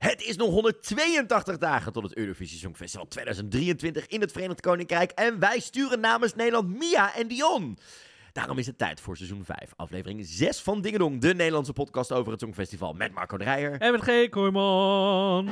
Het is nog 182 dagen tot het Eurovisie Songfestival 2023 in het Verenigd Koninkrijk. En wij sturen namens Nederland Mia en Dion. Daarom is het tijd voor seizoen 5, aflevering 6 van Dingedong, de Nederlandse podcast over het Songfestival met Marco Dreyer. En met G. Kooijman.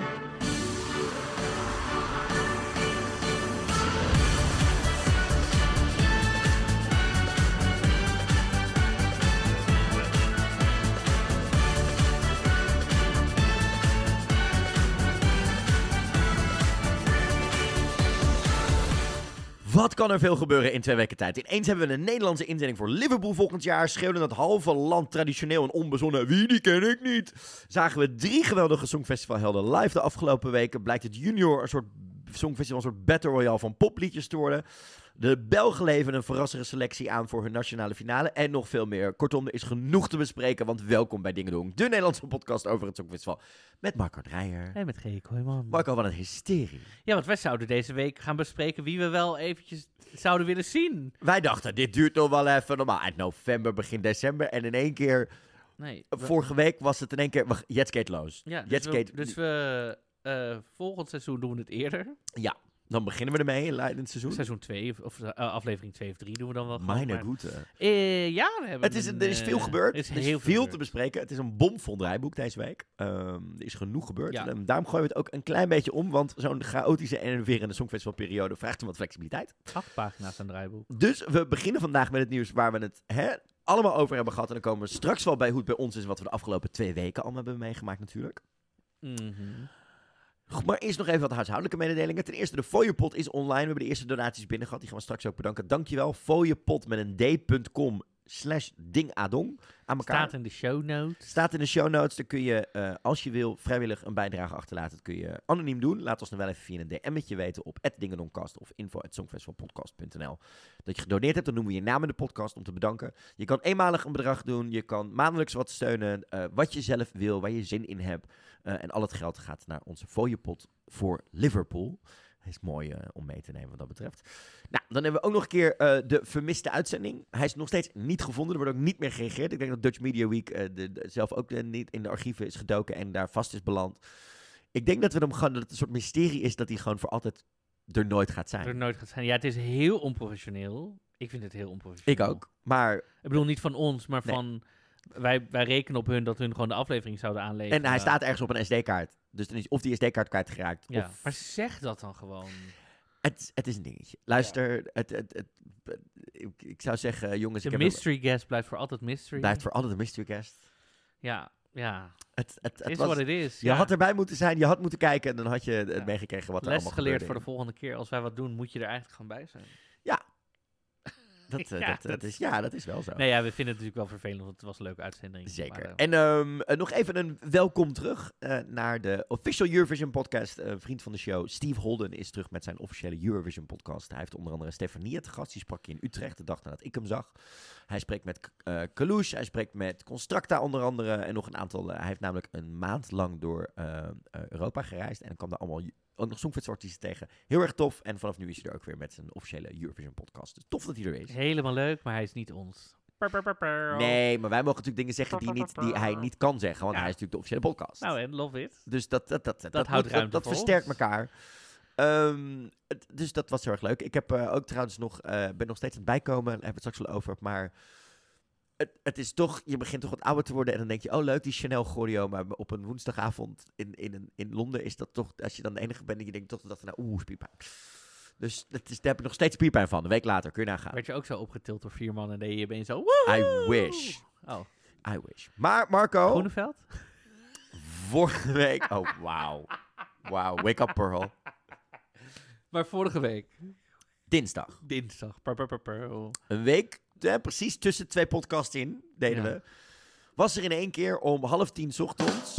Wat kan er veel gebeuren in twee weken tijd? Ineens hebben we een Nederlandse inzending voor Liverpool volgend jaar. Schreeuwde het halve land traditioneel en onbezonnen. Wie, die ken ik niet. Zagen we drie geweldige songfestivalhelden live de afgelopen weken. Blijkt het junior een soort songfestival, een soort battle royale van popliedjes te worden. De Belgen leveren een verrassende selectie aan voor hun nationale finale. En nog veel meer. Kortom, er is genoeg te bespreken. Want welkom bij Dingedong, de Nederlandse podcast over het Songfestival. Met Marco Dreyer. En met G. Kooijman. Marco, wat een hysterie. Ja, want wij zouden deze week gaan bespreken wie we wel eventjes zouden willen zien. Wij dachten, dit duurt nog wel even. Normaal eind november, begin december. En in één keer, Nee. we- vorige week was het in één keer... Jetskate Loos. ja, dus Jetskate, we, dus we eh, volgend seizoen doen we het eerder. Ja, dan beginnen we ermee in leidend seizoen. Seizoen 2 of, eh, aflevering 2 of 3 doen we dan wel. Mijn boete. Eh, ja, we hebben Het is, een, er is veel eh, gebeurd. Er is Er is heel veel te bespreken. Het is een bomvol draaiboek deze week. Ehm, er is genoeg gebeurd. Ja. En daarom gooien we het ook een klein beetje om. Want zo'n chaotische en enerverende songfestivalperiode vraagt om wat flexibiliteit. Acht pagina's aan draaiboek. Dus we beginnen vandaag met het nieuws waar we het hè, allemaal over hebben gehad. En dan komen we straks wel bij hoe het bij ons is. Wat we de afgelopen twee weken allemaal hebben meegemaakt natuurlijk. Mhm. Goed, maar eerst nog even wat huishoudelijke mededelingen. Ten eerste, de Fooiepot is online. We hebben de eerste donaties binnen gehad. Die gaan we straks ook bedanken. Dankjewel. Fooiepot met een d.com slash dingadong aan elkaar. Staat in de show notes. Staat in de show notes. Daar kun je, eh, als je wil, vrijwillig een bijdrage achterlaten. Dat kun je anoniem doen. Laat ons dan wel even via een DM'tje weten op @dingadongcast of info@songfestivalpodcast.nl. Dat je gedoneerd hebt, dan noemen we je naam in de podcast om te bedanken. Je kan eenmalig een bedrag doen. Je kan maandelijks wat steunen. eh, wat je zelf wil, waar je zin in hebt. Eh, en al het geld gaat naar onze fooiepot voor Liverpool. Is mooi eh, om mee te nemen wat dat betreft. Nou, dan hebben we ook nog een keer eh, de vermiste uitzending. Hij is nog steeds niet gevonden. Er wordt ook niet meer gereageerd. Ik denk dat Dutch Media Week de, de- zelf ook niet in de archieven is gedoken en daar vast is beland. Ik denk dat we hem gewoon, dat het een soort mysterie is dat hij gewoon voor altijd er nooit gaat Er zijn. nooit gaat zijn. Ja, het is heel onprofessioneel. Ik vind het heel Ik onprofessioneel. ook. Maar, Ik bedoel niet van ons, maar Nee. van... Wij, wij rekenen op hun dat hun gewoon de aflevering zouden aanleveren. en hij staat ergens op een SD-kaart. Dus dan is of die SD-kaart kwijtgeraakt. Ja, Of, maar zeg dat dan gewoon. het, het is een dingetje. Luister, het, het, het, ik, ik zou zeggen, jongens, De mystery guest blijft voor altijd mystery. blijft voor altijd een mystery guest. Ja, ja. Het, het, het is wat het is. je ja. had erbij moeten zijn, je had moeten kijken en dan had je het Ja. meegekregen wat er Les allemaal geleerd gebeurde. voor de volgende keer. Als wij wat doen, moet je er eigenlijk gewoon bij zijn. Dat, eh, Ja, dat, dat dat- is, ja, dat is wel zo. Nee, ja, we vinden het natuurlijk wel vervelend, want het was een leuke uitzending. Zeker. Maar, eh, En ehm, eh, nog even een welkom terug eh, naar de official Eurovision podcast. Eh, vriend van de show, Steve Holden, is terug met zijn officiële Eurovision podcast. Hij heeft onder andere Stefanie te gast. Die sprak in Utrecht de dag nadat ik hem zag. Hij spreekt met eh Kalouche, hij spreekt met Constructa onder andere. En nog een aantal. eh, hij heeft namelijk een maand lang door eh, eh, Europa gereisd. En kwam daar allemaal ook nog songfestivalartiesten tegen. Heel erg tof. En vanaf nu is hij er ook weer met zijn officiële Eurovision podcast. Dus tof dat hij er is. helemaal leuk, maar hij is niet ons. Nee, maar wij mogen natuurlijk dingen zeggen die, niet, die hij niet kan zeggen. Want Ja. hij is natuurlijk de officiële podcast. Nou, en love it. Dus dat, dat, dat, dat, houdt moet- ruimte dat, versterkt ons. elkaar. Ehm, het- dus dat was heel erg leuk. Ik heb eh, ook trouwens nog, eh, ben nog steeds aan het bijkomen. Daar hebben we het straks wel over. Maar het, het is toch, je begint toch wat ouder te worden. En dan denk je, oh leuk, die Chanel choreo. Maar op een woensdagavond in, in, een- in Londen is dat toch, als je dan de enige bent, en je denkt toch dat, nou, oeh, spierpijn. Dus dat is, daar heb ik nog steeds spierpijn van. Een week later, kun je nagaan. Werd je ook zo opgetild door vier man en deed je opeens zo... woehoe! I wish. Oh, I wish. Maar Marco, Groeneveld? vorige week, oh wauw. Wauw, wake up Pearl. Maar vorige week, Dinsdag. dinsdag. Per, per, per, per. Een week, precies tussen twee podcasts in, deden Ja. we. Was er in één keer om half tien ochtends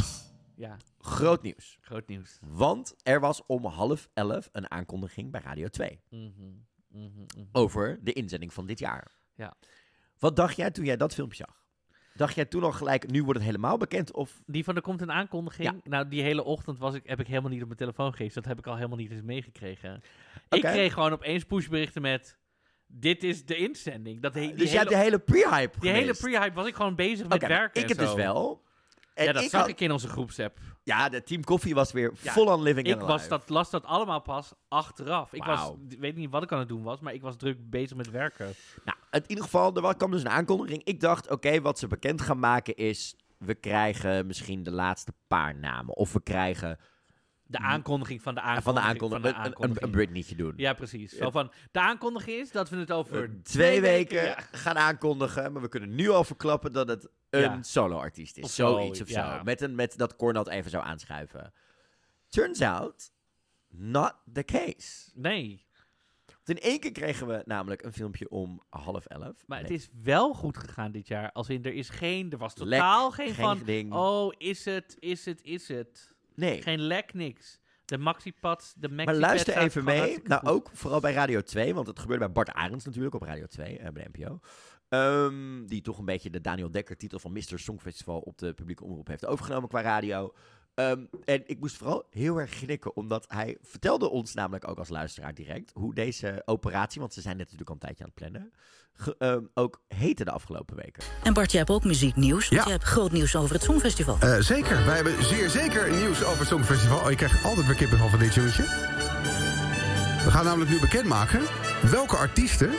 Ja, groot nieuws. groot nieuws. Want er was om half elf een aankondiging bij Radio 2 Mhm, mhm, mhm. over de inzending van dit jaar. Ja. Wat dacht jij toen jij dat filmpje zag? Dacht jij toen al gelijk, nu wordt het helemaal bekend? Of Die van er komt een aankondiging. Nou, die hele ochtend was ik, heb ik helemaal niet op mijn telefoon gegeven. Dat heb ik al helemaal niet eens meegekregen. Ik kreeg gewoon opeens pushberichten met... Dit is de inzending. Dat he- die dus hele, hebt de hele pre-hype die hele pre-hype was ik gewoon bezig met werken ik heb dus wel. En ja, dat ik zag had- ik in onze groepsapp. Ja, de Team Koffie was weer Ja, full on living Ik was dat, las dat allemaal pas achteraf. Ik was, weet niet wat ik aan het doen was, maar ik was druk bezig met werken. Nou, in ieder geval, er wa- kwam dus een aankondiging. Ik dacht, oké, wat ze bekend gaan maken is... We krijgen misschien de laatste paar namen. Of we krijgen De aankondiging van de van de aankondiging. van een, de een, een. Britneytje doen. Ja, precies. Zo van, de aankondiging is dat we het over Eh, twee weken ja. gaan aankondigen. Maar we kunnen nu al verklappen dat het een Ja. solo-artiest is. Of zo, Zoiets of zo. Met, een, met dat Cornel het even zou aanschuiven. Turns out, not the case. Nee, Want in één keer kregen we namelijk een filmpje om half elf. maar het is wel goed gegaan dit jaar. Als in, er is geen, er was lek, totaal geen, geen van, ding. oh, is het, is het, is het. Nee. Geen lek, niks. De maxipad, de maxipad Maar luister even mee. Nou, goed. ook vooral bij Radio 2. Want het gebeurde bij Bart Arends natuurlijk op Radio 2. eh, bij de NPO. Ehm, die toch een beetje de Daniel Dekker titel van Mr. Songfestival op de publieke omroep heeft overgenomen qua radio. Ehm, en ik moest vooral heel erg gnikken, omdat hij vertelde ons namelijk ook als luisteraar direct hoe deze operatie, want ze zijn net natuurlijk al een tijdje aan het plannen, ge- ehm, ook heette de afgelopen weken. En Bart, je hebt ook muzieknieuws. Want Ja. je hebt groot nieuws over het Songfestival. Eh, zeker, wij hebben zeer zeker nieuws over het Songfestival. Oh, je krijgt altijd weer kippenvel van dit jongetje. We gaan namelijk nu bekendmaken welke artiesten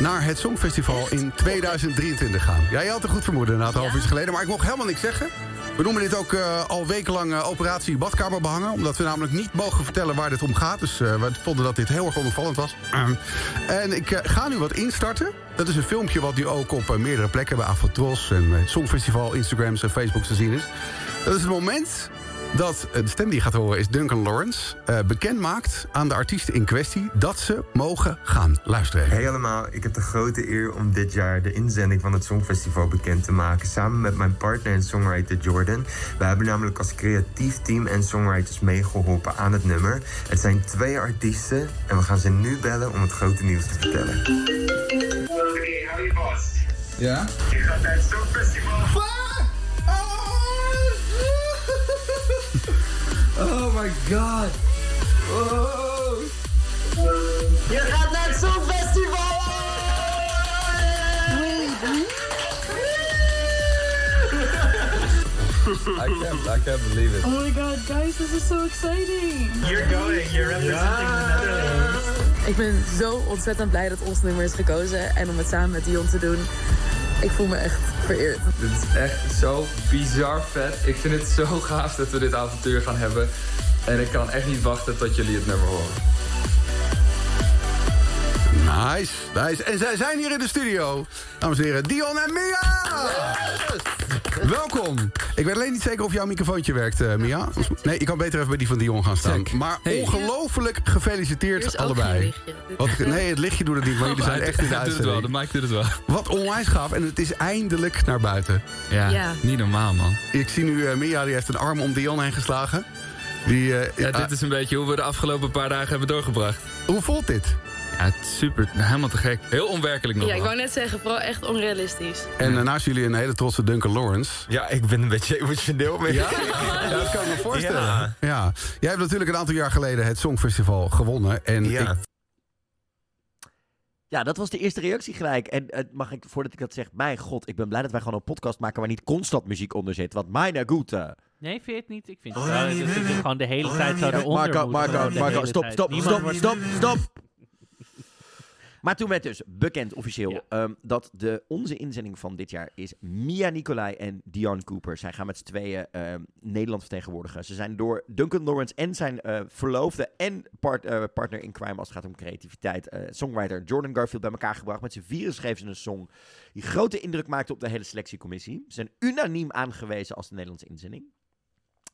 naar het Songfestival in 2023 gaan. Ja, je had een goed vermoeden na het half uur geleden, maar ik mocht helemaal niks zeggen. We noemen dit ook eh, al wekenlang eh, operatie badkamer behangen. Omdat we namelijk niet mogen vertellen waar dit om gaat. Dus eh, we vonden dat dit heel erg onopvallend was. Ehm, en ik ga nu wat instarten. Dat is een filmpje wat nu ook op meerdere plekken... bij Afrotros en Songfestival, Instagrams en Facebooks te zien is. Dat is het moment dat eh, de stem die je gaat horen is Duncan Lawrence... eh, bekend maakt aan de artiesten in kwestie dat ze mogen gaan luisteren. Hey allemaal, ik heb de grote eer om dit jaar de inzending van het Songfestival bekend te maken. Samen met mijn partner en songwriter Jordan. We hebben namelijk als creatief team en songwriters meegeholpen aan het nummer. Het zijn twee artiesten en we gaan ze nu bellen om het grote nieuws te vertellen. Oké, hou je vast. Ja? Je gaat naar het Songfestival. Oh my god. Oh. Je gaat naar het Songfestival! I can't, I can't believe it. Oh my god, guys, this is so exciting! You're going, you're representing the Netherlands. Ik ben zo ontzettend blij dat ons nummer is gekozen en om het samen met Dion te doen. Ik voel me echt vereerd. Dit is echt zo bizar vet. Ik vind het zo gaaf dat we dit avontuur gaan hebben. En ik kan echt niet wachten tot jullie het nummer horen. Nice, nice. En zij zijn hier in de studio. Dames en heren, Dion en Mia! Welkom. Ik weet alleen niet zeker of jouw microfoontje werkt, eh, Mia. Nee, je kan beter even bij die van Dion gaan staan. Check. Maar Hey. ongelooflijk gefeliciteerd allebei. Wat, nee, het lichtje doet het niet, maar jullie zijn echt in de Hij doet het wel, de uitzending. mic doet het wel. Wat onwijs gaaf en het is eindelijk naar buiten. Ja, Ja. niet normaal, man. Ik zie nu eh, Mia, die heeft een arm om Dion heen geslagen. Die, eh, Ja, ah, dit is een beetje hoe we de afgelopen paar dagen hebben doorgebracht. Hoe voelt dit? Ja, het is super. Helemaal te gek. Heel onwerkelijk nog Ja, ik wou net zeggen, vooral echt onrealistisch. En eh, naast jullie een hele trotse Duncan Lawrence. Ja, ik ben een beetje emotioneel mee. Ja, ja dat kan ik me voorstellen. Ja. Ja. Jij hebt natuurlijk een aantal jaar geleden het Songfestival gewonnen. En Ja. ik, Ja, dat was de eerste reactie gelijk. En eh, mag ik, voordat ik dat zeg, mijn god, ik ben blij dat wij gewoon een podcast maken waar niet constant muziek onder zit. Want mijn goede. Nee, vind je het niet? Ik vind het wel. Het gewoon de hele tijd zo eronder Marco, Marco, Marco, stop, stop, Niemand stop, stop, stop. Maar toen werd dus bekend officieel Ja. ehm, dat de, onze inzending van dit jaar is Mia Nicolai en Dion Cooper. Zij gaan met z'n tweeën ehm, Nederland vertegenwoordigen. Ze zijn door Duncan Lawrence en zijn eh, verloofde en part- eh, partner in crime als het gaat om creativiteit, eh, songwriter Jordan Garfield bij elkaar gebracht. Met z'n vieren schreven ze een song die grote indruk maakte op de hele selectiecommissie. Ze zijn unaniem aangewezen als de Nederlandse inzending.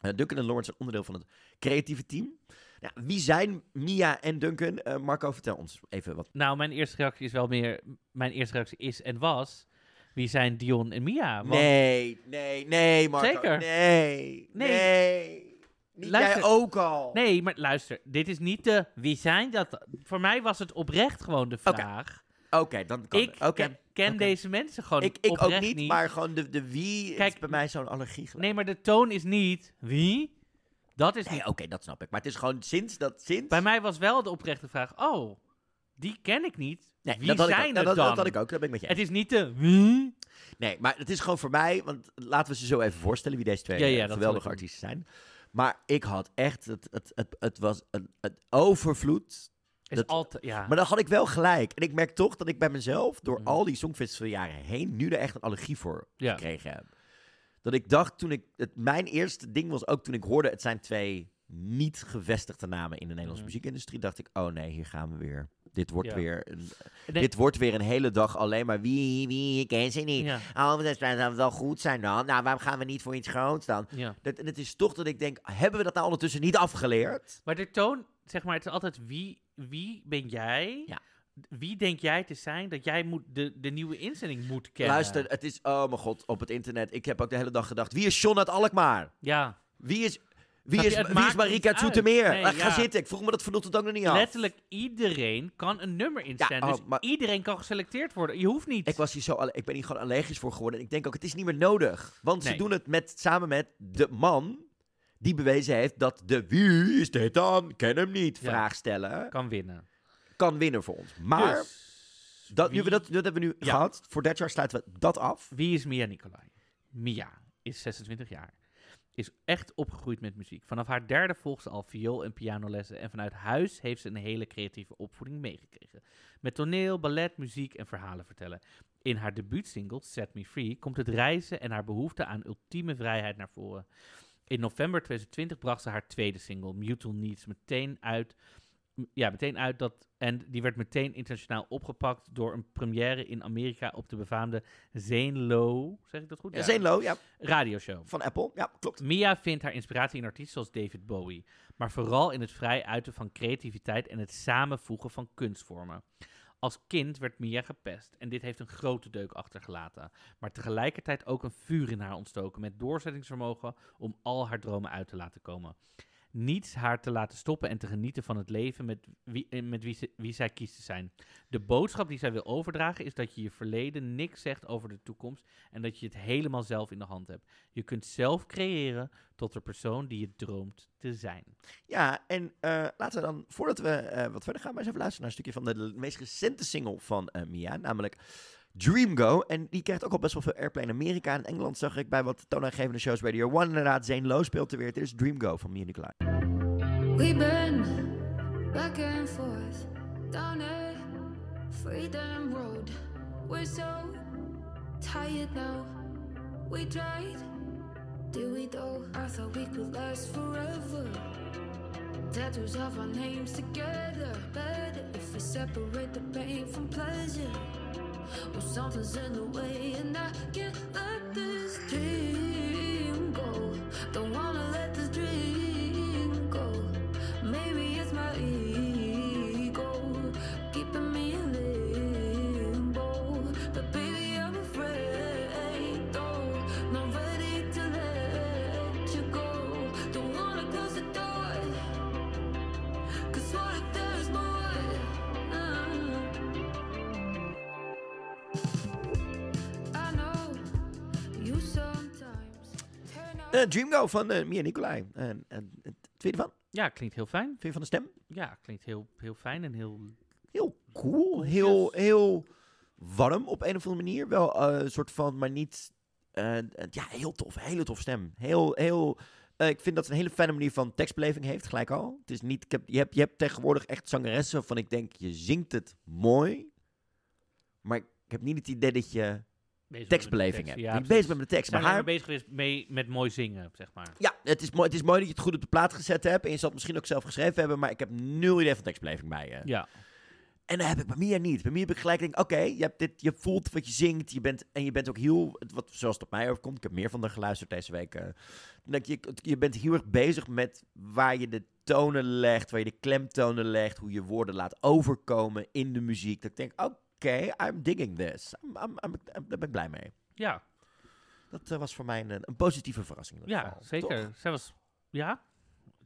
Eh, Duncan en Lawrence zijn onderdeel van het creatieve team. Nou, wie zijn Mia en Duncan? Eh, Marco, vertel ons even wat. Nou, mijn eerste reactie is wel meer... Mijn eerste reactie is en was... Wie zijn Dion en Mia? Want Nee, nee, nee, Marco. Zeker. Nee, nee. Nee. Niet Luister. jij ook al. Nee, maar luister. Dit is niet de... Wie zijn dat? Voor mij was het oprecht gewoon de Oké, vraag. Oké, dan kan Ik. Oké. Ken deze mensen gewoon Ik, ik ook niet, maar gewoon de, de wie is Kijk, bij mij zo'n allergie gelijk. Nee, maar de toon is niet... Wie? Dat is Nee, oké, dat snap ik. Maar het is gewoon sinds dat... Sinds... Bij mij was wel de oprechte vraag... Oh, die ken ik niet. Nee, Wie dat zijn het dat, dan? Dat had ik ook, dat ben ik met je Het is niet de... wie? Nee, maar het is gewoon voor mij, want laten we ze zo even voorstellen wie deze twee Ja, ja, eh, geweldige artiesten zijn. Maar ik had echt, het, het, het, het was een, een overvloed. Is Dat- altijd... Ja. Maar dan had ik wel gelijk. En ik merk toch dat ik bij mezelf, door Mhm. al die songfestivaljaren heen, nu er echt een allergie voor Ja. gekregen heb. Dat ik dacht toen ik, het, mijn eerste ding was ook toen ik hoorde, het zijn twee niet gevestigde namen in de Nederlandse Mhm. muziekindustrie, dacht ik, oh nee, hier gaan we weer. Dit wordt, Ja. weer, een, dit wordt weer een hele dag alleen maar wie, wie, ik ken ze niet. Ja. Oh, dat zou wel goed zijn dan. Nou, waarom gaan we niet voor iets groots dan? ja. Dat, en het is toch dat ik denk, hebben we dat nou ondertussen niet afgeleerd? Maar de toon, zeg maar, het is altijd wie, wie ben jij? Ja. Wie denk jij te zijn dat jij moet de, de nieuwe inzending moet kennen? Luister, het is, oh mijn god, op het internet. Ik heb ook de hele dag gedacht, wie is John uit Alkmaar? Ja, Wie is, wie is, wie is Marika uit. Zoetermeer? Nee, Ga ja. zitten, ik vroeg me dat vanochtend ook nog niet af. letterlijk iedereen kan een nummer instellen. oh, dus maar- iedereen kan geselecteerd worden. Je hoeft niet. Ik, was hier zo, ik ben hier gewoon allergisch voor geworden. En ik denk ook, het is niet meer nodig. Want ze doen het met, samen met de man die bewezen heeft dat de wie is dit dan? Ken hem niet. Ja. Vraag stellen. kan winnen. Kan winnen voor ons. Maar Dus, dat, nu wie, we dat, dat hebben we nu Ja. gehad. Voor dit jaar sluiten we dat af. wie is Mia Nicolai? Mia is 26 jaar. Is echt opgegroeid met muziek. Vanaf haar derde volgt ze al viool- en pianolessen. En vanuit huis heeft ze een hele creatieve opvoeding meegekregen. Met toneel, ballet, muziek en verhalen vertellen. In haar debuutsingle Set Me Free komt het reizen en haar behoefte aan ultieme vrijheid naar voren. In november 2020 bracht ze haar tweede single, Mutual Needs, meteen uit. Ja, meteen uit dat. En die werd meteen internationaal opgepakt door een première in Amerika op de befaamde Zane Lowe. Zeg ik dat goed? Ja. Zeenlo, ja, Radioshow. van Apple. Ja, klopt. Mia vindt haar inspiratie in artiesten zoals David Bowie, maar vooral in het vrij uiten van creativiteit en het samenvoegen van kunstvormen. Als kind werd Mia gepest en dit heeft een grote deuk achtergelaten, maar tegelijkertijd ook een vuur in haar ontstoken met doorzettingsvermogen om al haar dromen uit te laten komen. Niets haar te laten stoppen en te genieten van het leven met wie, eh, met wie, zij kiest te zijn. De boodschap die zij wil overdragen is dat je je verleden niks zegt over de toekomst en dat je het helemaal zelf in de hand hebt. Je kunt zelf creëren tot de persoon die je droomt te zijn. Ja, en eh, laten we dan, voordat we eh, wat verder gaan, maar eens even luisteren naar een stukje van de meest recente single van Mia, namelijk Dream Go. En die krijgt ook al best wel veel airplay in Amerika. In Engeland zag ik bij wat toonaangevende shows Radio 1 inderdaad. Zane Lowe speelt er weer. Dit is Dream Go van Mia Nicolai. We've been back and forth down a freedom road. We're so tired now. We tried, did we though? I thought we could last forever. Tattoos of our names together. Better if we separate the pain from pleasure. Well, something's in the way, and I can't let this dream go. Don't wanna out. Eh, Dream Go van eh, Mia Nicolai. En en, je ervan? Ja, klinkt heel fijn. Vind je van de stem? Ja, klinkt heel, heel fijn en heel... Heel cool. Heel, heel warm op een of andere manier. Wel eh, een soort van, maar niet... ja, heel tof. Hele tof stem. Heel, heel... ik vind dat ze een hele fijne manier van tekstbeleving heeft, gelijk al. Het is niet, ik heb, je, hebt, je hebt tegenwoordig echt zangeressen waarvan ik denk, je zingt het mooi. Maar ik heb niet het idee dat je bezig tekstbeleving tekst. hebt. Ja, bezig met de tekst. Zijn Maar we haar, bezig geweest mee, met mooi zingen, zeg maar. ja, het is, mooi, het is mooi dat je het goed op de plaat gezet hebt. En je zal het misschien ook zelf geschreven hebben. Maar ik heb nul idee van tekstbeleving bij je. Ja. En dat heb ik bij Mia niet. Bij Mia heb ik gelijk denk, oké, je hebt dit, je voelt wat je zingt, je bent en je bent ook heel, wat, zoals het op mij overkomt. Ik heb meer van haar geluisterd deze week. eh, dat je, je bent heel erg bezig met waar je de tonen legt, waar je de klemtonen legt, hoe je woorden laat overkomen in de muziek. Dat ik denk, oké, I'm digging this. I'm, I'm, I'm- I'm- daar ben ik blij mee. Ja, Dat eh, was voor mij een, een positieve verrassing. ja geval. zeker. Toch? Zij was... Ja?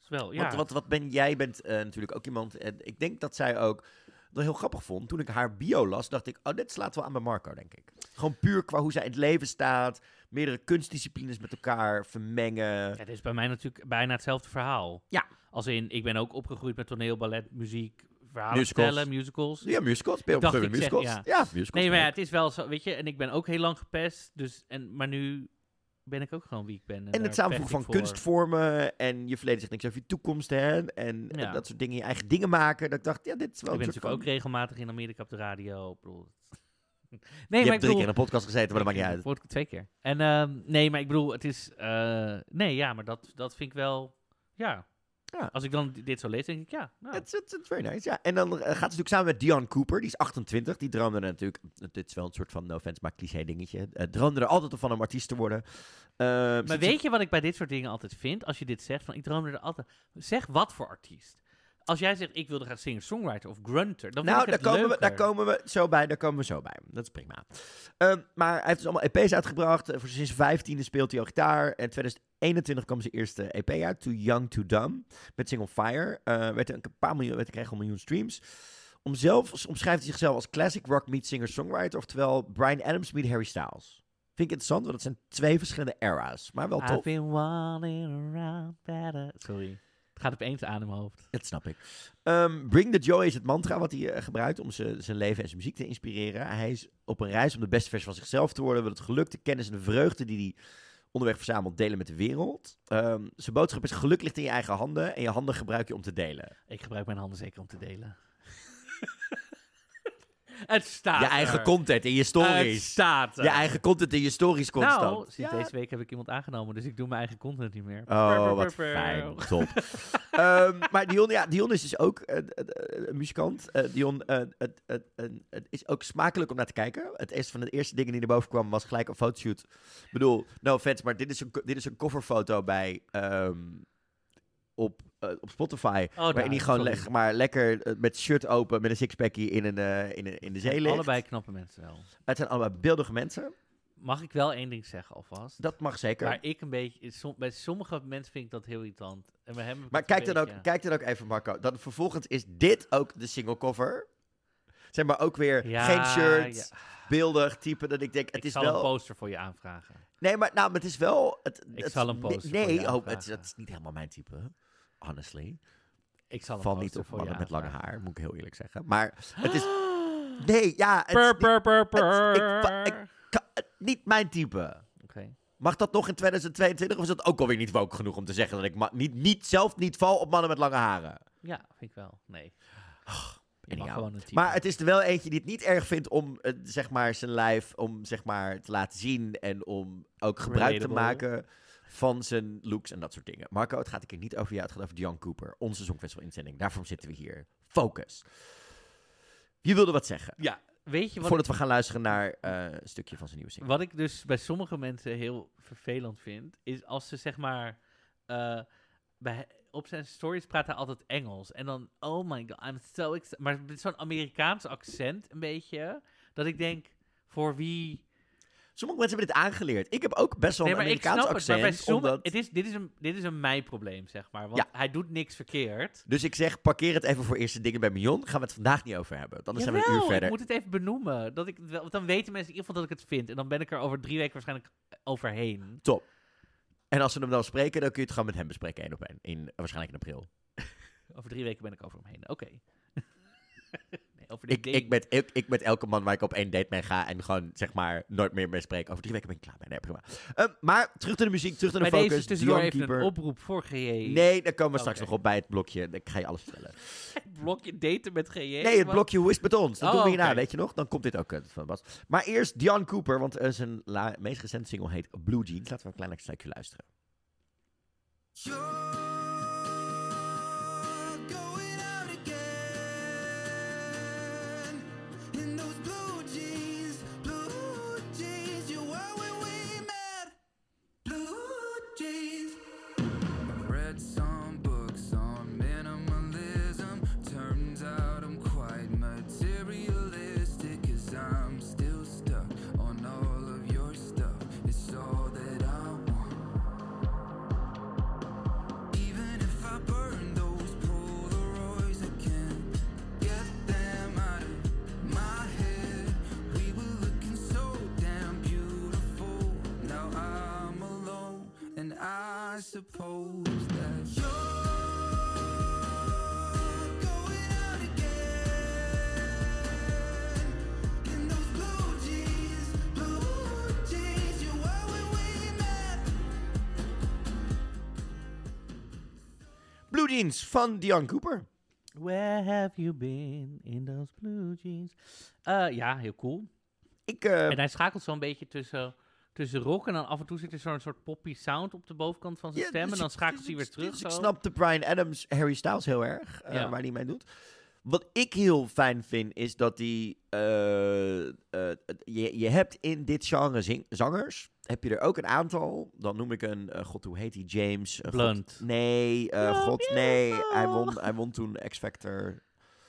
Is wel, ja. Want wat, wat ben jij bent eh, natuurlijk ook iemand. En ik denk dat zij ook dat heel grappig vond. Toen ik haar bio las, dacht ik, oh, dit slaat wel aan bij Marco, denk ik. Gewoon puur qua hoe zij in het leven staat. Meerdere kunstdisciplines met elkaar vermengen. Ja, dit is bij mij natuurlijk bijna hetzelfde verhaal. Ja. Als in, ik ben ook opgegroeid met toneel, ballet, muziek, verhalen Musicals. vertellen, musicals. Ja, musicals. Speel op zeg, musicals. Ja, musicals. Nee, maar ja, het is wel zo, weet je, en ik ben ook heel lang gepest, dus, en, maar nu ben ik ook gewoon wie ik ben. En daar het samenvoegen van voor. kunstvormen en je verleden zegt niks over je toekomst, hè. En eh, Ja. dat soort dingen, je eigen dingen maken. Dat ik dacht, ja, dit is wel Ik ben natuurlijk van... ook regelmatig in Amerika op de radio. Nee, je maar hebt ik drie bedoel, keer in een podcast gezeten, maar dat maakt niet uit. Twee keer. En ehm, nee, maar ik bedoel, het is. eh, nee, ja, maar dat, dat vind ik wel. Ja. Ja. Als ik dan dit zo lees, denk ik ja. Nou, Het is very nice, ja. En dan eh, gaat ze natuurlijk samen met Dion Cooper, die is 28. Die droomde er natuurlijk, dit is wel een soort van, no offense, maar cliché dingetje. eh, droomde er altijd van om artiest te worden. Eh, maar weet je wat ik bij dit soort dingen altijd vind? Als je dit zegt, van ik droomde er altijd. Zeg wat voor artiest. Als jij zegt, ik wilde gaan singer-songwriter of grunter, dan Nou, daar het komen, we, leuker. daar komen we zo bij, daar komen we zo bij. Dat is prima. Ehm, maar hij heeft dus allemaal EP's uitgebracht. Eh, Voor sinds 15 speelt hij al gitaar. En 2021 kwam zijn eerste EP uit, Too Young, Too Dumb. Met single Fire. Eh werd een paar miljoen, werd, kreeg al miljoen streams. Om zelf, omschrijft hij zichzelf als classic rock meet singer-songwriter. Oftewel Brian Adams meet Harry Styles. Vind ik interessant, want het zijn twee verschillende era's. Maar wel I've tof. been around better. Sorry. Gaat opeens aan in mijn hoofd. Dat snap ik. Ehm, Bring the Joy is het mantra wat hij eh, gebruikt om zijn zijn leven en zijn muziek te inspireren. Hij is op een reis om de beste versie van zichzelf te worden. Wil het geluk, de kennis en de vreugde die hij onderweg verzamelt delen met de wereld. Ehm, zijn boodschap is geluk ligt in je eigen handen en je handen gebruik je om te delen. Ik gebruik mijn handen zeker om te delen. het staat je eigen er. content in je Het stories. staat er. je eigen content in je stories constant. Nou, sinds Ja. deze week heb ik iemand aangenomen, dus ik doe mijn eigen content niet meer. Oh, wat fijn. Top. Ehm, maar Dion, ja, Dion is dus ook eh, eh, eh, een muzikant. Eh, Dion eh, het, het, het, het is ook smakelijk om naar te kijken. Het eerste van de eerste dingen die naar boven kwam was gelijk een fotoshoot. Ik bedoel, no offense, maar dit is een, dit is een coverfoto bij... ehm, op, eh, op Spotify. waarin nou, hij gewoon leg, maar lekker eh, met shirt open, met een sixpackie in, een, eh, in, een, in de zee ligt. Allebei knappe mensen wel. Het zijn allemaal beeldige mensen. Mag ik wel één ding zeggen alvast? Dat mag zeker. Waar ik een beetje... som- bij sommige mensen vind ik dat heel irritant. En bij hem Maar kijk dan, ook, kijk dan ook even, Marco. Dan vervolgens is dit ook de single cover. Zeg maar ook weer Ja, geen shirt, ja. beeldig type. Dat ik denk, het Ik is zal wel... een poster voor je aanvragen. Nee, maar, nou, maar het is wel... Het, Ik het zal een poster Nee, nee oh, het, het is niet helemaal mijn type. Honestly. Ik zal Val niet op mannen met lange haar, moet ik heel eerlijk zeggen. Maar het is... Nee, ja, het ik- ik niet mijn type. Mag dat nog in 2022 of is dat ook alweer niet woke genoeg om te zeggen dat ik niet, niet, zelf niet val op mannen met lange haren? Ja, vind ik wel. Nee. Type. Maar het is er wel eentje die het niet erg vindt om eh, zeg maar zijn lijf om zeg maar te laten zien en om ook gebruik te maken van zijn looks en dat soort dingen. Marco, het gaat een keer niet over jou, het gaat over Dion Cooper, onze Songfestival inzending. Daarvoor zitten we hier. Focus. Je wilde wat zeggen. Ja, weet je wat Voordat we gaan luisteren naar eh, een stukje van zijn nieuwe single. Wat ik dus bij sommige mensen heel vervelend vind, is als ze zeg maar eh, bij, op zijn stories praat hij altijd Engels. En dan, oh my god, I'm so excited. Maar met zo'n Amerikaans accent een beetje, dat ik denk, voor wie... Sommige mensen hebben dit aangeleerd. Ik heb ook best wel Nee, een maar ik Amerikaans snap het, maar bij accent. sommige, omdat... het is, dit, is een, dit is een mij-probleem, zeg maar. Want hij doet niks verkeerd. Dus ik zeg, parkeer het even voor eerste dingen bij Mion. Gaan we het vandaag niet over hebben. Dan zijn we een uur verder. ik moet het even benoemen. Dat ik, want dan weten mensen in ieder geval dat ik het vind. En dan ben ik er over drie weken waarschijnlijk overheen. Top. En als we hem dan spreken, dan kun je het gewoon met hem bespreken, één op één. In, waarschijnlijk in april. Over drie weken ben ik over hem heen. Oké. over dit Ik, ding. ik, met, ik, ik met elke man waar ik op één date mee ga en gewoon, zeg maar, nooit meer mee spreek. Over drie weken ben ik klaar mee. Nee, prima. Ehm, maar terug naar de muziek, terug naar de Bij focus. deze tussendoor even Keeper. een oproep voor GJ. Nee, daar komen we straks nog op bij het blokje. Ik ga je alles vertellen. Blokje daten met GJ. Nee, het blokje Hoe is het met ons? Dat Oh, doen we hierna, oké. weet je nog? Dan komt dit ook eh, van Bas. Maar eerst Dion Cooper, want eh, zijn meest recente single heet Blue Jeans. Laten we een klein stukje luisteren. suppose that you're Blue Jeans van Dion Cooper. Where have you been in those blue jeans? Uh, ja, heel cool. Ik, uh, en hij schakelt zo'n beetje tussen tussen rock en dan af en toe zit er zo'n soort poppy sound op de bovenkant van zijn Ja, stem. dus En dan schakelt hij weer terug. Dus zo. ik snap de Brian Adams, Harry Styles heel erg, eh, Ja. waar hij mee doet. Wat ik heel fijn vind, is dat die... eh, eh, je, je hebt in dit genre zing- zangers, heb je er ook een aantal. Dan noem ik een, eh, god, hoe heet die? James? eh, god- Blunt. nee, eh, god, nee. Hij won, hij won toen X-Factor.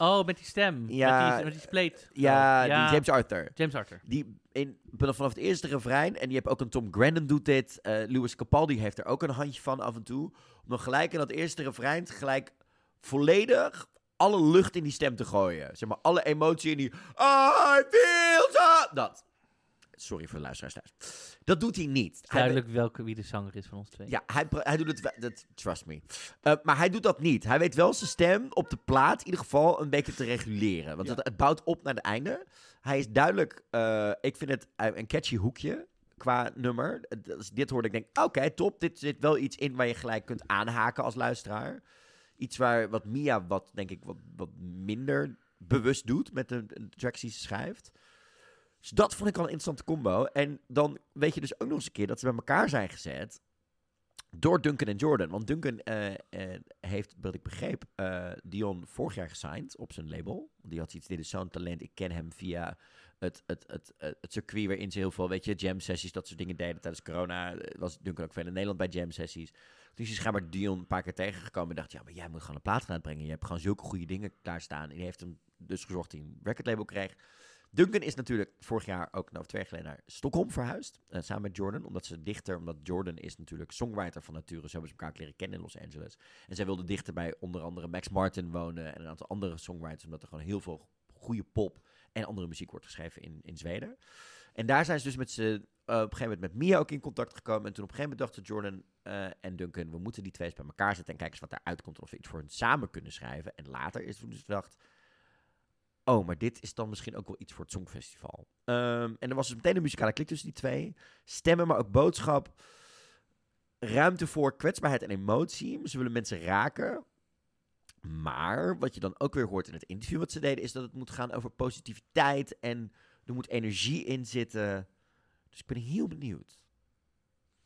Oh, met die stem. Ja, met die, met die spleet. Ja, Oh, die James Arthur. James Arthur. Die in, vanaf het eerste refrein, en die heb ook een Tom Grennan doet dit. eh Louis Capaldi heeft er ook een handje van af en toe. Om dan gelijk in dat eerste refrein gelijk volledig alle lucht in die stem te gooien. Zeg maar, alle emotie in die... I feel so... Dat. Sorry voor de luisteraars thuis. Dat doet hij niet. Hij- Duidelijk welke, wie de zanger is van ons twee. ja, hij, hij doet het wel. Dat, trust me. Eh, maar hij doet dat niet. Hij weet wel zijn stem op de plaat in ieder geval een beetje te reguleren. Want het, het bouwt op naar het einde. Hij is duidelijk, eh, ik vind het een catchy hoekje qua nummer. Als dit hoorde, ik denk, oké, top. Dit zit wel iets in waar je gelijk kunt aanhaken als luisteraar. Iets waar wat Mia wat, denk ik, wat, wat minder bewust doet met de, de tracks die ze schrijft. Dus dat vond ik al een interessante combo. En dan weet je dus ook nog eens een keer dat ze bij elkaar zijn gezet door Duncan en Jordan. Want Duncan eh, eh, heeft, wat ik begreep, eh, Dion vorig jaar gesigned op zijn label. Die had iets, dit is zo'n talent. Ik ken hem via het, het, het, het, het circuit waarin ze heel veel, weet je, jam sessies, dat soort dingen deden. Tijdens corona was Duncan ook veel in Nederland bij jam sessies. Dus is schijnbaar Dion een paar keer tegengekomen en dacht, ja, maar jij moet gewoon een plaat gaan uitbrengen. Je hebt gewoon zulke goede dingen klaarstaan. En die heeft hem dus gezorgd dat hij een recordlabel kreeg. Duncan is natuurlijk vorig jaar ook, nou, twee jaar geleden, naar Stockholm verhuisd. eh, samen met Jordan. Omdat ze dichter, omdat Jordan is natuurlijk songwriter van nature. Zo hebben ze elkaar leren kennen in Los Angeles. En zij wilde dichter bij onder andere Max Martin wonen. En een aantal andere songwriters. Omdat er gewoon heel veel goede pop en andere muziek wordt geschreven in, in Zweden. En daar zijn ze dus met ze eh, op een gegeven moment met Mia ook in contact gekomen. En toen op een gegeven moment dachten Jordan eh, en Duncan, we moeten die twee eens bij elkaar zetten en kijken eens wat daaruit komt. Of we iets voor hen samen kunnen schrijven. En later is toen dus gedacht, oh, maar dit is dan misschien ook wel iets voor het Songfestival. Ehm, en er was dus meteen een muzikale klik tussen die twee. Stemmen, maar ook boodschap. Ruimte voor kwetsbaarheid en emotie. Ze willen mensen raken. Maar wat je dan ook weer hoort in het interview wat ze deden, is dat het moet gaan over positiviteit en er moet energie in zitten. Dus ik ben heel benieuwd.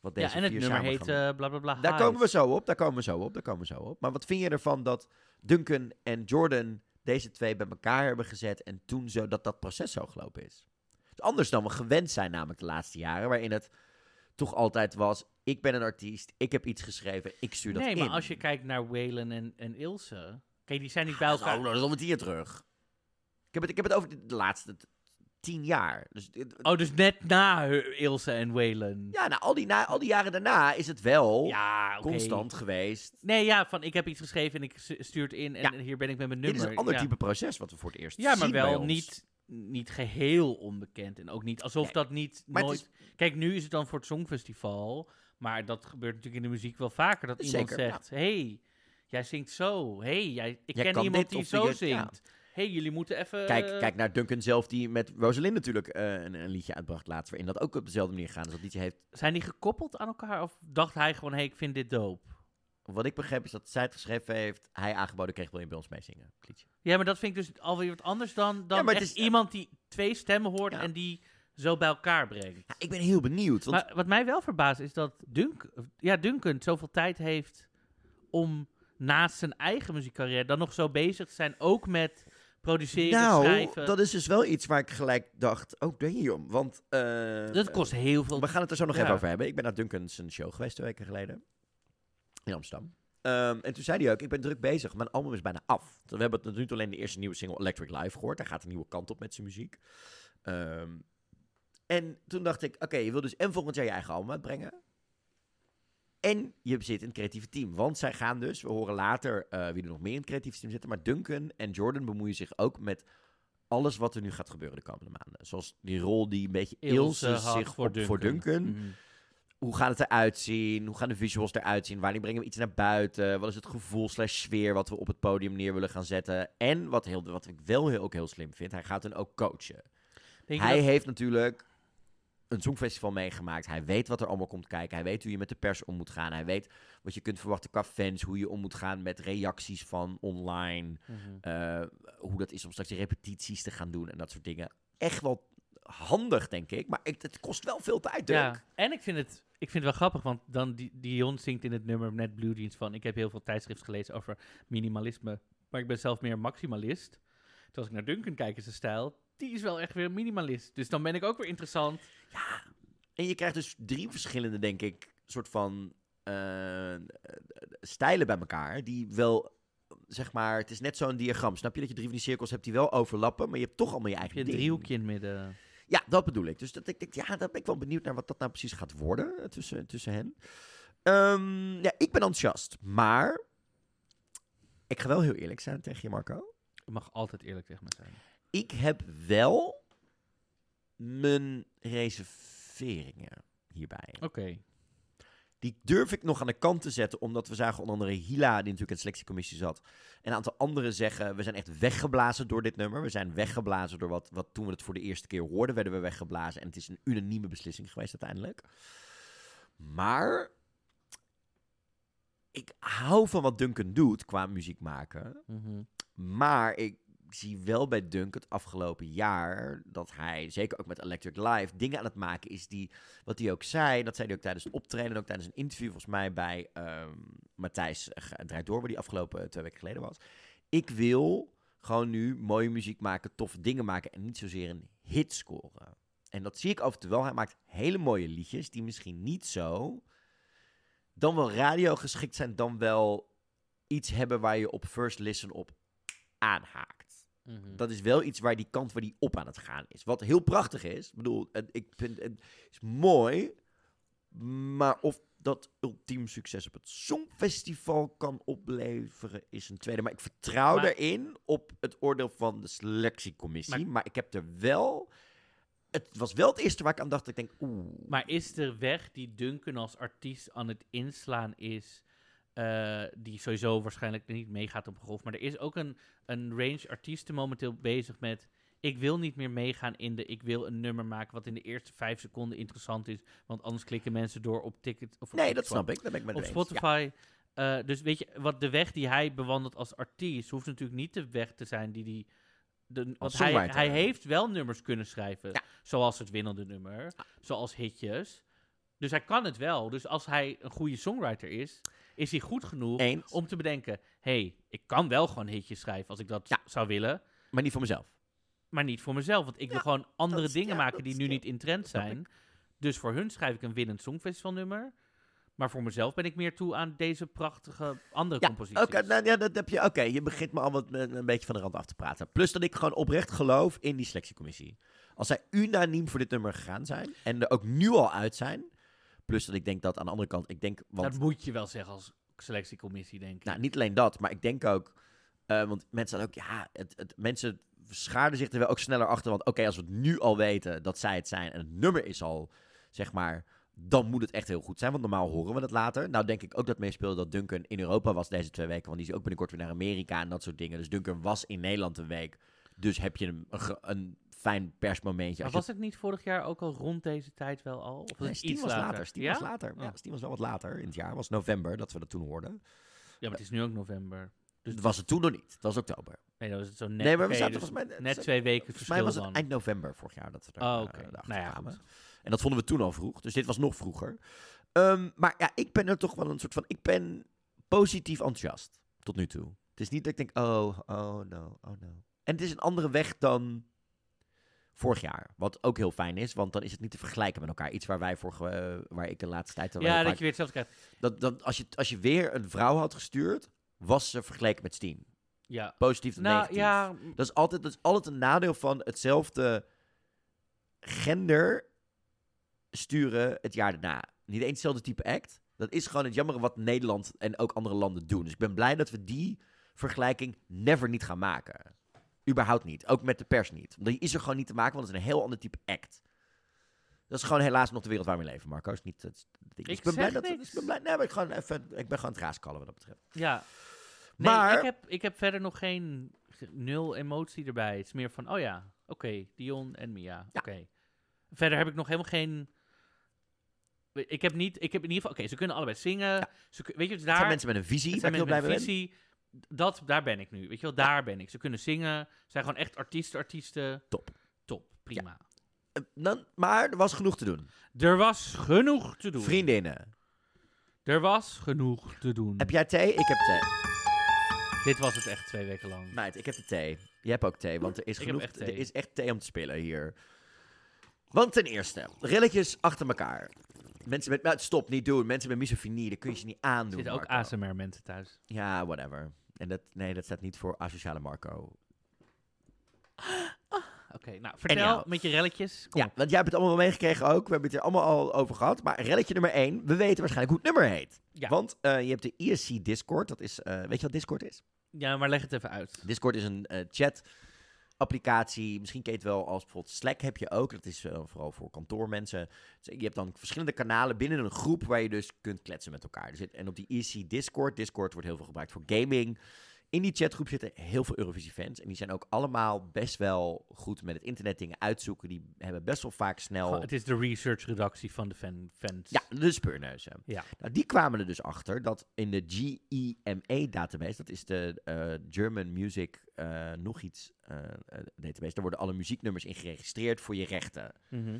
Wat deze Ja, en het vier nummer heet doen. eh, bla bla bla. Daar komen we zo op, daar komen we zo op, daar komen we zo op. Maar wat vind je ervan dat Duncan en Jordan deze twee bij elkaar hebben gezet en toen zo dat dat proces zo gelopen is? Het is anders dan we gewend zijn namelijk de laatste jaren, waarin het toch altijd was, ik ben een artiest, ik heb iets geschreven, ik stuur dat Nee, in. maar als je kijkt naar Waylon en, en Ilse... Kijk, die zijn niet bij Dat is elkaar... al- dat is tien jaar terug. Ik heb het, ik heb het over de laatste tien jaar. Dus, dit- Oh, dus net na Ilse en Waylon. ja, nou, al die, na, al die jaren daarna is het wel Ja, constant geweest. Nee, ja, van ik heb iets geschreven en ik stuur het in en Ja. hier ben ik met mijn Dit nummer. is een ander ja. type proces wat we voor het eerst Ja, maar zien wel niet, niet geheel onbekend. En ook niet alsof Nee. dat niet Maar nooit... Kijk, nu is het dan voor het Songfestival. Maar dat gebeurt natuurlijk in de muziek wel vaker. Dat iemand Zeker, zegt, hey, jij zingt zo. hey, jij, ik Jij ken iemand dit die zo zingt. Hey, jullie moeten even... Kijk, kijk naar Duncan zelf, die met Rosalind natuurlijk eh, een, een liedje uitbracht laatst, waarin dat ook op dezelfde manier gaat. Dus dat liedje heeft, Zijn die gekoppeld aan elkaar? Of dacht hij gewoon, hey, ik vind dit dope? wat ik begreep is dat zij het geschreven heeft, hij aangeboden kreeg, wil je bij ons meezingen? Het liedje. Ja, maar dat vind ik dus alweer wat anders dan, dan Ja, maar echt het is- iemand die twee stemmen hoort Ja. en die zo bij elkaar brengt. Ja, ik ben heel benieuwd, want Maar wat mij wel verbaast is dat Dunk, ja, Duncan zoveel tijd heeft om naast zijn eigen muziekcarrière dan nog zo bezig te zijn, ook met produceren, nou, schrijven. dat is dus wel iets waar ik gelijk dacht, oh, damn, want... eh, Dat kost heel veel. We gaan het er zo nog Ja. even over hebben. Ik ben naar Duncan's show geweest twee weken geleden. In Amsterdam. Ehm, en toen zei hij ook, ik ben druk bezig. Mijn album is bijna af. We hebben het nu alleen de eerste nieuwe single Electric Live gehoord. Hij gaat een nieuwe kant op met zijn muziek. Ehm, en toen dacht ik, oké, je wil dus en volgend jaar je eigen album uitbrengen. En je zit in het creatieve team. Want zij gaan dus, we horen later eh, wie er nog meer in het creatieve team zitten. Maar Duncan en Jordan bemoeien zich ook met alles wat er nu gaat gebeuren de komende maanden. Zoals die rol die een beetje Ilse, had zich op voor Duncan. Mhm. Hoe gaat het eruit zien? Hoe gaan de visuals eruit zien? Wanneer brengen we iets naar buiten? Wat is het gevoel slash sfeer wat we op het podium neer willen gaan zetten? En wat, heel, wat ik wel heel, ook heel slim vind, hij gaat hen ook coachen. Denk Hij dat- heeft natuurlijk een songfestival meegemaakt. Hij weet wat er allemaal komt kijken. Hij weet hoe je met de pers om moet gaan. Hij weet wat je kunt verwachten qua fans. Hoe je om moet gaan met reacties van online. Mhm. eh, hoe dat is om straks de repetities te gaan doen en dat soort dingen. Echt wel handig, denk ik. Maar ik, het kost wel veel tijd. Ja, en ik vind het, ik vind het wel grappig, want dan die, Dion zingt in het nummer net Blue Jeans van... Ik heb heel veel tijdschriften gelezen over minimalisme, maar ik ben zelf meer maximalist. Dus als ik naar Duncan kijk in zijn stijl, die is wel echt weer minimalist. Dus dan ben ik ook weer interessant. En je krijgt dus drie verschillende, denk ik, soort van eh, stijlen bij elkaar. Die wel, zeg maar, het is net zo'n diagram. Snap je dat je drie van die cirkels hebt die wel overlappen, maar je hebt toch allemaal je eigen Een ding. driehoekje in het midden. Ja, dat bedoel ik. Dus dat, ik denk, ja, daar ben ik wel benieuwd naar wat dat nou precies gaat worden eh, tussen, tussen hen. Ehm, ja, ik ben enthousiast, maar ik ga wel heel eerlijk zijn tegen je, Marco. Je mag altijd eerlijk tegen me zijn. Ik heb wel mijn reserveringen hierbij. Oké. Die durf ik nog aan de kant te zetten, omdat we zagen onder andere Hila, die natuurlijk in de selectiecommissie zat. En een aantal anderen zeggen, we zijn echt weggeblazen door dit nummer. We zijn weggeblazen door wat, wat toen we het voor de eerste keer hoorden, werden we weggeblazen. En het is een unanieme beslissing geweest uiteindelijk. Maar ik hou van wat Duncan doet qua muziek maken. Mhm. Maar ik zie wel bij Dunk het afgelopen jaar dat hij, zeker ook met Electric Live, dingen aan het maken is die, wat hij ook zei, dat zei hij ook tijdens het optreden en ook tijdens een interview volgens mij bij ehm, Matthijs eh, Draait Door, die afgelopen eh, twee weken geleden was. Ik wil gewoon nu mooie muziek maken, toffe dingen maken en niet zozeer een hit scoren. En dat zie ik af wel. Hij maakt hele mooie liedjes die misschien niet zo dan wel radio geschikt zijn, dan wel iets hebben waar je op first listen op aanhaakt. Mhm. Dat is wel iets waar die kant waar die op aan het gaan is. Wat heel prachtig is. Ik bedoel, ik vind het is mooi. Maar of dat ultiem succes op het Songfestival kan opleveren, is een tweede. Maar ik vertrouw Maar- erin op het oordeel van de selectiecommissie. Maar, Maar- ik heb er wel. Het was wel het eerste waar ik aan dacht. Ik denk, oeh. Maar is de weg die Duncan als artiest aan het inslaan is, eh, die sowieso waarschijnlijk niet meegaat op golf, maar er is ook een, een range artiesten momenteel bezig met, ik wil niet meer meegaan in de, ik wil een nummer maken wat in de eerste vijf seconden interessant is, want anders klikken mensen door op ticket. Of op Nee, dat snap ik. Dat ben ik met Op ja. Spotify. eh, dus weet je, wat de weg die hij bewandelt als artiest, hoeft natuurlijk niet de weg te zijn die die. De, want hij, hij heeft wel nummers kunnen schrijven. Zoals het winnende nummer. Zoals hitjes. Dus hij kan het wel. Dus als hij een goede songwriter is, is hij goed genoeg Eens. om te bedenken: hey, ik kan wel gewoon hitjes schrijven als ik dat zou willen. Maar niet voor mezelf. Maar niet voor mezelf. Want ik wil gewoon andere is- dingen ja, maken die is nu niet in trend zijn. Dus voor hun schrijf ik een winnend songfestivalnummer. Maar voor mezelf ben ik meer toe aan deze prachtige andere Ja, composities. Oké, nou, ja, dat heb je. Oké, je begint me al wat eh, een beetje van de rand af te praten. Plus dat ik gewoon oprecht geloof in die selectiecommissie. Als zij unaniem voor dit nummer gegaan zijn en er ook nu al uit zijn. Plus dat ik denk dat aan de andere kant, ik denk, want Dat moet je wel zeggen als selectiecommissie, denk ik. nou, niet alleen dat, maar ik denk ook, eh, want mensen ook, ja, het, het, mensen schaarden zich er wel ook sneller achter. Want oké, als we het nu al weten dat zij het zijn en het nummer is al, zeg maar, dan moet het echt heel goed zijn. Want normaal horen we het later. Nou denk ik ook dat meespeelde dat Duncan in Europa was deze twee weken. Want die is ook binnenkort weer naar Amerika en dat soort dingen. Dus Duncan was in Nederland een week. Dus heb je een, een, een fijn persmomentje. Maar was je- het niet vorig jaar ook al rond deze tijd wel al? Of was Nee, het Steam iets was later. Steam ja? was later. Ja, Steam was wel wat later in het jaar. was november dat we dat toen hoorden. Ja, maar het is nu ook november. Dus Dat was het toen nog niet. Dat was oktober. Nee, dat was het zo net. Nee, maar we oké, zaten dus volgens mij... net twee weken Volgens mij verschil was het dan. eind november vorig jaar dat we er Oh, eh, erachter Nou ja, kwamen. En dat vonden we toen al vroeg. Dus dit was nog vroeger. Ehm, maar ja, ik ben er toch wel een soort van... Ik ben positief enthousiast tot nu toe. Het is niet dat ik denk, oh, oh no, oh no. En het is een andere weg dan vorig jaar. Wat ook heel fijn is, want dan is het niet te vergelijken met elkaar. Iets waar wij vorige, eh, waar ik de laatste tijd... al Ja, dat vaak- je weer hetzelfde krijgt. Dat, dat als, je, als je weer een vrouw had gestuurd, was ze vergeleken met Steam. Ja. Positief of Nou, negatief. ja. Dat, is altijd, dat is altijd een nadeel van hetzelfde gender sturen het jaar daarna. Niet eens hetzelfde type act. Dat is gewoon het jammer wat Nederland en ook andere landen doen. Dus ik ben blij dat we die vergelijking never niet gaan maken. Überhaupt niet. Ook met de pers niet. Want die is er gewoon niet te maken, want het is een heel ander type act. Dat is gewoon helaas nog de wereld waar we in leven, Marco. Is niet het. Dus Ik ben blij dat. Ik ben blij. Nee, maar ik, gewoon even, ik ben gewoon het raaskallen wat dat betreft. Ja. Nee, Maar- ik, heb, ik heb verder nog geen ge- nul emotie erbij. Het is meer van, oh ja, oké, Dion en Mia, oké. Verder heb ik nog helemaal geen... Ik heb niet... Ik heb in ieder geval... Oké, ze kunnen allebei zingen. Ze, kun- weet je, daar... Het zijn mensen met een visie, waar zijn ik heel mensen blij met mee een visie. Dat, daar ben ik nu. Weet je wel, daar ben ik. Ze kunnen zingen. Ze zijn gewoon echt artiesten, artiesten. Top. Top, prima. Eh, Dan, maar er was genoeg te doen. Er was genoeg te doen. Vriendinnen, Er was genoeg te doen. heb jij thee? Ik heb thee. Dit was het echt twee weken lang. Meid, ik heb de thee. Je hebt ook thee, want er is genoeg. Er is echt thee om te spillen hier. Want ten eerste, rilletjes achter elkaar. Mensen met, nou, stop, niet doen. Mensen met misofinie, dat kun je ze niet Er aandoen. zitten ook Marco. ASMR-mensen thuis. Ja, whatever. En dat, nee, dat staat niet voor asociale Marco. Oké, nou, vertel Anyhow. met je relletjes. Kom Ja, op. want jij hebt het allemaal wel meegekregen ook. We hebben het er allemaal al over gehad. Maar relletje nummer 1, we weten waarschijnlijk hoe het nummer heet. Ja. Want eh, je hebt de ESC Discord. Dat is, eh, weet je wat Discord is? Ja, maar leg het even uit. Discord is een eh, chat applicatie. Misschien ken je het wel als bijvoorbeeld Slack heb je ook. Dat is eh, vooral voor kantoormensen. Dus je hebt dan verschillende kanalen binnen een groep waar je dus kunt kletsen met elkaar. En op die ESC Discord, Discord wordt heel veel gebruikt voor gaming. In die chatgroep zitten heel veel Eurovisie-fans. En die zijn ook allemaal best wel goed met het internet dingen uitzoeken. Die hebben best wel vaak snel... Het is de research-redactie van de fan, fans. Ja, de speurneuzen. Ja. Nou, die kwamen er dus achter dat in de GEMA-database, dat is de eh, German Music eh, nog iets eh, database, daar worden alle muzieknummers in geregistreerd voor je rechten. Mhm.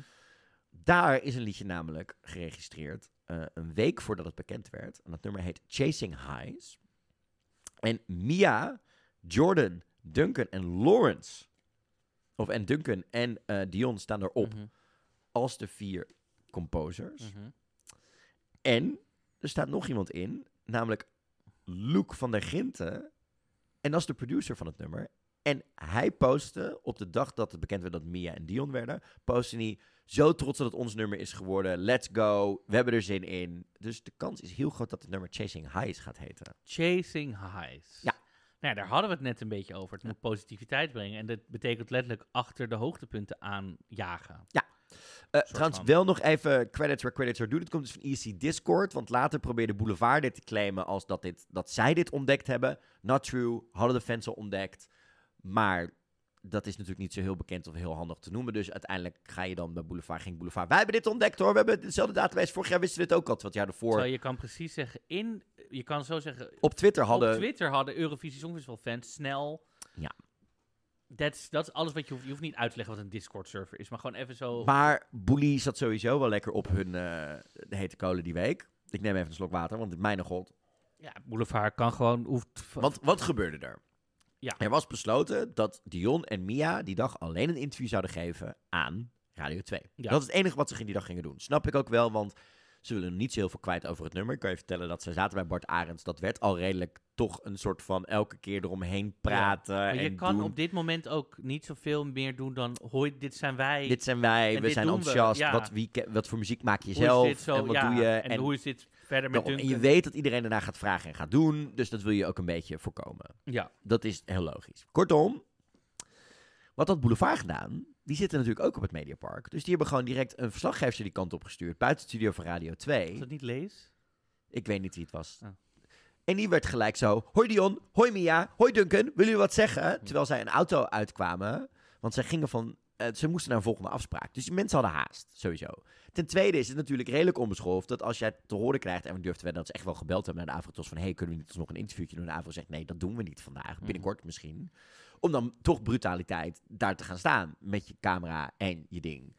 Daar is een liedje namelijk geregistreerd een week voordat het bekend werd. En dat nummer heet Chasing Highs. En Mia, Jordan, Duncan en Lawrence, of en Duncan en eh, Dion staan erop Mhm. als de vier composers. Mhm. En er staat nog iemand in, namelijk Luc van der Ginten. En dat is de producer van het nummer. En hij postte op de dag dat het bekend werd dat Mia en Dion werden, postte hij zo trots dat het ons nummer is geworden. Let's go. We hebben er zin in. Dus de kans is heel groot dat het nummer Chasing Highs gaat heten. Chasing Highs. Ja. Nou ja, daar hadden we het net een beetje over. Het moet positiviteit brengen. En dat betekent letterlijk achter de hoogtepunten aanjagen. Ja. Soort trouwens, van. wel nog even credits where credits are due. Dit komt dus van EC Discord. Want later probeerde Boulevard dit te claimen als dat, dit, dat zij dit ontdekt hebben. Not true. Hadden de fans al ontdekt. Maar dat is natuurlijk niet zo heel bekend of heel handig te noemen. Dus uiteindelijk ga je dan bij Boulevard. Ging Boulevard. Wij hebben dit ontdekt hoor. We hebben dezelfde database. Vorig jaar wisten we het ook al. Wat jaar ervoor. Terwijl je kan precies zeggen, in, je kan zo zeggen, Op Twitter hadden. op Twitter hadden Eurovisie Songfestival fans snel... Ja. That's, dat is alles wat je hoeft. Je hoeft niet uit te leggen wat een Discord-server is, maar gewoon even zo... Maar Boelie zat sowieso wel lekker op hun de hete kolen die week. Ik neem even een slok water, want mijn god. Ja, Boulevard kan gewoon... Hoeft, Want wat gebeurde er? Ja. Er was besloten dat Dion en Mia die dag alleen een interview zouden geven aan Radio 2. Ja. Dat is het enige wat ze die dag gingen doen. Snap ik ook wel, want ze willen niet zo heel veel kwijt over het nummer. Ik kan je vertellen dat ze zaten bij Bart Arends. Dat werd al redelijk toch een soort van elke keer eromheen praten. Maar je en kan doen. op dit moment ook niet zoveel meer doen dan... Hoi, dit zijn wij. Dit zijn wij, en we zijn enthousiast. ja. Wat, wie, wat voor muziek maak je Hoe zelf? zo? en wat Ja, doe je? En, hoe is dit verder met Daarom. En je weet dat iedereen daarna gaat vragen en gaat doen. Dus dat wil je ook een beetje voorkomen. Ja. Dat is heel logisch. Kortom, wat had Boulevard gedaan? Die zitten natuurlijk ook op het Mediapark. Dus die hebben gewoon direct een verslaggever die kant op gestuurd. Buiten het studio van Radio 2. Is dat niet lees? Ik weet niet wie het was. Oh. En die werd gelijk zo... Hoi Dion, hoi Mia, hoi Duncan, willen jullie wat zeggen? Terwijl zij een auto uitkwamen. Want zij gingen van... eh, ze moesten naar een volgende afspraak. Dus die mensen hadden haast, sowieso. Ten tweede is het natuurlijk redelijk onbeschoft... dat als jij te horen krijgt... en we durfden wedden dat ze echt wel gebeld hebben naar de Avrotos... van... hey, kunnen we niet nog een interviewtje doen? En de Avro zegt... nee, dat doen we niet vandaag. Binnenkort misschien. Om dan toch brutaliteit daar te gaan staan... met je camera en je ding.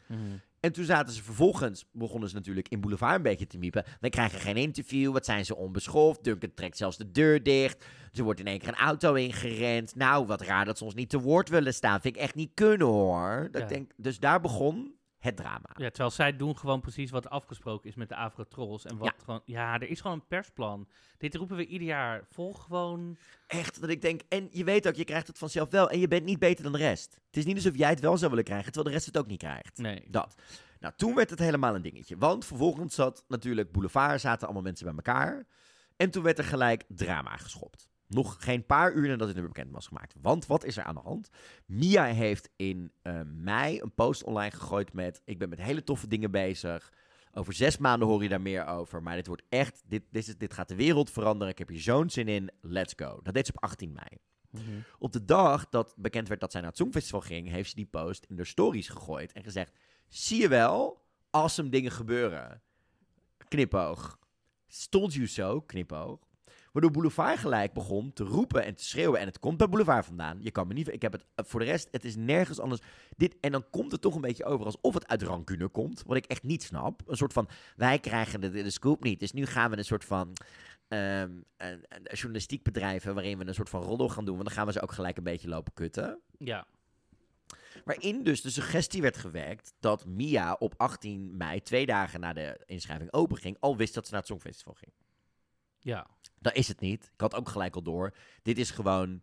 En toen zaten ze vervolgens, begonnen ze natuurlijk in Boulevard een beetje te miepen. Wij krijgen geen interview, wat zijn ze onbeschoft. Duncan trekt zelfs de deur dicht. Ze wordt in één keer een auto ingerend. Nou, wat raar dat ze ons niet te woord willen staan. Vind ik echt niet kunnen hoor. Dat Ja. ik denk, dus daar begon het drama. Ja, terwijl zij doen gewoon precies wat afgesproken is met de Afro-trolls. En wat Ja. gewoon... Ja, er is gewoon een persplan. Dit roepen we ieder jaar. Volg gewoon... Echt, dat ik denk, en je weet ook, je krijgt het vanzelf wel. En je bent niet beter dan de rest. Het is niet alsof jij het wel zou willen krijgen, terwijl de rest het ook niet krijgt. Nee. Dat. Nou, toen werd het helemaal een dingetje. Want vervolgens zat natuurlijk Boulevard, zaten allemaal mensen bij elkaar. En toen werd er gelijk drama geschopt. Nog geen paar uur nadat het nummer bekend was gemaakt. Want wat is er aan de hand? Mia heeft in eh, mei een post online gegooid met... Ik ben met hele toffe dingen bezig. Over zes maanden hoor je daar meer over. Maar dit wordt echt... Dit, dit, is, dit gaat de wereld veranderen. Ik heb hier zo'n zin in. Let's go. Dat deed ze op 18 mei. Op de dag dat bekend werd dat zij naar het Songfestival ging... heeft ze die post in de stories gegooid en gezegd... zie je wel, awesome dingen gebeuren. Knipoog. Stond you so, knipoog. Waardoor Boulevard gelijk begon te roepen en te schreeuwen. En het komt bij Boulevard vandaan. Je kan me niet... Ik heb het... eh, Voor de rest, het is nergens anders. Dit, en dan komt het toch een beetje over alsof het uit rancune komt. Wat ik echt niet snap. Een soort van, wij krijgen de, de scoop niet. Dus nu gaan we een soort van... ehm, een, een journalistiek bedrijven waarin we een soort van roddel gaan doen. Want dan gaan we ze ook gelijk een beetje lopen kutten. Ja. Waarin dus de suggestie werd gewekt dat Mia op 18 mei, twee dagen na de inschrijving open ging, al wist dat ze naar het Songfestival ging. Ja. Dat is het niet. Ik had ook gelijk al door. Dit is gewoon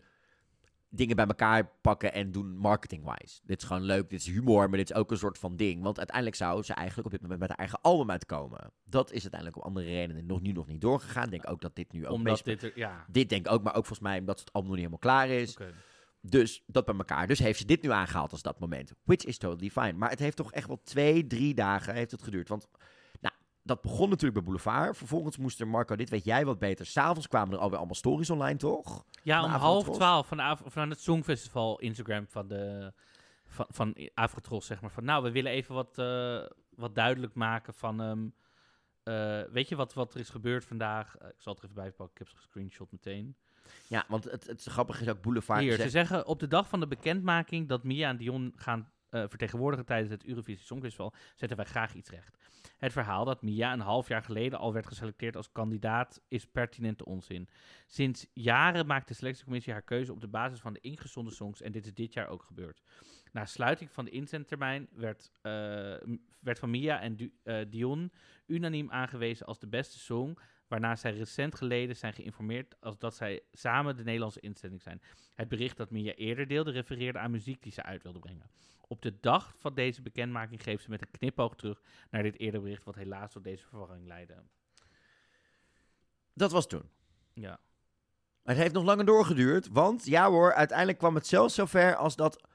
dingen bij elkaar pakken en doen marketing-wise. Dit is gewoon leuk, dit is humor, maar dit is ook een soort van ding. Want uiteindelijk zou ze eigenlijk op dit moment met haar eigen album uitkomen. Dat is uiteindelijk om andere redenen nog, nu nog niet doorgegaan. Ik denk ook dat dit nu ook... Omdat meest- dit er- ja. Dit denk ik ook, maar ook volgens mij omdat het album nog niet helemaal klaar is. Dus dat bij elkaar. Dus heeft ze dit nu aangehaald als dat moment. Which is totally fine. Maar het heeft toch echt wel twee, drie dagen heeft het geduurd. Want dat begon natuurlijk bij Boulevard. Vervolgens moest er, Marco, dit weet jij wat beter. S'avonds kwamen er alweer allemaal stories online, toch? Ja, om half twaalf van, van het Songfestival Instagram van, de, van, van Afrotros, zeg maar. Van, nou, we willen even wat, eh, wat duidelijk maken van... eh, weet je wat, wat er is gebeurd vandaag? Eh, ik zal het er even bij pakken, ik heb ze gescreenshot meteen. Ja, want het, het grappige is ook Boulevard. Hier, ze zeggen op de dag van de bekendmaking dat Mia en Dion gaan vertegenwoordigen tijdens het Eurovisie Songfestival, zetten wij graag iets recht. Het verhaal dat Mia een half jaar geleden al werd geselecteerd als kandidaat is pertinente onzin. Sinds jaren maakt de selectiecommissie haar keuze op de basis van de ingezonden songs en dit is dit jaar ook gebeurd. Na sluiting van de inzendtermijn werd, eh, werd van Mia en eh, Dion unaniem aangewezen als de beste song, waarna zij recent geleden zijn geïnformeerd als dat zij samen de Nederlandse inzending zijn. Het bericht dat Mia eerder deelde refereerde aan muziek die ze uit wilde brengen. Op de dag van deze bekendmaking geeft ze met een knipoog terug naar dit eerder bericht, wat helaas tot deze verwarring leidde. Dat was toen. Ja. Het heeft nog langer doorgeduurd, want ja hoor, uiteindelijk kwam het zelfs zover als dat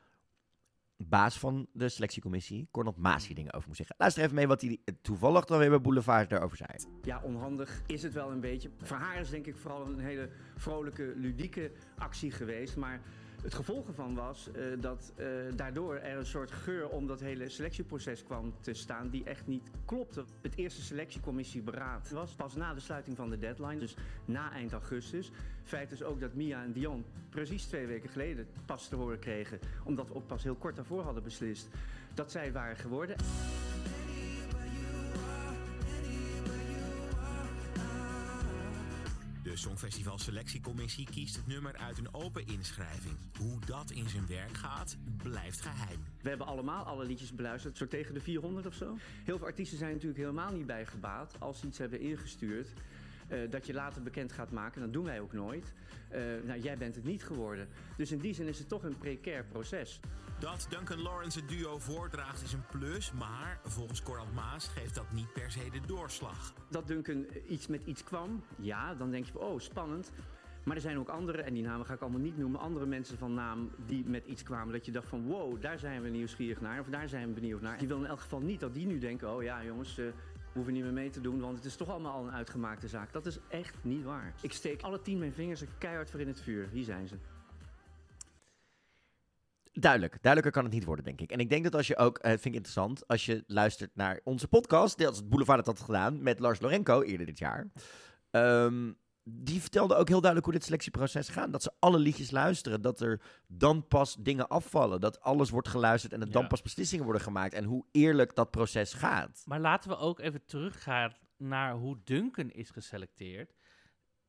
baas van de selectiecommissie, Cornel Maas, hier dingen over moest zeggen. Luister even mee wat hij toevallig dan weer bij Boulevard daarover zei. Ja, onhandig is het wel een beetje. Voor haar is denk ik vooral een hele vrolijke, ludieke actie geweest. Maar het gevolg ervan was eh, dat eh, daardoor er een soort geur om dat hele selectieproces kwam te staan die echt niet klopte. Het eerste selectiecommissieberaad was pas na de sluiting van de deadline, dus na eind augustus. Feit is ook dat Mia en Dion precies twee weken geleden pas te horen kregen, omdat we ook pas heel kort daarvoor hadden beslist dat zij waren geworden. De Songfestival Selectiecommissie kiest het nummer uit een open inschrijving. Hoe dat in zijn werk gaat, blijft geheim. We hebben allemaal alle liedjes beluisterd, zo tegen de 400 of zo. Heel veel artiesten zijn natuurlijk helemaal niet bij gebaat als ze iets hebben ingestuurd. eh, dat je later bekend gaat maken, dat doen wij ook nooit. Eh, nou, jij bent het niet geworden. Dus in die zin is het toch een precair proces. Dat Duncan Lawrence het duo voordraagt is een plus, maar volgens Corant Maas geeft dat niet per se de doorslag. Dat Duncan iets met iets kwam, ja, dan denk je, oh, spannend. Maar er zijn ook andere, en die namen ga ik allemaal niet noemen, andere mensen van naam die met iets kwamen. Dat je dacht van, wow, daar zijn we nieuwsgierig naar, of daar zijn we benieuwd naar. Die wil in elk geval niet dat die nu denken, oh ja jongens, eh, we hoeven niet meer mee te doen, want het is toch allemaal al een uitgemaakte zaak. Dat is echt niet waar. Ik steek alle tien mijn vingers er keihard voor in het vuur. Hier zijn ze. Duidelijk. Duidelijker kan het niet worden, denk ik. En ik denk dat als je ook, eh, vind ik interessant, als je luistert naar onze podcast, deels het Boulevard dat had gedaan met Lars Lorenko eerder dit jaar. Ehm, die vertelde ook heel duidelijk hoe dit selectieproces gaat. Dat ze alle liedjes luisteren. Dat er dan pas dingen afvallen. Dat alles wordt geluisterd en er dan pas beslissingen worden gemaakt. En hoe eerlijk dat proces gaat. Maar laten we ook even teruggaan naar hoe Duncan is geselecteerd.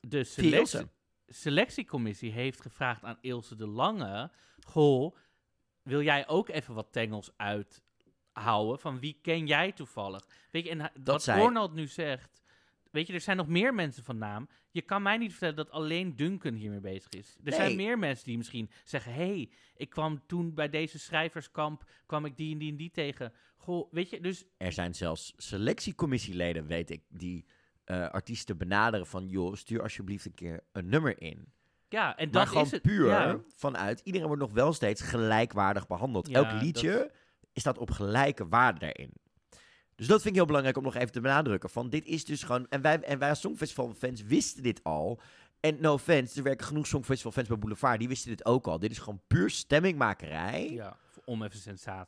De selectie, selectiecommissie heeft gevraagd aan Ilse de Lange... Goh, wil jij ook even wat tengels uithouden? Van wie ken jij toevallig? Weet je, en hij- wat Ronald nu zegt... Weet je, er zijn nog meer mensen van naam. Je kan mij niet vertellen dat alleen Duncan hiermee bezig is. Er zijn meer mensen die misschien zeggen... hey, ik kwam toen bij deze schrijverskamp... kwam ik die en die en die tegen. Goh, weet je, dus Er zijn zelfs selectiecommissieleden, weet ik, die eh, artiesten benaderen van... joh, stuur alsjeblieft een keer een nummer in. Ja, en maar dat gewoon is het. puur Ja. vanuit... iedereen wordt nog wel steeds gelijkwaardig behandeld. Ja, Elk liedje dat- staat op gelijke waarde daarin. Dus dat vind ik heel belangrijk om nog even te benadrukken. Van dit is dus gewoon... En wij, en wij als Songfestival-fans wisten dit al. En no offense, er werken genoeg Songfestival-fans bij Boulevard. Die wisten dit ook al. Dit is gewoon puur stemmingmakerij. Ja. Om even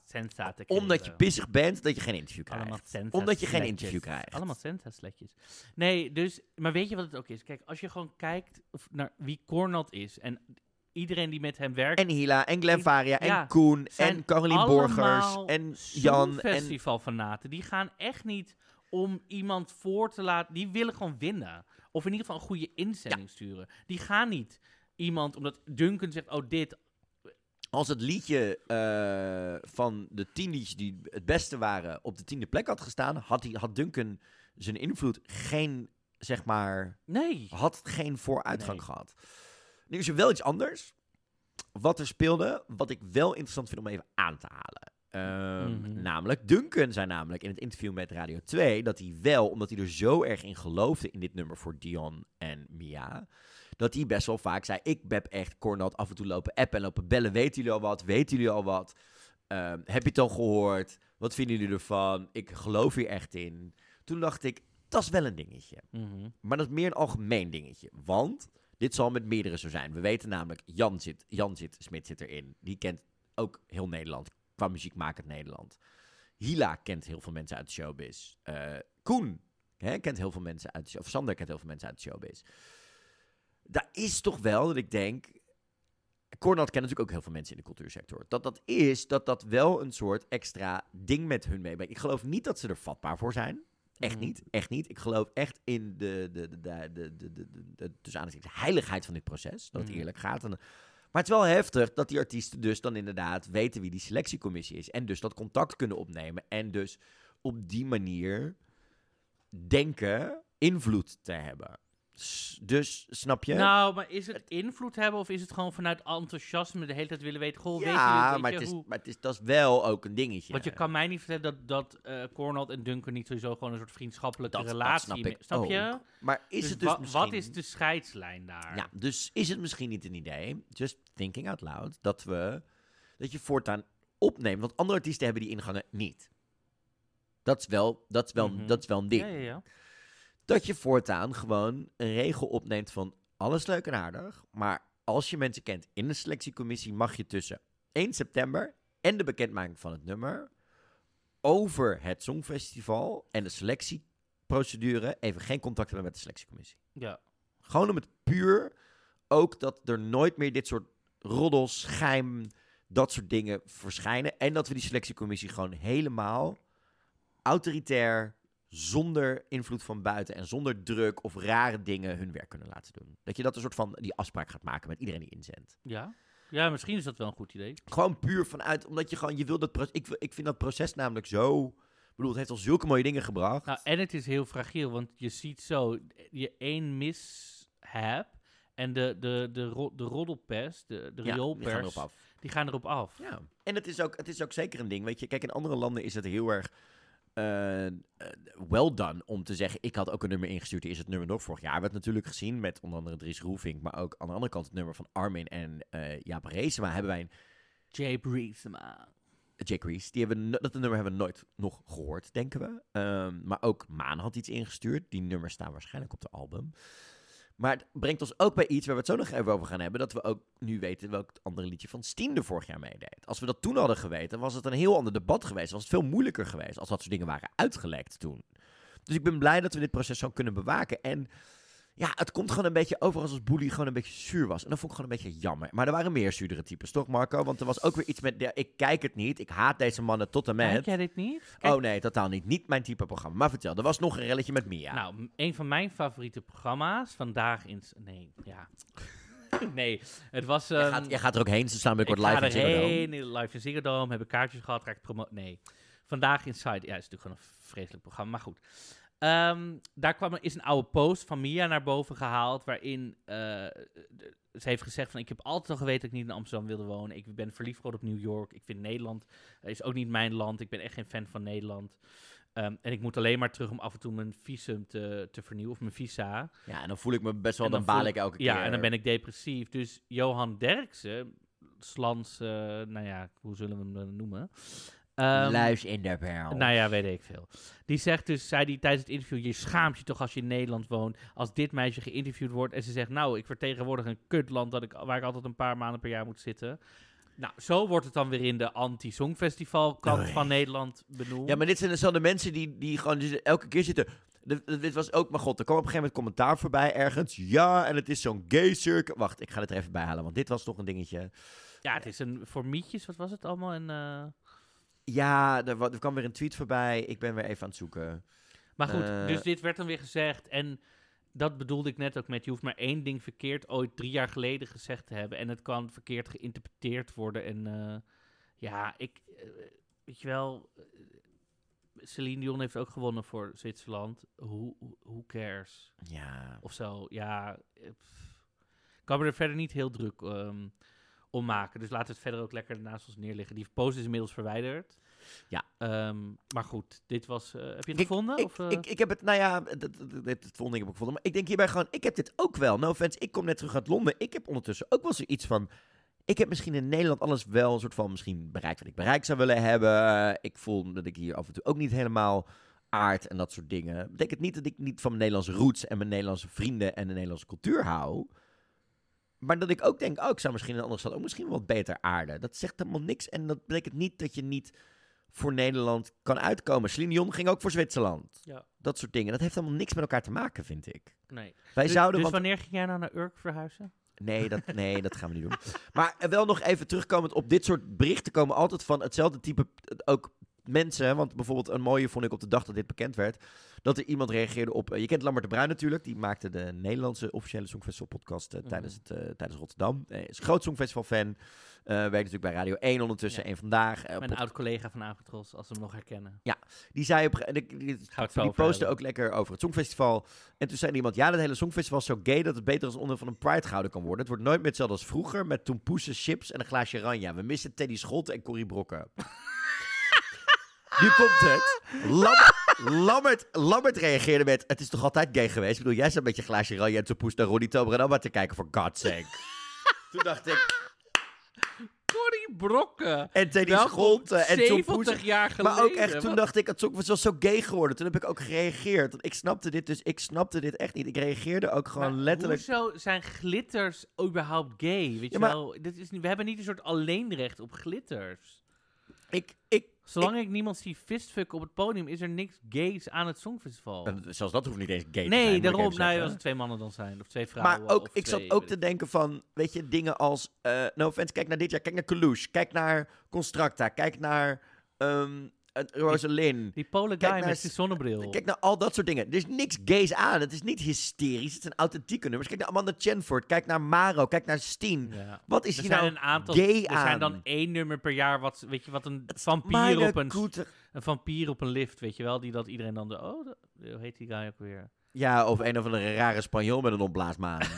sensa te Omdat je pissig bent dat je geen interview Allemaal krijgt. sensa Omdat je geen sletjes. interview krijgt. Allemaal sensa-sletjes. Nee, dus... Maar weet je wat het ook is? Kijk, als je gewoon kijkt naar wie Cornald is... en iedereen die met hem werkt... En Hila, en Glenn Faria, en Ja, Koen, en Carolien Borgers, allemaal en Jan. En, festivalfanaten. Die gaan echt niet om iemand voor te laten... Die willen gewoon winnen. Of in ieder geval een goede inzending sturen. Die gaan niet iemand... Omdat Duncan zegt, oh dit... als het liedje eh, van de tien liedjes die het beste waren op de tiende plek had gestaan, had, hij, had Duncan zijn invloed geen, zeg maar, Nee. had geen vooruitgang Nee. gehad. Nu is er wel iets anders. Wat er speelde, wat ik wel interessant vind om even aan te halen. Ehm, Mhm. Namelijk, Duncan zei namelijk in het interview met Radio 2 dat hij wel, omdat hij er zo erg in geloofde in dit nummer voor Dion en Mia, dat hij best wel vaak zei: Ik heb echt Cornald af en toe lopen appen en lopen bellen. Weten jullie al wat? Weten jullie al wat? Ehm, heb je het al gehoord? Wat vinden jullie ervan? Ik geloof hier echt in. Toen dacht ik: Dat is wel een dingetje. Mhm. Maar dat is meer een algemeen dingetje. Want dit zal met meerdere zo zijn. We weten namelijk, Jan, zit, Jan zit, Smit zit erin. Die kent ook heel Nederland. Qua muziekmakend Nederland. Hila kent heel veel mensen uit de showbiz. Eh, Koen hè, kent heel veel mensen uit de Of Sander kent heel veel mensen uit de showbiz. Daar is toch wel dat ik denk... Cornald kent natuurlijk ook heel veel mensen in de cultuursector. Dat dat is dat dat wel een soort extra ding met hun meebrengt. Ik geloof niet dat ze er vatbaar voor zijn. Echt Mhm. niet, echt niet. Ik geloof echt in de, de, de, de, de, de, de, de, de- heiligheid van dit proces. Dat het Mhm. eerlijk gaat. En, maar het is wel heftig dat die artiesten dus dan inderdaad weten wie die selectiecommissie is. En dus dat contact kunnen opnemen. En dus op die manier denken invloed te hebben. Dus, snap je? Nou, maar is het invloed hebben of is het gewoon vanuit enthousiasme de hele tijd willen weten? Goh, weet je, ja, weet maar, je het is, hoe... maar het is, dat is wel ook een dingetje. Want je kan mij niet vertellen dat, dat eh Cornald en Duncan niet sowieso gewoon een soort vriendschappelijke Dat- relatie... snap ik snap je? ook. Maar is het dus wa- misschien- Wat is de scheidslijn daar? Ja, dus is het misschien niet een idee, just thinking out loud, dat we, dat je voortaan opneemt, want andere artiesten hebben die ingangen niet. Dat is wel, dat is wel, Mhm. dat is wel een ding. Ja, ja, ja. Dat je voortaan gewoon een regel opneemt van alles leuk en aardig, maar als je mensen kent in de selectiecommissie, mag je tussen 1 september en de bekendmaking van het nummer over het Songfestival en de selectieprocedure even geen contact hebben met de selectiecommissie. Ja. Gewoon om het puur ook dat er nooit meer dit soort roddels, geheim, dat soort dingen verschijnen. En dat we die selectiecommissie gewoon helemaal autoritair, zonder invloed van buiten en zonder druk of rare dingen hun werk kunnen laten doen. Dat je dat een soort van die afspraak gaat maken met iedereen die inzendt. Ja. ja, misschien is dat wel een goed idee. Gewoon puur vanuit, omdat je gewoon, je wil dat proces, ik, ik vind dat proces namelijk zo, ik bedoel, het heeft al zulke mooie dingen gebracht. Nou, en het is heel fragiel, want je ziet zo, je één mishap en de, de, de, ro- de roddelpers, de, de Ja, rioolpers, die gaan erop af. die gaan erop af. Ja, en het is, ook, het is ook zeker een ding. Weet je, kijk, in andere landen is het heel erg eh, eh, well done om te zeggen: Ik had ook een nummer ingestuurd. Hier is het nummer nog. Vorig jaar werd natuurlijk gezien met onder andere Dries Roelvink. Maar ook aan de andere kant het nummer van Armin en eh Jaap Reesema. Hebben wij een. Jay Reesema. Reese. Die hebben, dat nummer hebben we nooit nog gehoord, denken we. Ehm, maar ook Maan had iets ingestuurd. Die nummers staan waarschijnlijk op de album. Maar het brengt ons ook bij iets waar we het zo nog even over gaan hebben. Dat we ook nu weten welk andere liedje van Steen er vorig jaar meedeed. Als we dat toen hadden geweten, was het een heel ander debat geweest. Was het veel moeilijker geweest als dat soort dingen waren uitgelekt toen. Dus ik ben blij dat we dit proces zo kunnen bewaken. En ja, het komt gewoon een beetje over alsof Boelie gewoon een beetje zuur was. En dat vond ik gewoon een beetje jammer. Maar er waren meer zuurdere types, toch Marco? Want er was ook weer iets met, ja, ik kijk het niet. Ik haat deze mannen tot en met. Kijk jij dit niet? Kijk- Oh nee, totaal niet. Niet mijn type programma. Maar vertel, er was nog een relletje met Mia. Nou, een van mijn favoriete programma's, Vandaag in... Nee, ja. nee, het was... Jij ehm, gaat- jij gaat er ook heen, ze staan binnenkort live in Ziggo Dome. erheen, live in Ziggo Dome, hebben kaartjes gehad, ik promo... Nee, Vandaag Inside, ja, is natuurlijk gewoon een vreselijk programma, maar goed. Ehm, daar kwam, er- is een oude post van Mia naar boven gehaald, waarin eh, ze heeft gezegd van, ik heb altijd al geweten dat ik niet in Amsterdam wilde wonen. Ik ben verliefd geworden op New York. Ik vind Nederland, eh, is ook niet mijn land. Ik ben echt geen fan van Nederland. Ehm, en ik moet alleen maar terug om af en toe mijn visum te, te vernieuwen, of mijn visa. Ja, en dan voel ik me best wel, En dan, baal ik elke keer. Ja, en dan ben ik depressief. Dus Johan Derksen, Slans, eh, nou ja, hoe zullen we hem dan noemen? Ehm, Luis in de. Nou ja, weet ik veel. Die zegt dus, zei die tijdens het interview, je schaamt je toch als je in Nederland woont, als dit meisje geïnterviewd wordt en ze zegt, nou, ik vertegenwoordig een kutland dat ik, waar ik altijd een paar maanden per jaar moet zitten. Nou, zo wordt het dan weer in de anti-songfestival kant Oei. van Nederland benoemd. Ja, maar dit zijn dus dan de mensen die, die gewoon dus elke keer zitten. De- Dit was ook, maar god, er kwam op een gegeven moment commentaar voorbij ergens. Ja, en het is zo'n gay circuit. Wacht, ik ga het er even bij halen, want dit was toch een dingetje. Ja, het is een voor mietjes, wat was het allemaal? En, eh, Ja, er, wa- er kwam weer een tweet voorbij. Ik ben weer even aan het zoeken. Maar goed, Eh, dus dit werd dan weer gezegd. En dat bedoelde ik net ook met, je hoeft maar één ding verkeerd ooit drie jaar geleden gezegd te hebben. En het kan verkeerd geïnterpreteerd worden. En eh, ja, ik, eh, weet je wel, Celine Dion heeft ook gewonnen voor Zwitserland. Who, who cares? Ja. Of zo, ja. pff. Ik kan me er verder niet heel druk ehm, om maken. Dus laten we het verder ook lekker naast ons neerliggen. Die post is inmiddels verwijderd. Ja. Ehm, maar goed, dit was... eh, heb je het Ik- gevonden? Ik, of, eh? ik, ik heb het, nou ja, het, het, het, volgende heb ik gevonden. Maar ik denk hierbij gewoon, ik heb dit ook wel. No offense, ik kom net terug uit Londen. Ik heb ondertussen ook wel zoiets van... Ik heb misschien in Nederland alles wel een soort van misschien bereikt wat ik bereikt zou willen hebben. Ik voel dat ik hier af en toe ook niet helemaal aard en dat soort dingen. Dat betekent niet dat ik niet van mijn Nederlandse roots en mijn Nederlandse vrienden en de Nederlandse cultuur hou. Maar dat ik ook denk, oh, ik zou misschien in een andere stad ook misschien wat beter aarden. Dat zegt helemaal niks. En dat betekent niet dat je niet voor Nederland kan uitkomen. Celine Dion ging ook voor Zwitserland. Ja. Dat soort dingen. Dat heeft helemaal niks met elkaar te maken, vind ik. Nee. Wij dus, zouden... dus want- wanneer ging jij nou naar Urk verhuizen? Nee dat, nee, dat gaan we niet doen. Maar eh, wel nog even terugkomend op dit soort berichten komen altijd van hetzelfde type eh, ook mensen. Want bijvoorbeeld een mooie vond ik op de dag dat dit bekend werd. Dat er iemand reageerde op... eh, je kent Lambert de Bruin natuurlijk. Die maakte de Nederlandse officiële Songfestival podcast eh, Mhm. tijdens, het, eh, tijdens Rotterdam. Hij is groot Songfestival fan. Werkt natuurlijk bij Radio 1 ondertussen. Ja. één vandaag. Mijn pod- oud-collega van als we hem nog herkennen. ja, die zei op die, die, die postte ook lekker over het Songfestival. En toen zei iemand, ja, dat hele Songfestival is zo gay dat het beter als onderdeel van een Pride gehouden kan worden. Het wordt nooit meer hetzelfde als vroeger, met tompoesen, chips en een glaasje ranja. We missen Teddy Scholte en Corrie Brokken. Nu komt het. Lam- Lammert, Lammert reageerde met, het is toch altijd gay geweest? Ik bedoel, jij zat met je glaasje ranja en tompoes naar Ronnie Tober en Abba te kijken, voor God's sake. toen dacht ik... Corrie Brokken. En Teddy Welkom, Scholte en Tom 70 Poes. jaar Maar ook geleden. echt, toen Wat? dacht ik, het was wel zo gay geworden. Toen heb ik ook gereageerd. Want ik snapte dit dus, ik snapte dit echt niet. Ik reageerde ook gewoon Maar letterlijk... Hoezo zijn glitters überhaupt gay? Weet Ja, je maar- wel, dit is we hebben niet een soort alleenrecht op glitters. Ik, ik, Zolang ik, niemand zie fistfucken op het podium, is er niks gays aan het Songfestival. En zelfs dat hoeft niet eens gay te zijn. nee, moet ik daarom. Nou, zeggen. als het twee mannen dan zijn, of twee vrouwen. Maar ook, of ik zat ook weet te denken van, weet je, dingen als... eh no offense, kijk naar dit jaar, kijk naar Kalouche, kijk naar Constructa, kijk naar ehm Rosalind. Die Polen guy met die s- zonnebril. Kijk naar al dat soort dingen. Er is niks gays aan. Het is niet hysterisch. Het zijn authentieke nummers. Kijk naar Amanda Chenford. Kijk naar Maro. Kijk naar Steen. Ja. Wat is er hier zijn nou een aantal, gay Er aan? zijn dan één nummer per jaar wat, weet je, wat een vampier op een, een vampier op een lift, weet je wel, die dat iedereen dan de, oh, hoe heet die guy ook weer? Ja, of een of andere rare Spanjool met een opblaasmaan.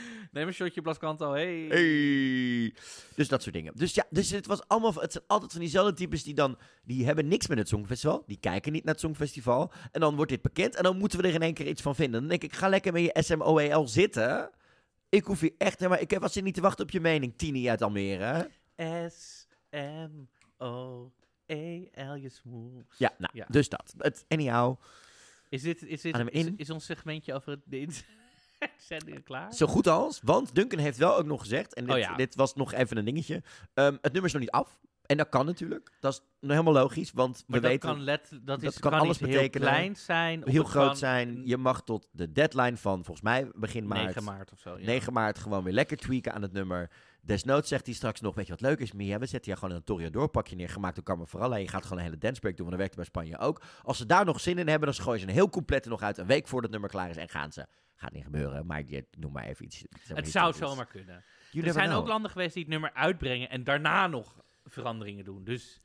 Neem een shotje Blascanto, hey. hey. Dus dat soort dingen. Dus ja, dus het was allemaal, het zijn altijd van diezelfde types die dan, die hebben niks met het Songfestival. Die kijken niet naar het Songfestival. En dan wordt dit bekend en dan moeten we er in één keer iets van vinden. Dan denk ik, ga lekker met je SMOEL zitten. Ik hoef hier echt, maar ik heb was niet te wachten op je mening, Tini uit Almere. S-M-O-E-L, je smoes. Ja, nou, Ja. dus dat. Het, anyhow, Is, dit, is, dit, is, is ons segmentje over het inzending klaar? Zo goed als, want Duncan heeft wel ook nog gezegd, en dit, Oh ja. dit was nog even een dingetje, ehm, het nummer is nog niet af. En dat kan natuurlijk. Dat is helemaal logisch, want Maar we dat weten... kan, let, dat is, kan, alles heel klein zijn. of Heel groot kan zijn. Je mag tot de deadline van, volgens mij, begin maart. 9 maart of zo. Ja. 9 maart gewoon weer lekker tweaken aan het nummer. Desnoods zegt hij straks nog, weet je wat leuk is, Mia? We zetten je gewoon een Toreador pakje neer, gemaakt door Carmen Faralla. Je gaat gewoon een hele dancebreak doen, want dat werkte bij Spanje ook. Als ze daar nog zin in hebben, dan gooien ze een heel complete nog uit. Een week voordat het nummer klaar is en gaan ze. Gaat niet gebeuren, maar je, noem maar even iets. zeg Het zou zomaar kunnen. You er zijn know. ook landen geweest die het nummer uitbrengen en daarna nog veranderingen doen. Dus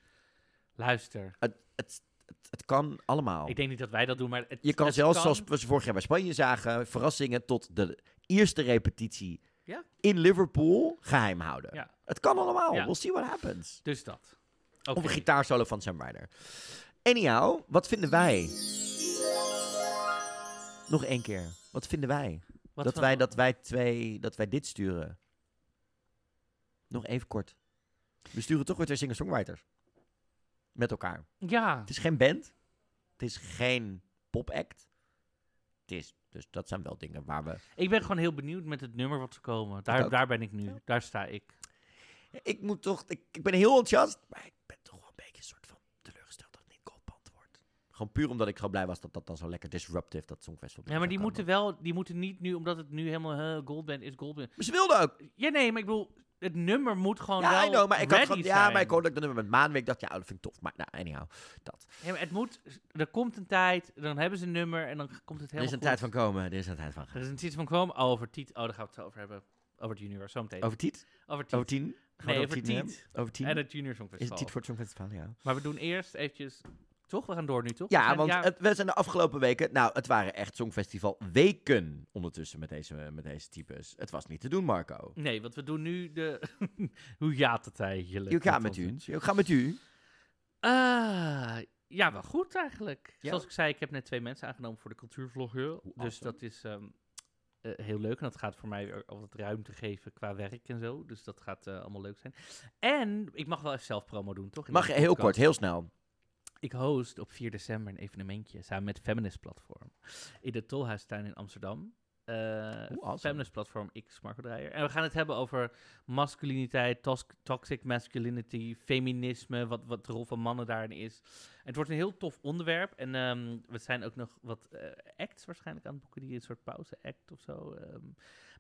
luister. Het, het, het, het kan allemaal. Ik denk niet dat wij dat doen, maar het, Je kan zelfs, kan. zoals we ze vorig jaar bij Spanje zagen, verrassingen tot de eerste repetitie Ja. in Liverpool geheim houden. Ja. Het kan allemaal. Ja. We'll see what happens. Dus dat. Of een gitaarsolo van Sam Ryder. Anyhow, wat vinden wij? Nog één keer. Wat vinden wij? Wat dat, van- wij dat wij twee, dat wij dit sturen. Nog even kort. We sturen toch weer twee singer-songwriters. Met elkaar. Ja. Het is geen band. Het is geen popact. Het is, dus dat zijn wel dingen waar we... Ik ben gewoon heel benieuwd met het nummer wat ze komen. Daar, daar ben ik nu. Daar sta ik. Ik moet toch... Ik, ik ben heel enthousiast, maar ik ben toch wel een beetje een soort van teleurgesteld dat het niet Goldband wordt. Gewoon puur omdat ik gewoon blij was dat dat dan zo lekker disruptive, dat Songfestival. Ja, maar die moeten wel, die moeten niet nu, omdat het nu helemaal uh, Goldband is Goldband. Maar ze wilden ook. Ja, nee, maar ik bedoel, het nummer moet gewoon Ja, wel know, maar ik had gewoon, ja, maar ik hoorde dat nummer met Maanweek dacht, ja, dat vind ik tof. Maar nou, anyhow, dat. Ja, het moet, er komt een tijd, dan hebben ze een nummer en dan komt het Er helemaal is een goed. tijd van komen, er is een tijd van gaan. Er is een tijd van komen. Oh, over Tiet. Oh, daar gaan we het over hebben. Over het junior, zo meteen. Over Tiet? Over Tiet. Over tien? Nee, over Tiet. Over tien? En het junior Is songfestival. het Tiet voor het Songfestival, ja. Maar we doen eerst eventjes... Toch? We gaan door nu, toch? Ja, zijn- want Het, we zijn de afgelopen weken... Nou, het waren echt Songfestival weken ondertussen met deze, met deze types. Het was niet te doen, Marco. Nee, want we doen nu de... Hoe gaat het eigenlijk? Hoe gaat met u? Hoe gaat met u? Ah, ja, wel goed eigenlijk. Ja? Zoals ik zei, ik heb net twee mensen aangenomen voor de cultuurvlogger. Dus dat is ehm, eh, heel leuk. En dat gaat voor mij weer wat ruimte geven qua werk en zo. Dus dat gaat eh, allemaal leuk zijn. En ik mag wel even zelf promo doen, toch? In Mag je heel kort, heel snel. Ik host op 4 december een evenementje samen met Feminist Platform in de Tolhuistuin in Amsterdam. Awesome. Feminist Platform X Marco Dreyer. En we gaan het hebben over masculiniteit, tos- toxic masculinity, feminisme, wat, wat de rol van mannen daarin is. En het wordt een heel tof onderwerp. En ehm, we zijn ook nog wat eh, acts waarschijnlijk aan het boeken, die een soort pauze-act of zo. ehm.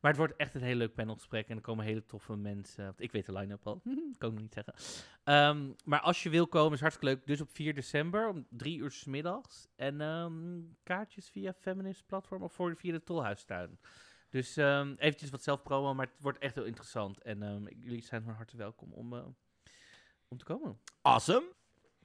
Maar het wordt echt een heel leuk panelgesprek en er komen hele toffe mensen. Want Ik weet de line-up al, kan ik nog niet zeggen. Ehm, maar als je wil komen, is hartstikke leuk. Dus op 4 december om drie uur 's middags. En ehm, kaartjes via Feminist Platform of voor, via de Tolhuistuin. Dus ehm eventjes wat zelfpromo, maar het wordt echt heel interessant. En jullie zijn van harte welkom om, eh, om te komen. Awesome.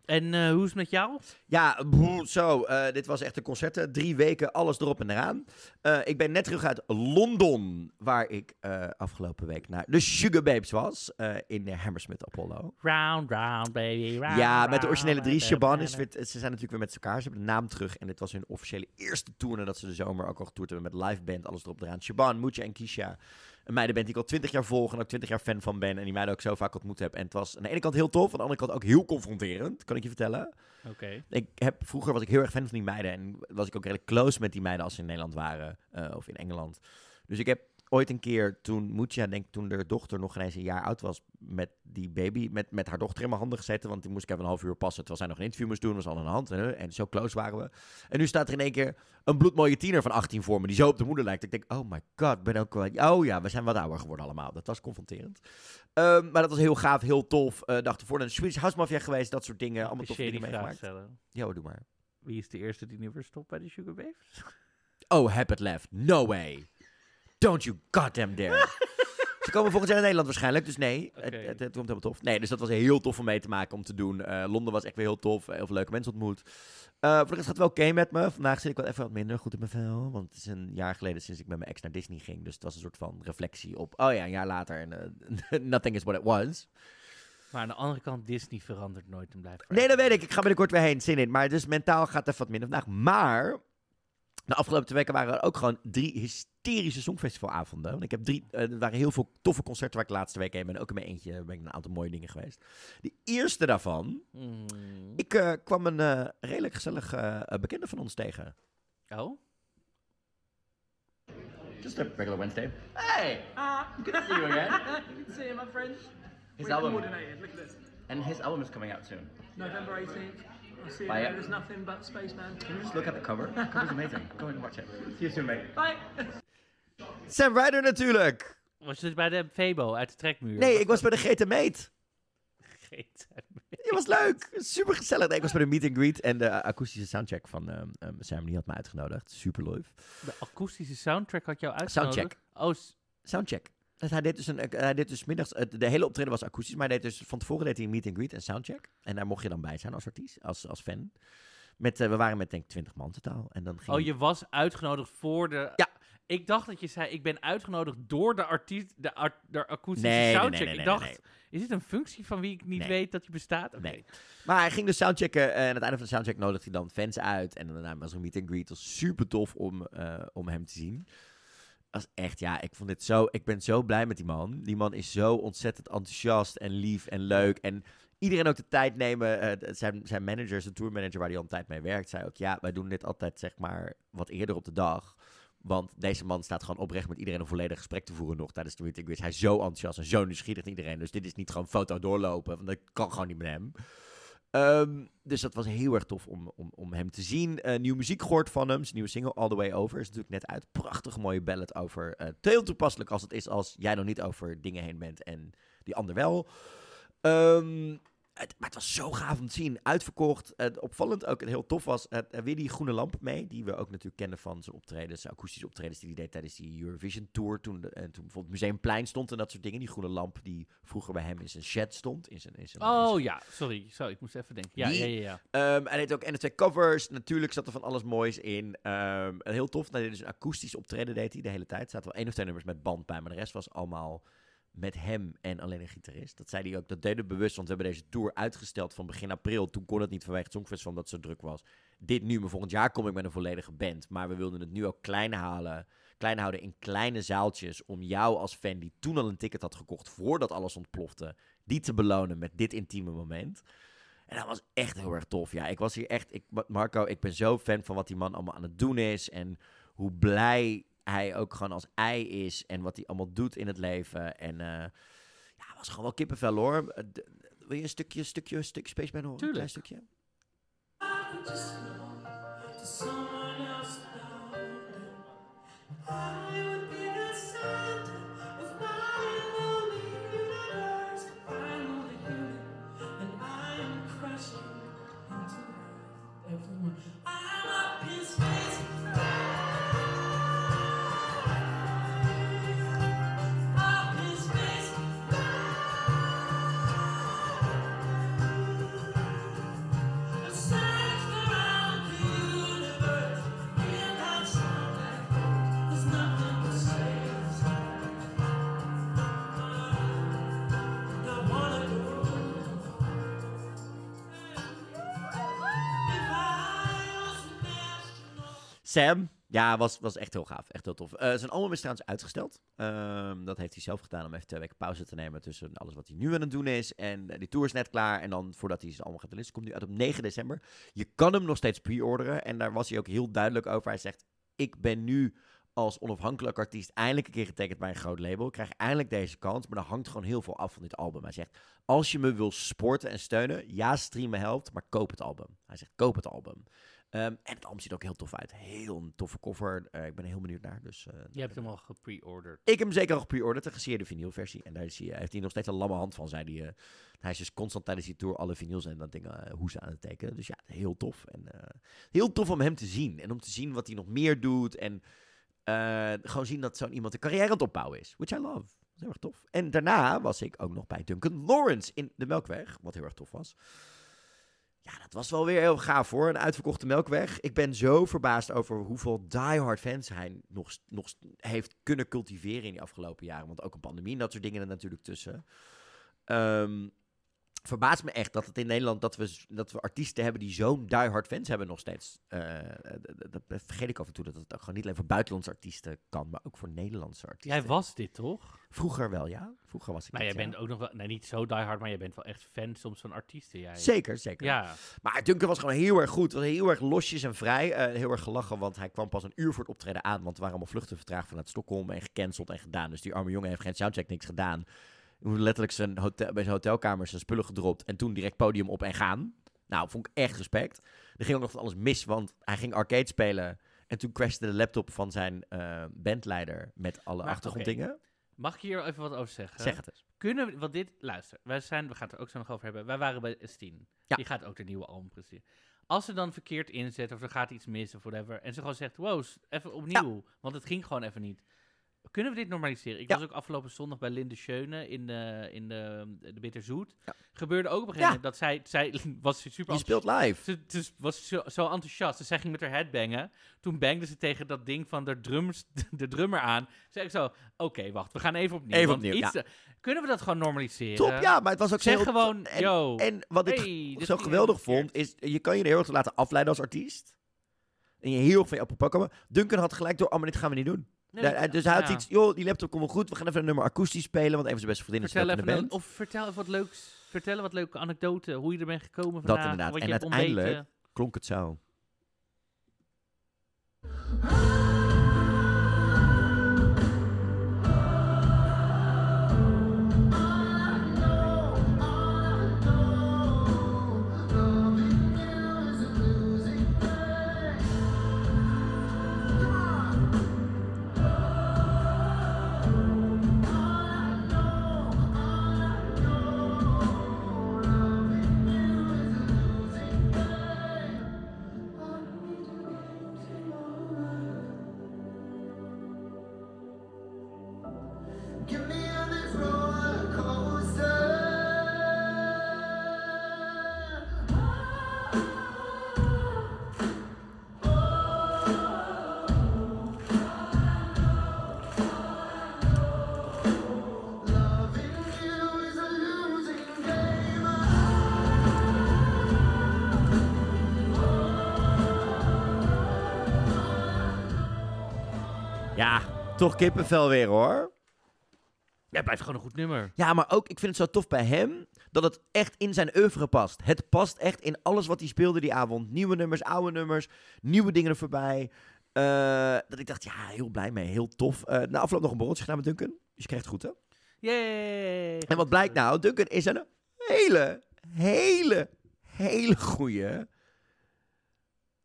En eh, hoe is het met jou? Ja, zo. eh, dit was echt een concert. Drie weken, alles erop en eraan. Eh, ik ben net terug uit Londen, waar ik afgelopen week naar de Sugar Babes was. in de Hammersmith Apollo. Round, round, baby, round, ja, met de originele drie. Shaban is weer, ze zijn natuurlijk weer met elkaar. Ze hebben de naam terug. En dit was hun officiële eerste tour. Nadat ze de zomer ook al getoerd hebben met live band. Alles erop en eraan. Shaban, Moetje en Kisha. Een meidenband die ik al twintig jaar volg. En ook twintig jaar fan van ben. En die meiden ook zo vaak ontmoet heb. En het was aan de ene kant heel tof. Aan de andere kant ook heel confronterend. Kan ik je vertellen. Oké. Ik heb, vroeger was ik heel erg fan van die meiden. En was ik ook redelijk close met die meiden als ze in Nederland waren. eh, of in Engeland. Dus ik heb ooit een keer toen Moetja, denk ik, toen haar dochter nog ineens een jaar oud was. Met die baby, met, met haar dochter in mijn handen gezeten. Want die moest ik even een half uur passen. Terwijl zij nog een interview moest doen. was al aan de hand. hè, En zo close waren we. En nu staat er in één keer een bloedmooie tiener van 18 voor me. Die zo op de moeder lijkt. Ik denk, oh my god, ben ook wel... Oh ja, we zijn wat ouder geworden allemaal. Dat was confronterend. Ehm, maar dat was heel gaaf, heel tof. Eh dag ervoor naar de Swedish House Mafia geweest. Dat soort dingen. Allemaal toffe dingen meegemaakt. stellen. Ja, doe maar. Wie is de eerste die nu weer stopt bij de Sugar Babes? Oh, heb het left. No way. Don't you goddamn dare. Ze komen volgend jaar naar Nederland waarschijnlijk, dus nee, het, het, het komt helemaal tof. Nee, dus dat was heel tof om mee te maken, om te doen. Eh, Londen was echt weer heel tof, heel veel leuke mensen ontmoet. Eh, voor de rest gaat het wel oké met me. Vandaag zit ik wel even wat minder goed in mijn vel, want het is een jaar geleden sinds ik met mijn ex naar Disney ging. Dus het was een soort van reflectie op, oh ja, een jaar later en eh, nothing is what it was. Maar aan de andere kant, Disney verandert nooit en blijft Nee, dat weet ik. Ik ga binnenkort weer heen. Zin in. Maar dus mentaal gaat het even wat minder vandaag. Maar de afgelopen twee weken waren er ook gewoon drie hysterische songfestivalavonden. Want ik heb drie, eh, er waren heel veel toffe concerten waar ik de laatste week heen ben. Ook in mijn eentje ben ik een aantal mooie dingen geweest. De eerste daarvan, Mm. ik eh, kwam een eh, redelijk gezellig bekende van ons tegen. Oh? Just a regular Wednesday. Hey! good to see you again. you can see him, my friend. His We're album. coordinated. Look at this. And his album is coming out soon. November 18th. See there. it. There's nothing but Spaceman. Can you just look at the cover? The cover's amazing. Go and watch it. See you soon, mate. Bye. Sam Ryder natuurlijk. Was je dus bij de Febo uit de trekmuur? Nee, ik was bij de GT Meet. Vergeet. Het was leuk. Super gezellig. Nee, ik was bij de meet and greet en de akoestische soundcheck van ehm, ehm, Sam. Die had me uitgenodigd. Super leuk. De akoestische soundtrack had jou uitgenodigd? Soundcheck. Oh, Soundcheck. Dus hij deed dus, een, hij deed dus middags, eh, de hele optreden was akoestisch, maar hij deed dus van tevoren deed hij een meet and greet en soundcheck. En daar mocht je dan bij zijn als artiest, als, als fan. Met, eh, we waren met denk ik 20 man totaal. En dan ging oh, je was uitgenodigd voor de... Ja. Ik dacht dat je zei, ik ben uitgenodigd door de artiest, de, art, de akoestische Nee, soundcheck. nee, nee, ik dacht, is dit een functie van wie ik niet weet dat die bestaat? Nee. Maar hij ging dus soundchecken en aan het einde van de soundcheck nodigde hij dan fans uit. En daarna was een meet and greet. Het was super tof om, eh, om hem te zien. Echt, ja, ik vond dit zo... Ik ben zo blij met die man. Die man is zo ontzettend enthousiast en lief en leuk. En iedereen ook de tijd nemen. eh, zijn, zijn manager, zijn tourmanager waar hij al een tijd mee werkt, zei ook... Ja, wij doen dit altijd, zeg maar, wat eerder op de dag. Want deze man staat gewoon oprecht met iedereen een volledig gesprek te voeren nog tijdens de meet and greet. Hij is zo enthousiast en zo nieuwsgierig naar iedereen. Dus dit is niet gewoon foto doorlopen, want dat kan gewoon niet met hem. Ehm, dus dat was heel erg tof om, om, om hem te zien. Eh nieuwe muziek gehoord van hem. Zijn nieuwe single All The Way Over is natuurlijk net uit. Prachtige mooie ballad over... heel toepasselijk als het is als jij nog niet over dingen heen bent en die ander wel. Ehm, het, maar het was zo gaaf om te zien. Uitverkocht. Het opvallend ook en heel tof was het, er weer die groene lamp mee. Die we ook natuurlijk kennen van zijn optredens. Zijn akoestische optredens die hij deed tijdens die Eurovision Tour. Toen, de, en toen bijvoorbeeld Museumplein stond en dat soort dingen. Die groene lamp die vroeger bij hem in zijn shed stond. In zijn, in zijn, in zijn- Oh ja, sorry. Zo, ik moest even denken. Ja, die. ja, ja, ja. Ehm, hij deed ook en de twee covers. Natuurlijk zat er van alles moois in. En heel tof. Hij deed dus een akoestisch optreden deed hij de hele tijd. Er zaten wel één of twee nummers met band bij. Maar de rest was allemaal met hem en alleen een gitarist. Dat zei hij ook. Dat deden bewust. Want we hebben deze tour uitgesteld van begin april. Toen kon het niet vanwege het Songfestival omdat het zo druk was. Dit nu. Maar volgend jaar kom ik met een volledige band. Maar we wilden het nu ook klein halen. Klein houden in kleine zaaltjes. Om jou als fan die toen al een ticket had gekocht voordat alles ontplofte. Die te belonen met dit intieme moment. En dat was echt heel erg tof. Ja, ik was hier echt. Ik, Marco, ik ben zo fan van wat die man allemaal aan het doen is. En hoe blij hij ook gewoon als ei is. En wat hij allemaal doet in het leven. En eh, ja, was gewoon wel kippenvel hoor. Eh, d- Wil je een stukje, stukje, stukje Spaceman horen? Een klein stukje? Sam, ja, was, was echt heel gaaf. Echt heel tof. Eh, zijn album is trouwens uitgesteld. Ehm, dat heeft hij zelf gedaan om even twee weken pauze te nemen tussen alles wat hij nu aan het doen is. En eh, die tour is net klaar. En dan voordat hij zijn album gaat releasen, komt hij uit op 9 december. Je kan hem nog steeds pre-orderen. En daar was hij ook heel duidelijk over. Hij zegt, ik ben nu als onafhankelijk artiest eindelijk een keer getekend bij een groot label. Ik krijg eindelijk deze kans, maar er hangt gewoon heel veel af van dit album. Hij zegt, als je me wil supporten en steunen, ja, streamen helpt, maar koop het album. Hij zegt, koop het album. Ehm, en het album ziet er ook heel tof uit. Heel een toffe cover. Eh, ik ben er heel benieuwd naar. Dus, eh, Je hebt hem al gepre-orderd. ik heb hem zeker al gepreorderd, de geseerde vinylversie. En daar hij, eh, heeft hij nog steeds een lamme hand van, zei hij. eh. hij is dus constant tijdens die tour alle vinyls en dat dingen, hoe ze aan het tekenen. Dus ja, heel tof. En heel tof om hem te zien. En om te zien wat hij nog meer doet. En gewoon zien dat zo'n iemand een carrière aan het opbouwen is. Which I love. Dat is heel erg tof. En daarna was ik ook nog bij Duncan Lawrence in de Melkweg. Wat heel erg tof was. Ja, dat was wel weer heel gaaf hoor. Een uitverkochte Melkweg. Ik ben zo verbaasd over hoeveel diehard fans hij nog, nog heeft kunnen cultiveren in die afgelopen jaren. Want ook een pandemie en dat soort dingen er natuurlijk tussen. Ehm verbaast me echt dat het in Nederland dat we, dat we artiesten hebben die zo'n diehard fans hebben nog steeds. Eh, dat, dat vergeet ik af en toe dat het ook gewoon niet alleen voor buitenlandse artiesten kan, maar ook voor Nederlandse artiesten. Jij was dit toch? Vroeger wel, ja. Vroeger was ik Maar jij ja. bent ook nog wel, nee niet zo diehard, maar jij bent wel echt fan soms van artiesten. Jij. Zeker, zeker. Ja. Maar Duncan was gewoon heel erg goed. Was heel erg losjes en vrij. Eh, heel erg gelachen, want hij kwam pas een uur voor het optreden aan. Want er waren allemaal vluchten vertraagd vanuit Stockholm en gecanceld en gedaan. Dus die arme jongen heeft geen soundcheck, niks gedaan. Letterlijk zijn hotel, bij zijn hotelkamer zijn spullen gedropt en toen direct podium op en gaan. Nou, vond ik echt respect. Er ging ook nog van alles mis, want hij ging arcade spelen. En toen crashte de laptop van zijn eh, bandleider met alle Maar, achtergronddingen. Mag ik hier even wat over zeggen? Zeg het eens. Kunnen we, want dit, luister, wij zijn, we gaan het er ook zo nog over hebben. Wij waren bij Steen. Die gaat ook de nieuwe album presenteren. Als ze dan verkeerd inzetten of er gaat iets mis of whatever. En ze gewoon zegt, wow, even opnieuw. Want het ging gewoon even niet. Kunnen we dit normaliseren? Ik was ook afgelopen zondag bij Linde Schöne in de, in de, de Bitterzoet. Gebeurde ook op een gegeven moment dat zij, zij was super Je speelt live. Ze, ze was zo, zo enthousiast. Dus zij ging met haar headbangen. Toen bangde ze tegen dat ding van de, drums, de drummer aan. Zeg ik zo, oké, wacht, we gaan even opnieuw. Even opnieuw, iets ja. te- kunnen we dat gewoon normaliseren? Top, ja, maar het was ook zeg heel- gewoon, en, yo. En wat ik hey, zo geweldig vond, is je kan je er heel erg laten afleiden als artiest. En je heel je appelpak komen. Duncan had gelijk door, oh, maar dit gaan we niet doen. Nee, dat- en dus hij had ja. iets, joh, die laptop komt wel goed, we gaan even een nummer akoestisch spelen, want een van zijn beste vriendinnen Vertel in even de een, of vertel even wat leuks. Vertel wat leuke anekdote. Hoe je er bent gekomen Dat vandaag. inderdaad. Wat En je uiteindelijk ontbeten. klonk het zo. Toch kippenvel weer hoor. Ja, blijft gewoon een goed nummer. Ja, maar ook, ik vind het zo tof bij hem dat het echt in zijn oeuvre past. Het past echt in alles wat hij speelde die avond. Nieuwe nummers, oude nummers, nieuwe dingen er voorbij. Eh, dat ik dacht, ja, heel blij mee, heel tof. Eh na afloop nog een borreltje gedaan met Duncan. Dus je krijgt het goed, hè? Yay! En wat blijkt nou? Duncan is een hele, hele, hele goede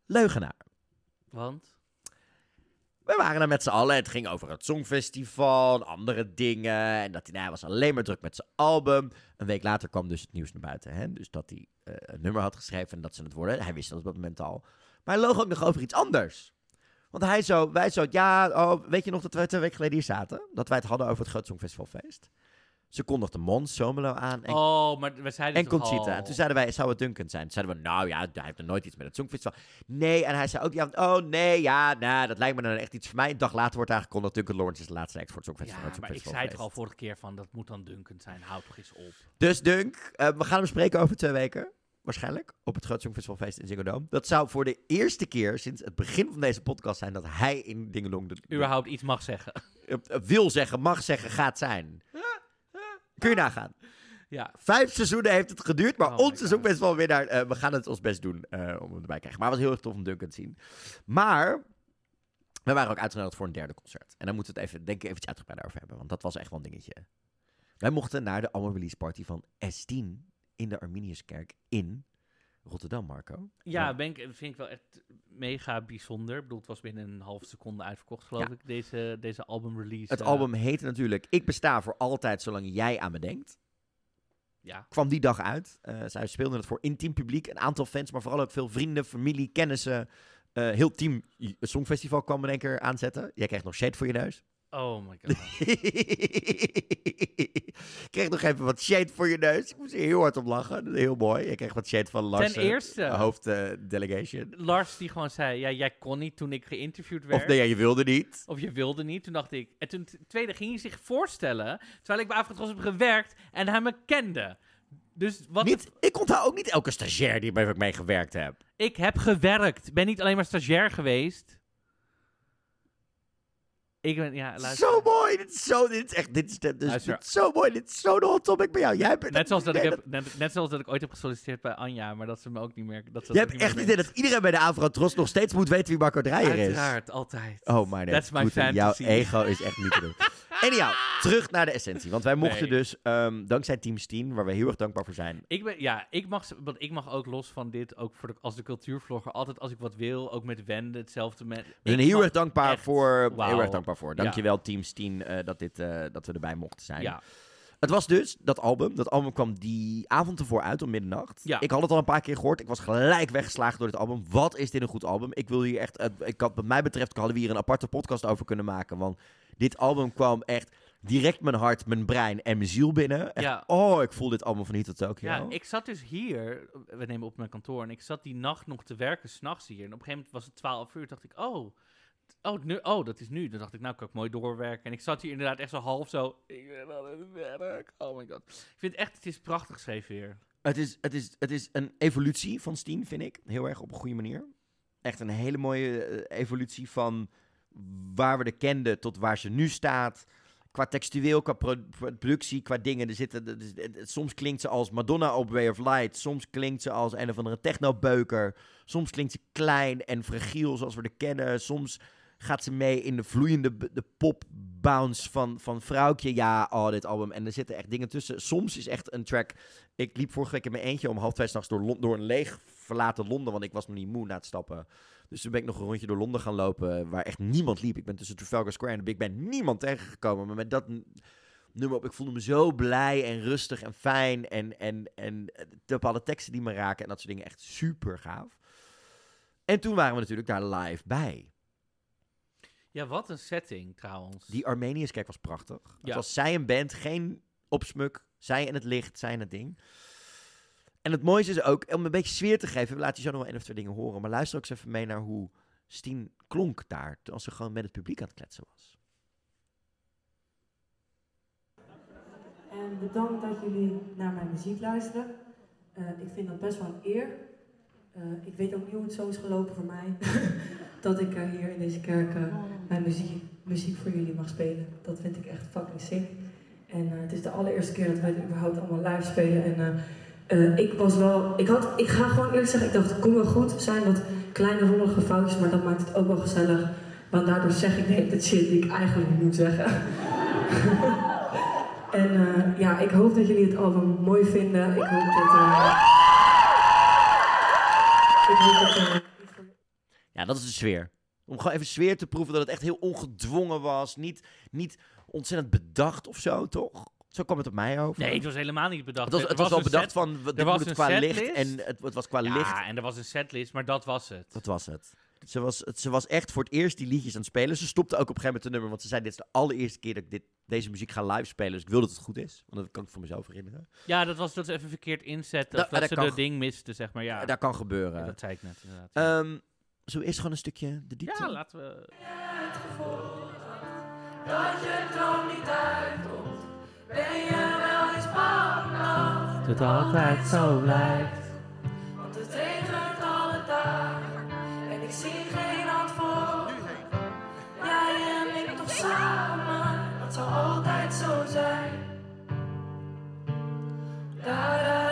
leugenaar. Want? We waren er met z'n allen. Het ging over het Songfestival andere dingen. En dat hij, nou, was alleen maar druk met zijn album. Een week later kwam dus het nieuws naar buiten. Hè? Dus dat hij eh, een nummer had geschreven en dat ze het worden. Hij wist dat op dat moment al. Maar hij loog ook nog over iets anders. Want hij zo, wij zo, ja, oh, weet je nog dat wij twee weken geleden hier zaten? Dat wij het hadden over het Groot Songfestivalfeest. Ze kondigden Mons Somelo aan en, Oh, maar we zeiden en toch Conchita. En toen zeiden wij, zou het Duncan zijn? Toen zeiden we, nou ja, hij heeft er nooit iets met het Songfestival. Nee, en hij zei ook, ja, oh nee, ja, nou, dat lijkt me dan echt iets voor mij. Een dag later wordt aangekondigd, Duncan Lawrence is de laatste act voor het Songfestival. Ja, het maar ik zei toch al vorige keer van, dat moet dan Duncan zijn. Houd toch eens op. Dus Dunk, eh, we gaan hem spreken over twee weken. Waarschijnlijk. Op het Groot Songfestivalfeest in Ziggo Dome. Dat zou voor de eerste keer sinds het begin van deze podcast zijn dat hij in Dingelong de, de- Überhaupt iets mag zeggen. eh, wil zeggen, mag zeggen, gaat zijn. Kun je nagaan. Ja. Vijf seizoenen heeft het geduurd, maar Oh ons seizoenfestivalwinnaar, eh we gaan het ons best doen eh, om hem erbij te krijgen. Maar het was heel erg tof om Duncan te zien. Maar we waren ook uitgenodigd voor een derde concert. En daar moeten we het even, denk ik, eventjes uitgebreid over hebben, want dat was echt wel een dingetje. Wij mochten naar de album release party van S10 in de Arminiuskerk in Rotterdam, Marco. Ja, ben ik, vind ik wel echt mega bijzonder. Ik bedoel, het was binnen een halve seconde uitverkocht, geloof Ja. ik, deze, deze album release. Het eh, album heette natuurlijk Ik besta voor altijd zolang jij aan me denkt. Ja. Kwam die dag uit. Eh, zij speelden het voor intiem publiek. Een aantal fans, maar vooral ook veel vrienden, familie, kennissen. Eh, heel team het Songfestival kwam in één keer aanzetten. Jij krijgt nog shade voor je neus. Oh my god. Ik kreeg nog even wat shade voor je neus. Ik moest er heel hard om lachen. Heel mooi. Je kreeg wat shade van Lars. Ten eh, eerste- eh, delegation. Lars die gewoon zei, ja, jij kon niet toen ik geïnterviewd werd. Of nee, ja, je wilde niet. Of je wilde niet. Toen dacht ik... En toen, tweede, ging hij zich voorstellen... Terwijl ik bij Afrotros heb gewerkt en hij me kende. Dus wat... Niet, ik onthoud ook niet elke stagiair die bij ik mee gewerkt heb. Ik heb gewerkt. Ik ben niet alleen maar stagiair geweest. Ik ben... Ja, luister. Zo mooi. Dit is, zo, dit is echt dit is, dit is, dit is zo mooi. Dit is zo'n hot topic bij jou. Jij bent, Net zoals, dat ik net, net zoals dat ik ooit heb gesolliciteerd bij Anja, maar dat ze me ook niet meer... Dat ze Je dat hebt echt niet het idee dat iedereen bij de Avro Tros nog steeds moet weten wie Marco Dreyer is. Uiteraard, altijd. Oh, maar nee. That's my goed, Jouw fantasy. ego is echt niet te doen. Anyhow, terug naar de essentie. Want wij mochten Nee. dus, ehm, dankzij Team Steen, waar we heel erg dankbaar voor zijn. Ik ben, ja, ik mag, want ik mag ook los van dit, ook voor de, als de cultuurvlogger, altijd als ik wat wil, ook met Wende, hetzelfde met... We zijn ik heel mag erg dankbaar echt- voor. Heel erg dankbaar voor. Ja. Dankjewel, Team Steen, eh, dat, dit, eh, dat we erbij mochten zijn. Ja. Het was dus dat album. Dat album kwam die avond ervoor uit om middernacht. Ja. Ik had het al een paar keer gehoord. Ik was gelijk weggeslagen door dit album. Wat is dit een goed album? Ik wil hier echt. eh, ik had, wat mij betreft hadden we hier een aparte podcast over kunnen maken. Want dit album kwam echt direct mijn hart, mijn brein en mijn ziel binnen. Echt, Ja. Oh, ik voel dit album van hier tot Tokyo. Ja, ik zat dus hier, we nemen op mijn kantoor, en ik zat die nacht nog te werken, s'nachts hier. En op een gegeven moment was het 12 uur, dacht ik, oh, oh, nu, oh, dat is nu. Dan dacht ik, nou kan ik mooi doorwerken. En ik zat hier inderdaad echt zo half zo, ik ben aan het werk. Oh my god. Ik vind echt, het is prachtig geschreven hier. Het is, het, is, het is een evolutie van Steen, vind ik. Heel erg op een goede manier. Echt een hele mooie eh, evolutie van waar we de kenden tot waar ze nu staat. Qua textueel, qua pro- productie, qua dingen. Er zitten, soms klinkt ze als Madonna op Way of Light. Soms klinkt ze als een of andere technobeuker. Soms klinkt ze klein en fragiel zoals we de kennen. Soms gaat ze mee in de vloeiende de pop bounce van, van Vrouwtje. Ja, oh, dit album. En er zitten echt dingen tussen. Soms is echt een track... Ik liep vorige week in mijn eentje om half twee s'nachts door, door een leeg verlaten Londen. Want ik was nog niet moe na het stappen. Dus toen ben ik nog een rondje door Londen gaan lopen waar echt niemand liep. Ik ben tussen Trafalgar Square en de Big Ben niemand tegengekomen. Maar met dat nummer op, ik voelde me zo blij en rustig en fijn. En, en, en de bepaalde teksten die me raken en dat soort dingen echt super gaaf. En toen waren we natuurlijk daar live bij. Ja, wat een setting trouwens. Die Armenius kijk was prachtig. Het was zij een band, geen opsmuk. Zij en het licht, zij en het ding. En het mooiste is ook, om een beetje sfeer te geven, laten je zo nog wel één of twee dingen horen, maar luister ook eens even mee naar hoe Steen klonk daar, als ze gewoon met het publiek aan het kletsen was. En bedankt dat jullie naar mijn muziek luisteren. Eh, ik vind dat best wel een eer. Eh, ik weet ook niet hoe het zo is gelopen voor mij. dat ik eh, hier in deze kerk mijn muziek muziek voor jullie mag spelen. Dat vind ik echt fucking sick. En het is de allereerste keer dat wij überhaupt allemaal live spelen. En eh, ik was wel, ik, had, ik ga gewoon eerlijk zeggen, ik dacht het komt wel goed. Zijn wat kleine rommelige foutjes, maar dat maakt het ook wel gezellig. Want daardoor zeg ik hele tijd shit die ik eigenlijk niet moet zeggen. en eh, ja, ik hoop dat jullie het album mooi vinden. Ik hoop dat... ik hoop dat eh, Ja, dat is de sfeer. Om gewoon even sfeer te proeven dat het echt heel ongedwongen was. Niet, niet ontzettend bedacht of zo, toch? Zo kwam het op mij over. Nee, het was helemaal niet bedacht. Het was, het was wel een bedacht set- van, er dit was moet het qua licht. setlist. En het, het was qua ja, licht. en er was een setlist, maar dat was het. Dat was het. Ze was, het- ze was echt voor het eerst die liedjes aan het spelen. Ze stopte ook op een gegeven moment de nummer. Want ze zei, dit is de allereerste keer dat ik dit, deze muziek ga live spelen. Dus ik wil dat het goed is. Want dat kan ik voor mezelf herinneren. Ja, dat was dat ze even verkeerd inzetten. Da- Of dat, dat ze de ding miste, zeg maar. Ja, Dat kan gebeuren. Ja, dat zei ik net inderdaad. Ehm zo is gewoon een stukje de diepte. ja, laten we... Dat je droom niet uitkomt, ben je wel eens bang dat Het altijd zo blijft. Want het regent alle dagen en ik zie geen antwoord. Jij en ik toch samen, dat zal altijd zo zijn. Da da da da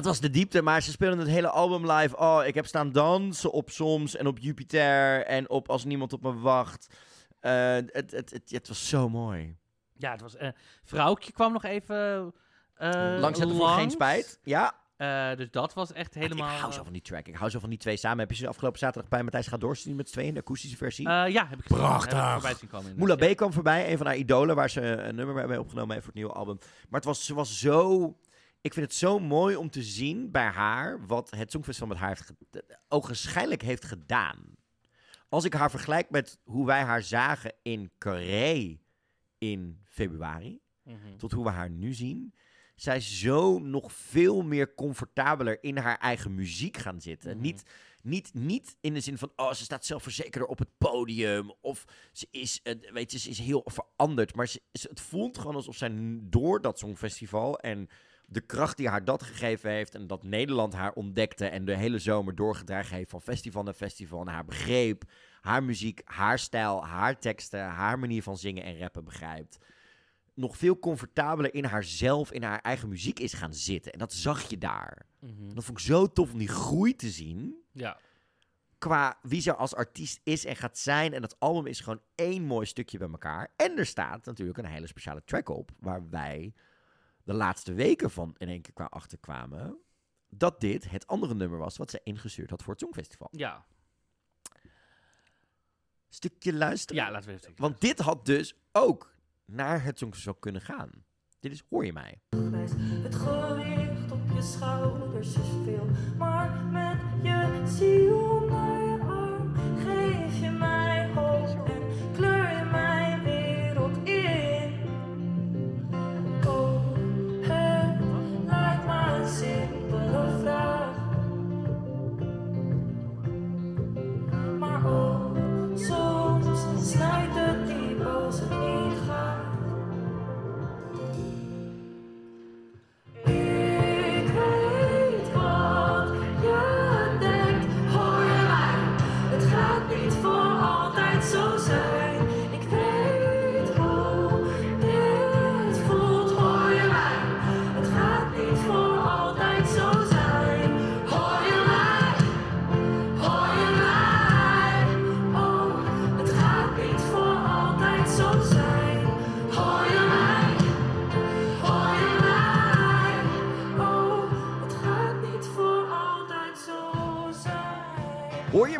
dat was de diepte, maar ze speelden het hele album live. Oh, ik heb staan dansen op Soms en op Jupiter en op Als Niemand op me wacht. Eh, het, het, het, het was zo mooi. Ja, het was... eh vrouwtje kwam nog even eh Langs het voor geen spijt. Ja. Eh, dus dat was echt helemaal... Ik hou zo van die track. Ik hou zo van die twee samen. Heb je ze afgelopen zaterdag bij Matthijs gaat doorzien met z'n tweeën, de akoestische versie? Eh, ja, heb ik gezien. Prachtig. Heb ik Moula inderdaad, B kwam voorbij, een van haar idolen, waar ze een nummer mee opgenomen heeft voor het nieuwe album. Maar het was, ze was zo... Ik vind het zo mooi om te zien bij haar wat het Songfestival met haar heeft ge- ogenschijnlijk heeft gedaan. Als ik haar vergelijk met hoe wij haar zagen in Carré in februari, Mhm. tot hoe we haar nu zien. Zij is zo nog veel meer comfortabeler in haar eigen muziek gaan zitten. Mhm. Niet, niet, niet in de zin van, oh, ze staat zelfverzekerder op het podium. Of ze is, eh, weet je, ze is heel veranderd. Maar ze, het voelt gewoon alsof zij door dat Songfestival en de kracht die haar dat gegeven heeft en dat Nederland haar ontdekte en de hele zomer doorgedragen heeft van festival naar festival en haar begreep, haar muziek, haar stijl, haar teksten, haar manier van zingen en rappen begrijpt, nog veel comfortabeler in haarzelf, in haar eigen muziek is gaan zitten. En dat zag je daar. Mhm. Dat vond ik zo tof om die groei te zien Ja. qua wie ze als artiest is en gaat zijn. En dat album is gewoon één mooi stukje bij elkaar. En er staat natuurlijk een hele speciale track op, waar wij de laatste weken van in één keer qua achterkwamen. Dat dit het andere nummer was wat ze ingestuurd had voor het Songfestival. Ja. Stukje luisteren. Ja, laten we even stukje Want dit had dus ook naar het Songfestival kunnen gaan. Dit is Hoor je mij? Het gewicht op je schouders is veel, maar met je ziel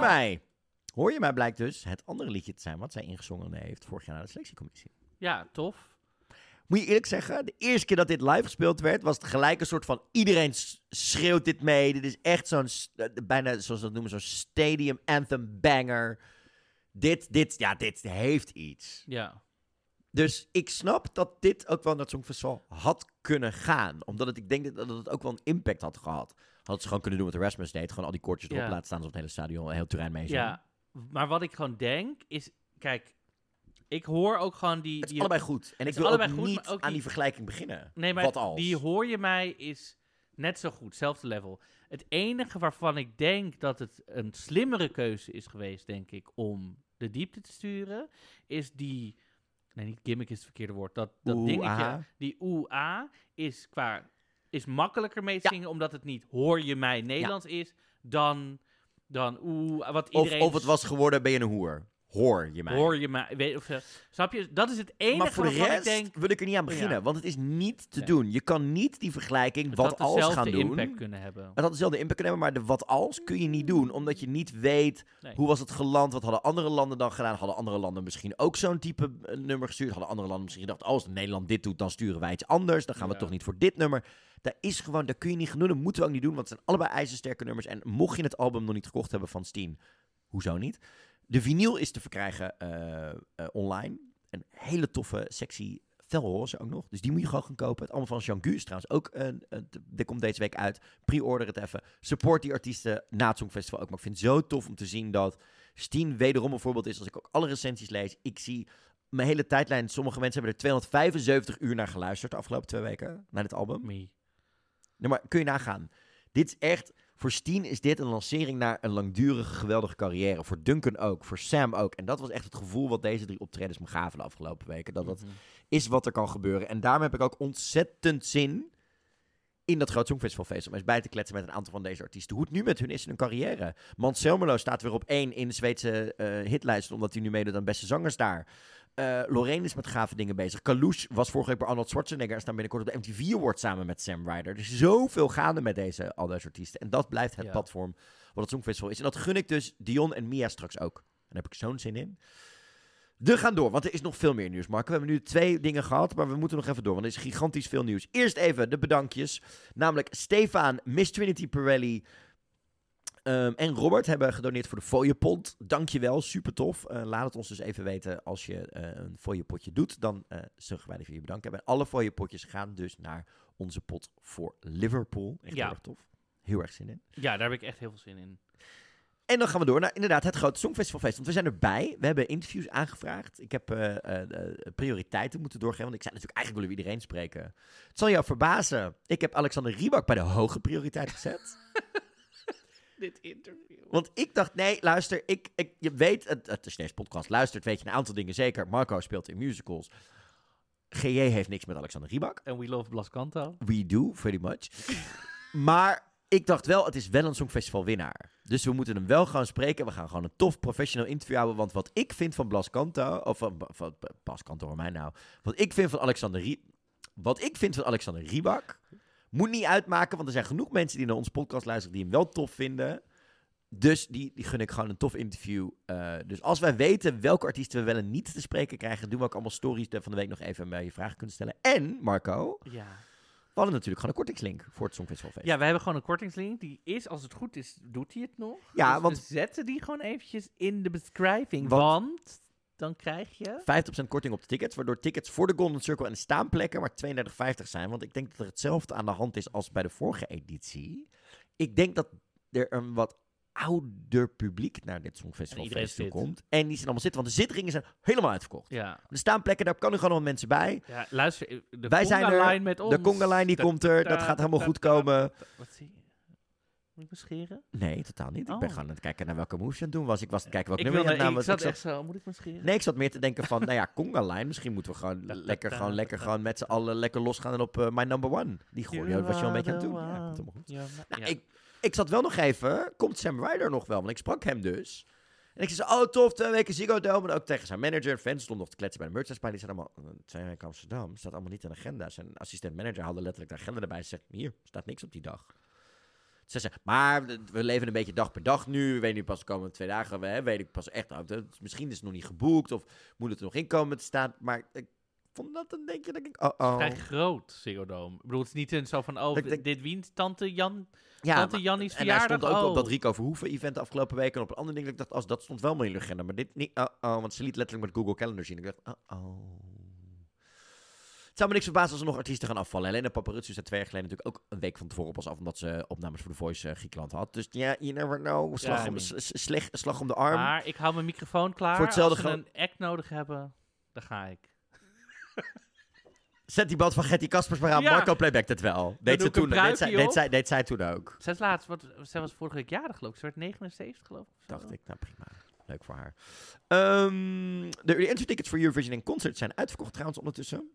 mij? Hoor je mij blijkt dus het andere liedje te zijn wat zij ingezongen heeft vorig jaar naar de selectiecommissie. Ja, tof. Moet je eerlijk zeggen, de eerste keer dat dit live gespeeld werd, was het gelijk een soort van iedereen schreeuwt dit mee. Dit is echt zo'n, eh, bijna zoals ze dat noemen, zo'n stadium anthem banger. Dit, dit, ja, dit heeft iets. Ja. Dus ik snap dat dit ook wel naar het Songfestival had kunnen gaan. Omdat het, ik denk dat het ook wel een impact had gehad. Hadden ze gewoon kunnen doen wat Erasmus deed. Gewoon al die koortjes erop Ja. laten staan zodat het hele stadion, een heel terrein mee zijn. Ja, maar wat ik gewoon denk is, kijk, ik hoor ook gewoon die... Het is die allebei goed. En ik wil ook goed, niet aan die vergelijking beginnen. Nee, maar Wat als? die hoor je mij is net zo goed, hetzelfde level. Het enige waarvan ik denk dat het een slimmere keuze is geweest, denk ik, om de diepte te sturen, is die... Nee, niet gimmick is het verkeerde woord. Dat, dat Oeh, dingetje, aha. die oeh-a, is qua... Is makkelijker mee zingen, omdat het niet hoor je mij Nederlands is, dan, dan oeh, wat Of, iedereen... of het was geworden, ben je een hoer. Hoor je mij. Hoor je mij, weet, of, snap je? Dat is het enige maar voor de rest ik denk... wil ik er niet aan beginnen. Ja. Want het is niet te Nee. doen. Je kan niet die vergelijking Het wat had als gaan doen. impact kunnen hebben. Het had dezelfde impact kunnen hebben, maar de wat als kun je niet doen. Omdat je niet weet Nee. hoe was het geland. Wat hadden andere landen dan gedaan? Hadden andere landen misschien ook zo'n type eh, nummer gestuurd? Hadden andere landen misschien gedacht, als Nederland dit doet, dan sturen wij iets anders. Dan gaan we toch niet voor dit nummer. Daar is gewoon, daar kun je niet gaan doen. Dat moeten we ook niet doen, want het zijn allebei ijzersterke nummers. En mocht je het album nog niet gekocht hebben van Steen, hoezo niet? De vinyl is te verkrijgen eh, eh, online. Een hele toffe, sexy felroze ook nog. Dus die moet je gewoon gaan kopen. Het allemaal van Jean Gus trouwens ook. eh, dit komt deze week uit. Pre-order het even. Support die artiesten na het Songfestival ook. Maar ik vind het zo tof om te zien dat Steen wederom een voorbeeld is. Als ik ook alle recensies lees. Ik zie mijn hele tijdlijn. Sommige mensen hebben er 275 uur naar geluisterd de afgelopen twee weken. Naar dit album. Nee, maar kun je nagaan. Dit is echt... Voor Steen is dit een lancering naar een langdurige, geweldige carrière. Voor Duncan ook. Voor Sam ook. En dat was echt het gevoel wat deze drie optredens me gaven de afgelopen weken. Dat dat Mhm. is wat er kan gebeuren. En daarom heb ik ook ontzettend zin in dat groot Songfestivalfeest. Om eens bij te kletsen met een aantal van deze artiesten. Hoe het nu met hun is in hun carrière. Mans staat weer op één in de Zweedse eh, hitlijst. Omdat hij nu meedoet aan beste zangers daar. Eh Lorraine is met gave dingen bezig. Kalouche was vorige week bij Arnold Schwarzenegger. En staan binnenkort op de MTV Awards samen met Sam Ryder. Er is zoveel gaande met deze, al deze artiesten. En dat blijft het Ja. platform wat het Songfestival is. En dat gun ik dus Dion en Mia straks ook. Daar heb ik zo'n zin in. We gaan door, want er is nog veel meer nieuws, Mark. We hebben nu twee dingen gehad, maar we moeten nog even door, want er is gigantisch veel nieuws. Eerst even de bedankjes. Namelijk Stefan, Miss Trinity Pirelli ehm, en Robert hebben gedoneerd voor de fooiepot. Dankjewel, super tof. Eh, laat het ons dus even weten als je eh, een fooiepotje doet. Dan eh zullen wij voor je bedanken. En alle fooiepotjes gaan dus naar onze pot voor Liverpool. Echt Ja. heel erg tof. Heel erg zin in. Ja, daar heb ik echt heel veel zin in. En dan gaan we door naar inderdaad het grote Songfestivalfeest. Want we zijn erbij. We hebben interviews aangevraagd. Ik heb prioriteiten moeten doorgeven. Want ik zei natuurlijk, eigenlijk willen we iedereen spreken. Het zal jou verbazen. Ik heb Alexander Riebak bij de hoge prioriteit gezet. Dit interview. Want ik dacht, nee, luister, ik, ik, je weet, het, het is deze podcast luistert, weet je een aantal dingen zeker. Marco speelt in musicals. GJ heeft niks met Alexander Riebak. En We Love Blascanto. We do, pretty much. maar ik dacht wel, het is wel een Songfestival winnaar. Dus we moeten hem wel gaan spreken. We gaan gewoon een tof professional interview houden. Want wat ik vind van Blas Canto, of van, van Blas Canto hoor mij nou. Wat ik vind van Alexander Rie, wat ik vind van Alexander Riebak, moet niet uitmaken. Want er zijn genoeg mensen die naar onze podcast luisteren die hem wel tof vinden. Dus die, die gun ik gewoon een tof interview. Eh, dus als wij weten welke artiesten we wel en niet te spreken krijgen, doen we ook allemaal stories van de week nog even waar je vragen kunt stellen. En, Marco, Ja. we hadden natuurlijk gewoon een kortingslink voor het Songfestivalfeest. Ja, we hebben gewoon een kortingslink. Die is, als het goed is, doet hij het nog. Ja, Dus want- we zetten die gewoon eventjes in de beschrijving. Want- Want, dan krijg je... 50% korting op de tickets, waardoor tickets voor de Golden Circle en de staanplekken maar 32,50 zijn. Want ik denk dat er hetzelfde aan de hand is als bij de vorige editie. Ik denk dat er een wat ouder publiek naar dit Songfestival komt. En die zijn allemaal zitten, want de zitringen zijn helemaal uitverkocht. Ja. De staanplekken, daar kan er gewoon nog mensen bij. Ja, luister, de Wij zijn er, Conga-line met ons. de Conga-line die Da- komt er, dat da- gaat helemaal da- goed da- komen. Wat zie je? Moet ik me scheren? Nee, totaal niet. Ik ben Oh. gewoon aan het kijken naar welke moves je aan het doen was. Ik was aan het kijken welk Ik, nummer je wilde, aan het ik zat echt zo, moet ik me scheren? Nee, ik zat meer te denken van, nou ja, Conga-line. Misschien moeten we gewoon lekker, gewoon, lekker gewoon met z'n allen lekker losgaan en op eh, My Number One. Die You choreo was je al een beetje aan het doen. Ja, one. komt helemaal goed. Ja, maar- Nou, ja. ik, ik zat wel nog even, komt Sam Ryder nog wel? Want ik sprak hem dus. En ik zei, oh tof, twee weken Ziggo Dome. En ook tegen zijn manager en fans stond nog te kletsen bij de merchandise. Die zei allemaal, "Eh, twee weken Amsterdam, staat allemaal niet in de agenda. Zijn assistent manager haalde letterlijk de agenda erbij en zegt, hier, staat niks op die dag. Ze maar we leven een beetje dag per dag nu. We weten nu pas de komende twee dagen. We hè, weet ik pas echt. het- Misschien is het nog niet geboekt of moet het er nog in komen te staan. Maar ik vond dat een denk je dat ik. Oh, oh. Vrij groot, Ziggo Dome. Ik bedoel, het is niet zo van, oh, Ik denk- dit wint tante Jan, Ja, tante maar- Jannie's en hij verjaardag. stond ook oh. op dat Rico Verhoeven event de afgelopen week. En op een ander ding dat ik dacht, als dat stond wel in de agenda. Maar dit niet. Oh, oh, want ze liet letterlijk met Google Calendar zien. Ik dacht, oh, oh. Zou me niks verbazen als er nog artiesten gaan afvallen. Helena Paparazzi zei twee jaar geleden natuurlijk ook een week van tevoren pas af, omdat ze opnames voor The Voice Griekenland had. Dus ja, you never know. Slag, Ja, om, s- slag, slag om de arm. Maar ik hou mijn microfoon klaar. Voor hetzelfde Als we een act nodig hebben, dan ga ik. Zet die band van Getty Kaspers maar aan. Ja. Marco playback het wel. Deed, ze toen, deed, zij, deed, zij, deed zij toen ook. Zij laatst, wat, zij was vorige week jarig geloof ik. Ze werd 79 geloof ik. Dacht ik, nou prima. Leuk voor haar. Ehm, de entry tickets voor Eurovision en Concert zijn uitverkocht trouwens ondertussen.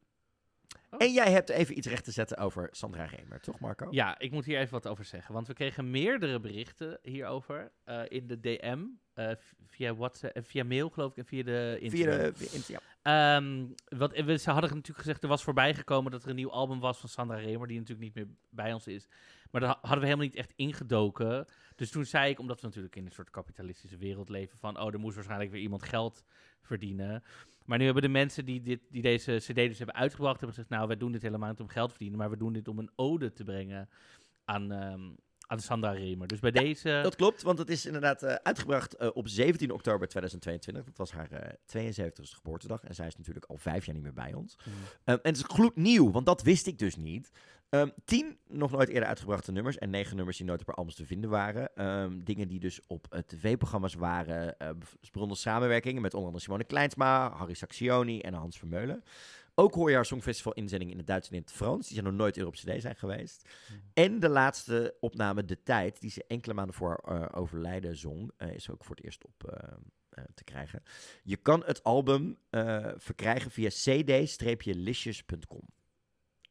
Oh. En jij hebt even iets recht te zetten over Sandra Remer, toch Marco? Ja, ik moet hier even wat over zeggen. Want we kregen meerdere berichten hierover eh, in de DM. eh, via WhatsApp, eh, via mail geloof ik en via de Via de, via ja. Ehm, wat, we, ze hadden natuurlijk gezegd, er was voorbij gekomen dat er een nieuw album was van Sandra Remer, die natuurlijk niet meer bij ons is. Maar daar ha- hadden we helemaal niet echt ingedoken. Dus toen zei ik, omdat we natuurlijk in een soort kapitalistische wereld leven, van oh, er moest waarschijnlijk weer iemand geld verdienen. Maar nu hebben de mensen die, dit, die deze cd dus hebben uitgebracht, hebben gezegd, nou, wij doen dit helemaal niet om geld te verdienen, maar we doen dit om een ode te brengen aan, ehm, aan Sandra Remer. Dus bij deze... Dat klopt, want het is inderdaad eh, uitgebracht eh, op 17 oktober 2022. Dat was haar eh 72e geboortedag. En zij is natuurlijk al vijf jaar niet meer bij ons. Mm. Ehm, en het is gloednieuw, want dat wist ik dus niet. Ehm, tien nog nooit eerder uitgebrachte nummers en negen nummers die nooit op haar albums te vinden waren. Ehm, dingen die dus op eh, tv-programma's waren. eh beronden samenwerkingen met onder andere Simone Kleinsma, Harry Saxioni en Hans Vermeulen. Ook hoor je haar Songfestival inzending in het Duits en in het Frans. Die zijn nog nooit op cd zijn geweest. En de laatste opname, De Tijd, die ze enkele maanden voor eh, overlijden zong, eh, is ook voor het eerst op eh, te krijgen. Je kan het album verkrijgen via cd-licious.com.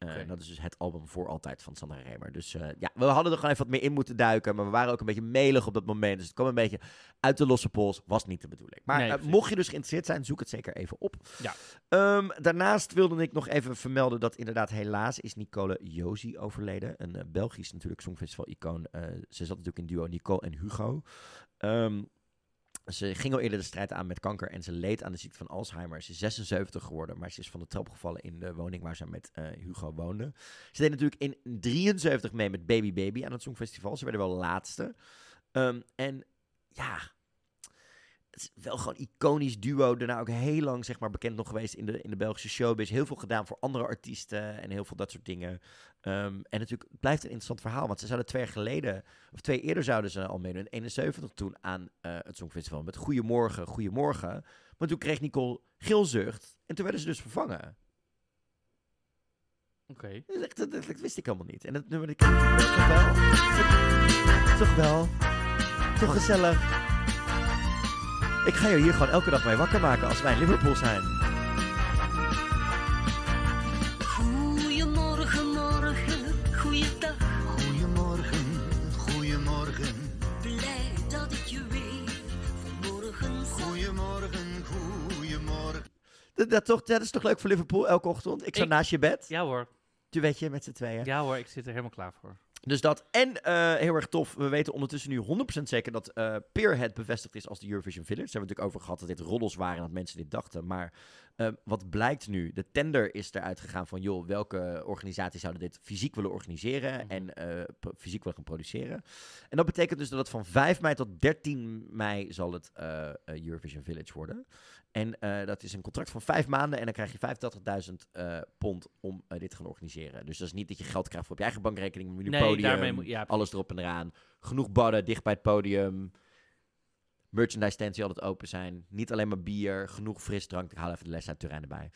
Eh, Oké. Dat is dus het album voor altijd van Sandra Remer. Dus eh, ja, we hadden er gewoon even wat meer in moeten duiken. Maar we waren ook een beetje melig op dat moment. Dus het kwam een beetje uit de losse pols. Was niet de bedoeling. Maar Nee, eh, mocht je dus geïnteresseerd zijn, zoek het zeker even op. Ja. Ehm, daarnaast wilde ik nog even vermelden dat inderdaad helaas is Nicole Josie overleden. Een Belgisch natuurlijk Songfestival-icoon. Ze zat natuurlijk in duo Nicole en Hugo. Ehm, ze ging al eerder de strijd aan met kanker en ze leed aan de ziekte van Alzheimer. Ze is 76 geworden, maar ze is van de trap gevallen in de woning waar ze met eh, Hugo woonde. Ze deed natuurlijk in 73 mee met Baby Baby aan het Songfestival. Ze werden wel laatste. Ehm, en ja, het is wel gewoon iconisch duo. Daarna ook heel lang zeg maar, bekend nog geweest in de, in de Belgische showbiz. Heel veel gedaan voor andere artiesten en heel veel dat soort dingen. Ehm, en natuurlijk het blijft een interessant verhaal. Want ze zouden twee jaar geleden, of twee eerder zouden ze al meedoen. In 71 toen aan eh, het Songfestival met Goedemorgen, Goedemorgen. Maar toen kreeg Nicole geelzucht. En toen werden ze dus vervangen. Oké. Dat, dat, dat wist ik helemaal niet. En dat nummer, dat ik toch wel. Toch wel. Toch gezellig. Ik ga je hier gewoon elke dag mee wakker maken als wij in Liverpool zijn. Dat, dat, toch, dat is toch leuk voor Liverpool elke ochtend? Ik sta Ik- naast je bed. Ja hoor. Duetje met z'n tweeën. Ja hoor, ik zit er helemaal klaar voor. Dus dat. En eh, heel erg tof. We weten ondertussen nu 100% zeker dat eh Peerhead bevestigd is als de Eurovision Village. Daar hebben we natuurlijk over gehad dat dit roddels waren en dat mensen dit dachten. Maar eh, wat blijkt nu? De tender is eruit gegaan van, joh, welke organisaties zouden dit fysiek willen organiseren en eh, pro- fysiek willen gaan produceren. En dat betekent dus dat het van 5 mei tot 13 mei zal het Eurovision Village worden. En eh, dat is een contract van vijf maanden en dan krijg je 85.000 eh, pond om eh, dit te gaan organiseren. Dus dat is niet dat je geld krijgt voor op je eigen bankrekening, nu Nee, podium, daarmee moet- ja, alles erop en eraan. Genoeg badden, dicht bij het podium. Merchandise stands die altijd open zijn. Niet alleen maar bier, genoeg frisdrank. Ik haal even de les uit Turijn erbij.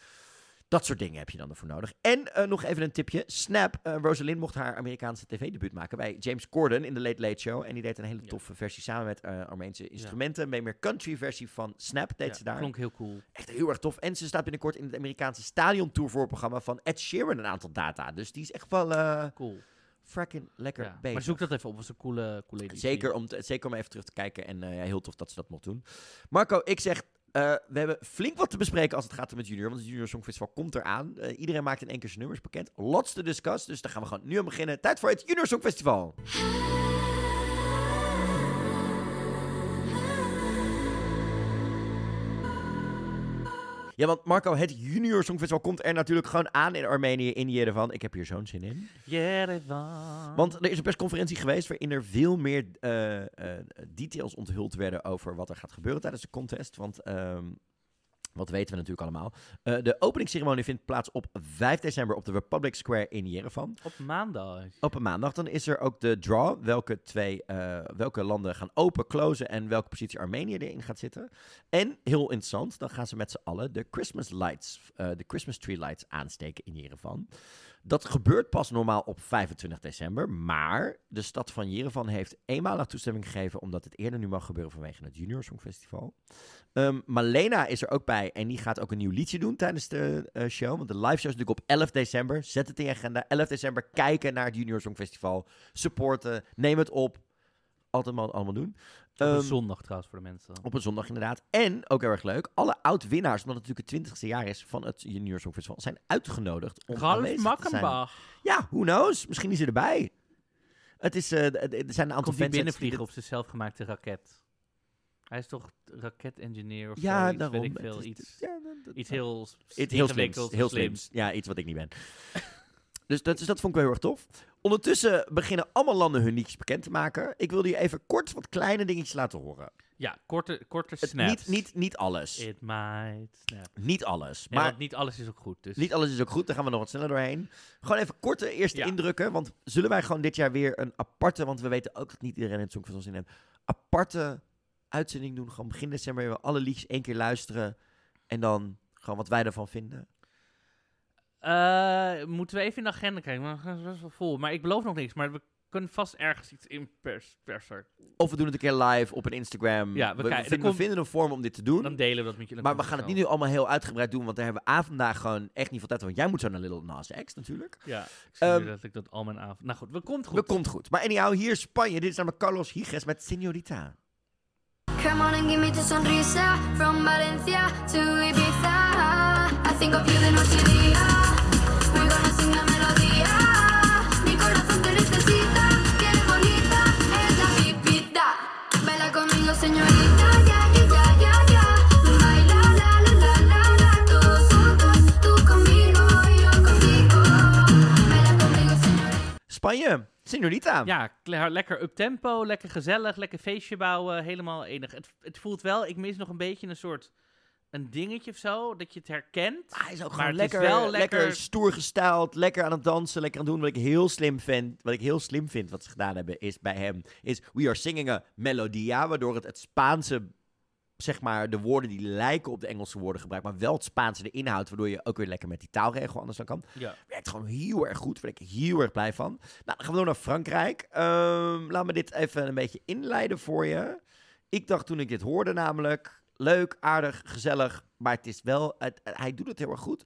Dat soort dingen heb je dan ervoor nodig. En eh, nog even een tipje. Snap, eh Rosalind mocht haar Amerikaanse tv-debuut maken bij James Corden in de Late Late Show. En die deed een hele toffe versie samen met eh Armeense instrumenten. Een meer country versie van Snap deed Ja, ze daar. klonk heel cool. Echt heel erg tof. En ze staat binnenkort in het Amerikaanse Stadion Tour voorprogramma van Ed Sheeran een aantal data. Dus die is echt wel Cool. fracking lekker Ja, bezig. maar zoek dat even op, was een coole, coole editie. Zeker om, te- zeker om even terug te kijken. En ja, heel tof dat ze dat mocht doen. Marco, ik zeg, eh, we hebben flink wat te bespreken als het gaat om het junior. Want het junior songfestival komt eraan. Eh, iedereen maakt in één keer zijn nummers bekend. Lots te discuss. Dus daar gaan we gewoon nu aan beginnen. Tijd voor het junior songfestival. Ja, want Marco, het junior songfestival komt er natuurlijk gewoon aan in Armenië, in Yerevan. Ik heb hier zo'n zin in. Yerevan. Want er is een persconferentie geweest waarin er veel meer eh, eh, details onthuld werden over wat er gaat gebeuren tijdens de contest. Want ehm, Wat weten we natuurlijk allemaal. Eh, de openingsceremonie vindt plaats op 5 december op de Republic Square in Jerevan. Op maandag. Op een maandag. Dan is er ook de draw. Welke, twee, eh, welke landen gaan open, closen en welke positie Armenië erin gaat zitten. En, heel interessant, dan gaan ze met z'n allen de Christmas lights, eh, de Christmas tree lights aansteken in Jerevan. Dat gebeurt pas normaal op 25 december. Maar de stad van Jerevan heeft eenmalig toestemming gegeven... omdat het eerder nu mag gebeuren vanwege het Junior Songfestival. Ehm Malena is er ook bij en die gaat ook een nieuw liedje doen tijdens de eh, show. Want de live show is natuurlijk op 11 december. Zet het in je agenda. 11 december kijken naar het Junior Songfestival. Supporten, neem het op. Altijd allemaal doen. Op een Ehm, zondag trouwens voor de mensen. op een zondag inderdaad. En, ook heel erg leuk, alle oud-winnaars, omdat het natuurlijk het 20ste jaar is van het Junior Songfestival, zijn uitgenodigd om Ralf aanwezig te zijn. Makkenbach. Ja, who knows? Misschien is hij erbij. Het is, eh, er zijn een aantal Komt fans... binnenvliegen op zijn zelfgemaakte raket? Hij is toch raket-engineer of Ja, zoiets, daarom. weet ik veel. is- Iets, ja, dat- dat- iets heel, Iets heel slims. Heel slims. Ja, iets wat ik niet ben. dus, dat, dus dat vond ik wel heel erg tof. Ondertussen beginnen allemaal landen hun liedjes bekend te maken. Ik wilde je even kort wat kleine dingetjes laten horen. Ja, korte, korte Het- snaps. niet, niet, niet alles. It might snap. Niet alles. Nee, maar want niet alles is ook goed. Dus. Niet alles is ook goed, daar gaan we nog wat sneller doorheen. Gewoon even korte eerste Ja. indrukken. Want zullen wij gewoon dit jaar weer een aparte, want we weten ook dat niet iedereen het Songfestival zin heeft, aparte uitzending doen. Gewoon begin december weer alle liedjes één keer luisteren. En dan gewoon wat wij ervan vinden. Eh, moeten we even in de agenda kijken? Maar het is best wel vol. Maar ik beloof nog niks. Maar we kunnen vast ergens iets in pers persen. Of we doen het een keer live op een Instagram. Ja, we we, kijken- vinden, komt- we vinden een vorm om dit te doen. Dan delen we dat met je. maar we gaan het niet nu allemaal heel uitgebreid doen, want daar hebben we aan vandaag gewoon echt niet veel tijd voor. Want jij moet zo naar Little Nas X natuurlijk. Ja, ik zie Ehm, nu dat ik dat al mijn avond... Nou goed, we komt goed. We komt goed. Maar anyhow, hier Spanje. Dit is namelijk Carlos Higes met Señorita. Come on and give me the sonrisa From Valencia to Ibiza think of you de noche y día We're gonna sing la melodía. Mi corazón te necesita Que bonita es la pipita Baila conmigo señorita Ya, ya, ya, ya, ya Baila la, la, la, la, la Todos juntos Tú conmigo y yo contigo. Baila conmigo señorita. Spanje, Señorita. Ja, lekker up tempo, lekker gezellig, lekker feestje bouwen, helemaal enig. Het, het voelt wel, ik mis nog een beetje een soort een dingetje of zo, dat je het herkent. Hij is ook maar gewoon het lekker, is wel lekker... lekker... stoer gestyled, lekker aan het dansen, lekker aan het doen. Wat ik heel slim vind, wat ik heel slim vind wat ze gedaan hebben, is bij hem, is we are singing a melodia, waardoor het het Spaanse, zeg maar, de woorden die lijken op de Engelse woorden gebruikt, maar wel het Spaanse de inhoud, waardoor je ook weer lekker met die taalregel anders dan kan. Ja. Werkt gewoon heel erg goed, daar ben ik heel erg blij van. Nou, dan gaan we door naar Frankrijk. Ehm, laat me dit even een beetje inleiden voor je. Ik dacht toen ik dit hoorde namelijk, leuk, aardig, gezellig, maar het is wel, het, hij doet het heel erg goed.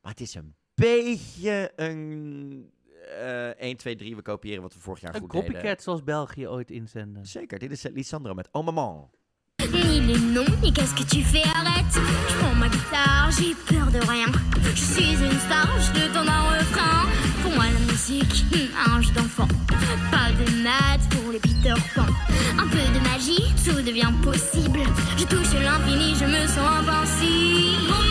Maar het is een beetje een eh 1, 2, 3, we kopiëren wat we vorig jaar Een goed copycat deden. zoals België ooit inzenden. Zeker, dit is Lisandro met Oh Maman. Les noms, ni qu'est-ce que tu fais, arrête? Je prends ma guitare, j'ai peur de rien. Je suis une star, je te donne un refrain. Pour moi la musique, hmm, un jeu d'enfant. Pas de maths pour les Peter Pan. Un peu de magie, tout devient possible. Je touche l'infini, je me sens invincible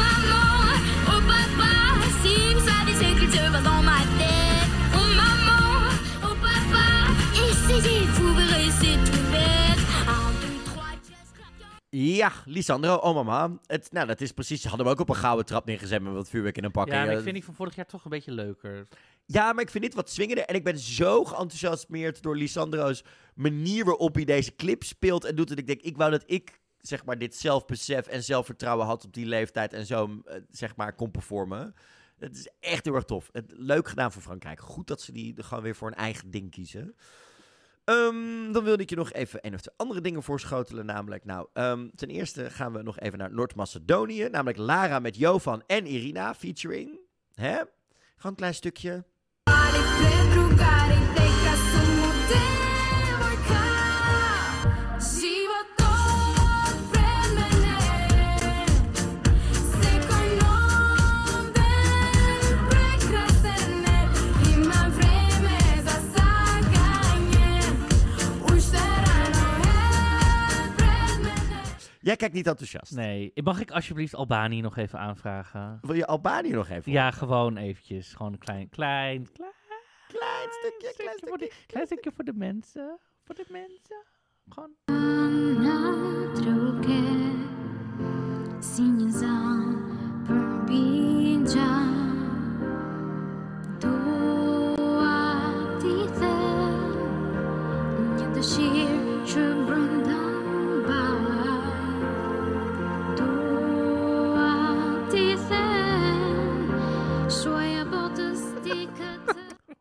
Ja, Lisandro, Oh Mama. Het, nou, dat is precies, hadden we ook op een gouden trap neergezet met wat vuurwerk in een pak. Ja, maar ik vind die van vorig jaar toch een beetje leuker. Ja, maar ik vind dit wat swingender. En ik ben zo geenthousiasmeerd door Lisandro's manier waarop hij deze clip speelt en doet. Dat ik denk, ik wou dat ik zeg maar dit zelfbesef en zelfvertrouwen had op die leeftijd en zo eh, zeg maar kon performen. Het is echt heel erg tof. Het, leuk gedaan voor Frankrijk. Goed dat ze die gewoon weer voor een eigen ding kiezen. Ehm, dan wilde ik je nog even een of twee andere dingen voorschotelen. Namelijk, nou, ehm, ten eerste gaan we nog even naar Noord-Macedonië. Namelijk Lara met Jovan en Irina featuring. Hè? Gewoon een klein stukje. Jij kijkt niet enthousiast. Nee. Mag ik alsjeblieft Albanië nog even aanvragen? Wil je Albanië nog even? Ja, gewoon eventjes. Gewoon een klein, klein, klein, klein stukje. Klein stukje, voor de, klein stukje voor de mensen. Voor de mensen. Gewoon.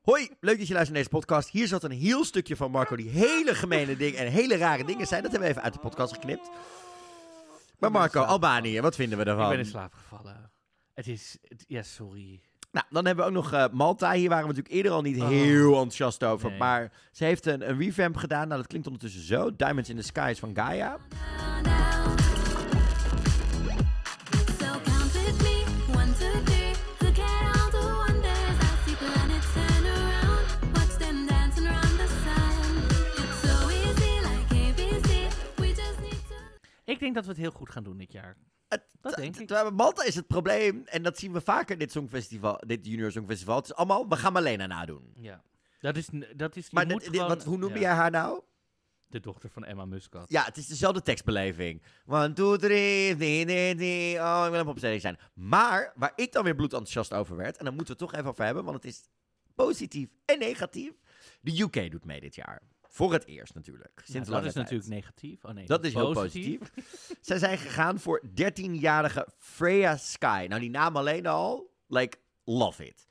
Hoi, leuk dat je luistert naar deze podcast. Hier zat een heel stukje van Marco die hele gemene dingen en hele rare dingen zijn. Dat hebben we even uit de podcast geknipt. Maar Marco, Albanië, wat vinden we Ik daarvan? ben in slaap gevallen. Het is... het- ja, sorry. Nou, dan hebben we ook nog eh, Malta. Hier waren we natuurlijk eerder al niet Oh, heel enthousiast over. nee. Maar ze heeft een, een revamp gedaan. Nou, dat klinkt ondertussen zo. Diamonds in the Skies van Gaia. Ik denk dat we het heel goed gaan doen dit jaar. Dat denk ik. Malta is het probleem, en dat zien we vaker dit songfestival, dit junior songfestival. Het is allemaal, we gaan Malena nadoen. Ja. Dat is... Dat is Maar gewoon- wat, hoe noem ja. jij haar nou? De dochter van Emma Muscat. Ja, het is dezelfde tekstbeleving. One, two, three, nee, nee, nee. Oh, ik wil een popstelling zijn. Maar, waar ik dan weer bloedenthousiast over werd, en daar moeten we het toch even over hebben, want het is positief en negatief. De UK doet mee dit jaar. Voor het eerst natuurlijk. Ja, Sinds dat lange is tijd. natuurlijk negatief. Oh nee, Dat is heel positief. positief. Zij zijn gegaan voor 13-jarige Freya Sky. Nou, die naam alleen al, like, love it.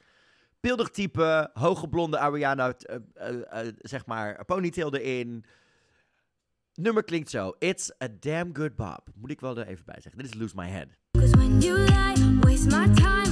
Beeldig type, hoge blonde Ariana, eh, eh, eh, zeg maar, ponytail erin. Nummer klinkt zo. It's a damn good bop. Moet ik wel er even bij zeggen. Dit is Lose My Head. Cause when you lie, waste my time.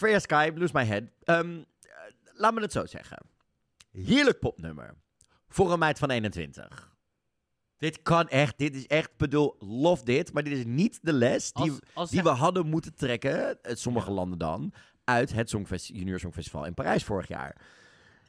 Freya Sky, Lose My Head. Ehm, eh, laat me het zo zeggen. Heerlijk popnummer. Voor een meid van 21. Dit kan echt, dit is echt, bedoel, love dit. Maar dit is niet de les die, Als- als die zeg- we hadden moeten trekken, sommige landen dan, uit het Songfest, Junior Songfestival in Parijs vorig jaar.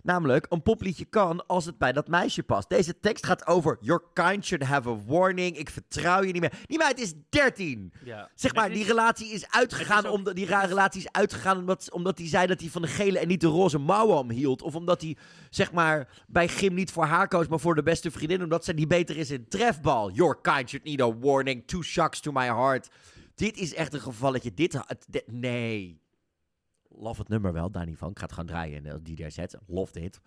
Namelijk, een popliedje kan als het bij dat meisje past. Deze tekst gaat over Your kind should have a warning. Ik vertrouw je niet meer. Die meid is 13. Ja. Zeg maar, is- die relatie is uitgegaan, het is ook- omdat, die relatie is uitgegaan omdat, omdat hij zei dat hij van de gele en niet de roze mouwen om hield. Of omdat hij, zeg maar, bij gym niet voor haar koos, maar voor de beste vriendin. Omdat zij die beter is in trefbal. Your kind should need a warning. Two shocks to my heart. Dit is echt een gevalletje. Dit, dit- nee. Love het nummer wel, daar niet van. Ik ga het gewoon draaien in de DJ set. Love dit.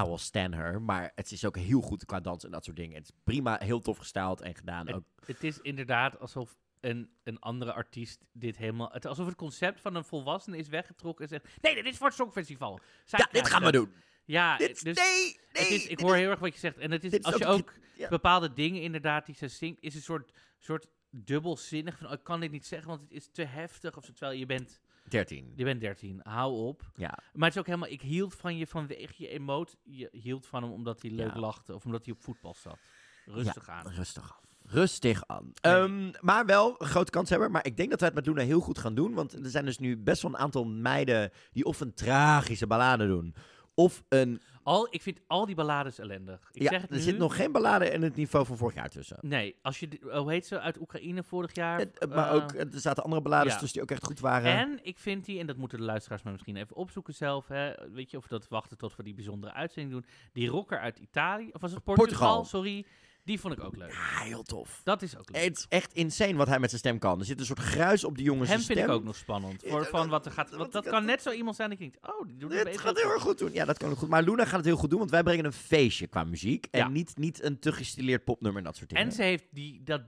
I will stand her. Maar het is ook heel goed qua dans en dat soort dingen. Het is prima, heel tof gestyled en gedaan. Ook Het, het is inderdaad alsof een, een andere artiest dit helemaal... Het, alsof het concept van een volwassene is weggetrokken en zegt... Nee, dit is voor het Songfestival. Zij Ja, dit gaan we het. doen. Ja, Dit- dus nee, het nee, is, ik hoor is- heel erg wat je zegt. En het is, als je ook- ook ja. bepaalde dingen inderdaad die ze zingt... is een soort, soort dubbelzinnig van... Oh, ik kan dit niet zeggen, want het is te heftig. Of zo, terwijl je bent... 13. Je bent 13, hou op. Ja. Maar het is ook helemaal... Ik hield van je vanwege je emotie. Je hield van hem omdat hij leuk Ja. lachte. Of omdat hij op voetbal zat. Rustig Ja, aan. Rustig aan. Rustig aan. Ehm, maar wel een grote kans hebben. Maar ik denk dat wij het met Luna heel goed gaan doen. Want er zijn dus nu best wel een aantal meiden die of een tragische ballade doen. Of een... Al, ik vind al die ballades ellendig. Ik ja, zeg het er nu. zit nog geen ballade in het niveau van vorig jaar tussen. Nee, als je... die- Hoe heet ze? Uit Oekraïne vorig jaar? Eh, maar Eh, ook, er zaten andere ballades ja. tussen die ook echt goed waren. En ik vind die, en dat moeten de luisteraars maar misschien even opzoeken zelf, hè, weet je, of dat wachten tot we die bijzondere uitzending doen. Die rocker uit Italië, of was het Portugal? Portugal. Sorry, die vond ik ook leuk. Ja, heel tof. Dat is ook leuk. Het is echt insane wat hij met zijn stem kan. Er zit een soort gruis op die jongens Hem stem. vind ik ook nog spannend. Voor, Ja, van wat er gaat, want dat kan net zo iemand zijn die denkt, oh, die doet het gaat heel erg ik. goed doen. Ja, dat kan ook goed. Maar Luna gaat het heel goed doen, want wij brengen een feestje qua muziek. En Ja. niet, niet een te gestileerd popnummer en dat soort dingen. En ze heeft die, dat,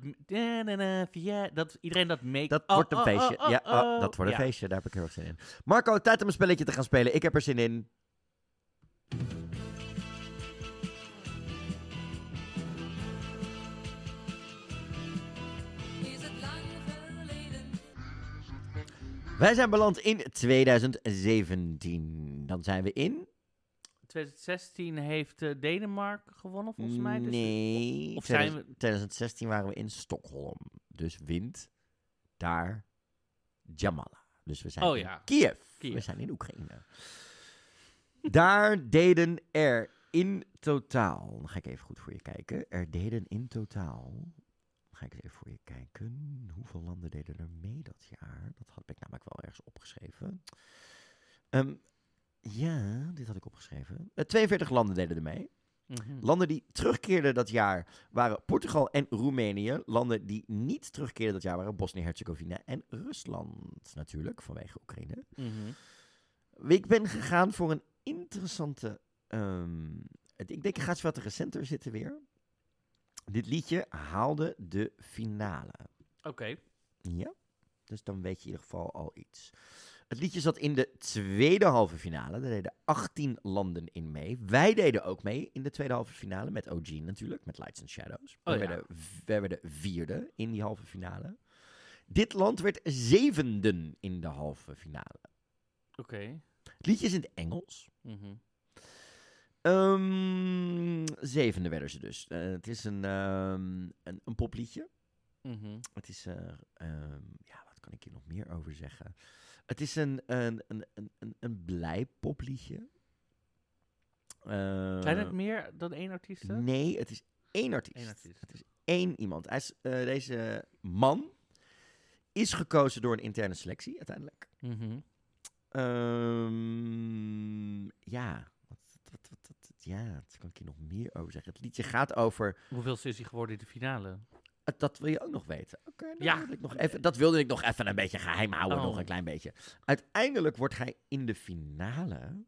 via, dat iedereen dat make Dat oh, wordt een oh, feestje. oh, oh, ja, oh, oh. dat wordt een feestje. Daar heb ik heel erg zin in. Marco, tijd om een spelletje te gaan spelen. Ik heb er zin in. Wij zijn beland in 2017. Dan zijn we in... 2016 heeft eh, Denemarken gewonnen, volgens mij. Dus nee, Of zijn we... 2016 waren we in Stockholm. Dus wint daar Jamala. Dus we zijn Oh in ja. Kiev. Kiev. We zijn in Oekraïne. Daar deden er in totaal, dan ga ik even goed voor je kijken. Er deden in totaal, ga ik eens even voor je kijken. Hoeveel landen deden er mee dat jaar? Dat had ik namelijk wel ergens opgeschreven. Ehm, ja, dit had ik opgeschreven. Eh, 42 landen deden er mee. Mhm. Landen die terugkeerden dat jaar waren Portugal en Roemenië. Landen die niet terugkeerden dat jaar waren Bosnië-Herzegovina en Rusland natuurlijk, vanwege Oekraïne. Mhm. Ik ben gegaan voor een interessante. ehm, ik denk, ik ga eens wat recenter zitten weer. Dit liedje haalde de finale. Oké. Ja, dus dan weet je in ieder geval al iets. Het liedje zat in de tweede halve finale. Daar deden 18 landen in mee. Wij deden ook mee in de tweede halve finale met OG natuurlijk, met Lights and Shadows. Oh we, ja. werden, we werden vierde in die halve finale. Dit land werd zevende in de halve finale. Oké. Het liedje is in het Engels. Mhm. Ehm, zevende werden ze dus. Eh, het is een, ehm, een, een popliedje. Mhm. Het is, eh, ehm, ja, wat kan ik hier nog meer over zeggen? Het is een, een, een, een, een, een blij popliedje. Zijn Eh, het meer dan één artiest? Nee, het is één artiest. Eén artiest. Het is één iemand. Hij is, deze man is gekozen door een interne selectie uiteindelijk. Mhm. Ja, wat, wat, wat, ja, wat kan ik hier nog meer over zeggen? Het liedje gaat over... Hoeveel is hij geworden in de finale? Eh, Dat wil je ook nog weten. Oké, Ja. wilde ik nog even, dat wilde ik nog even een beetje geheim houden, Oh. nog een klein beetje. Uiteindelijk wordt hij in de finale,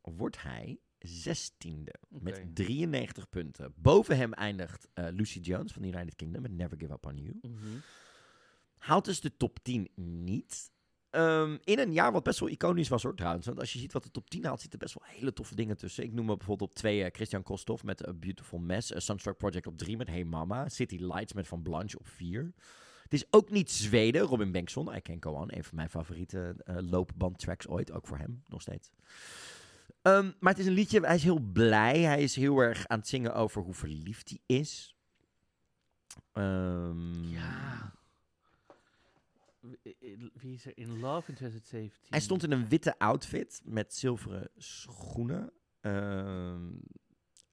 wordt hij zestiende met 93 punten. Boven hem eindigt eh, Lucy Jones van de United Kingdom met Never Give Up On You. Mhm. Haalt dus de top 10 niet. Ehm, in een jaar wat best wel iconisch was hoor trouwens. Want als je ziet wat de top 10 haalt, zitten best wel hele toffe dingen tussen. Ik noem me bijvoorbeeld op 2 Christian Kostov met A Beautiful Mess. A Sunstruck Project op 3 met Hey Mama. City Lights met Van Blanche op 4. Het is ook niet Zweden. Robin Bengtsson, I Can Go On. Een van mijn favoriete eh loopbandtracks ooit. Ook voor hem, nog steeds. Ehm, maar het is een liedje, hij is heel blij. Hij is heel erg aan het zingen over hoe verliefd hij is. Ehm, Ja. Wie- is er in Love in 2017? Hij stond in een witte outfit met zilveren schoenen. Ehm,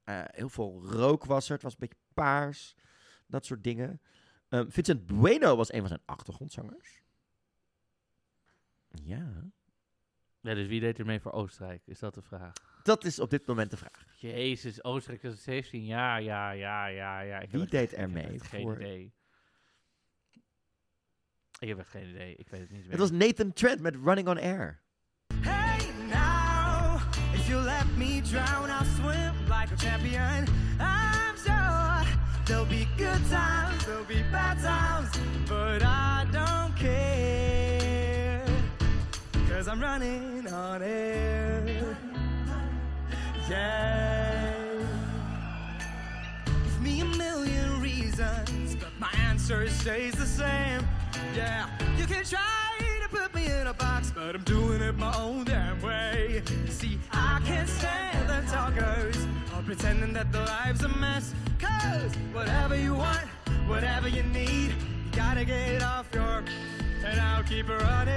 eh, heel veel rook was er. Het was een beetje paars. Dat soort dingen. Ehm, Vincent Bueno was een van zijn achtergrondzangers. Ja. Ja, dus wie deed er mee voor Oostenrijk? Is dat de vraag? Dat is op dit moment de vraag. Jezus, Oostenrijk 2017. Ja, ja, ja, ja, ja. Ik Wie deed er mee geen voor- idee. Ik heb echt geen idee. Ik weet het niet meer. Het was Nathan Trent met Running on Air. Now, if you let me drown, I'll swim like a champion. I'm sure there'll be good times, there'll be bad times, but I don't care. Cause I'm running on air. Yeah. Give me a million reasons, but my answer stays the same. Yeah, you can try to put me in a box, but I'm doing it my own damn way. You see, I can't stand the talkers or pretending that the life's a mess. Cause whatever you want, whatever you need, you gotta get off your and I'll keep running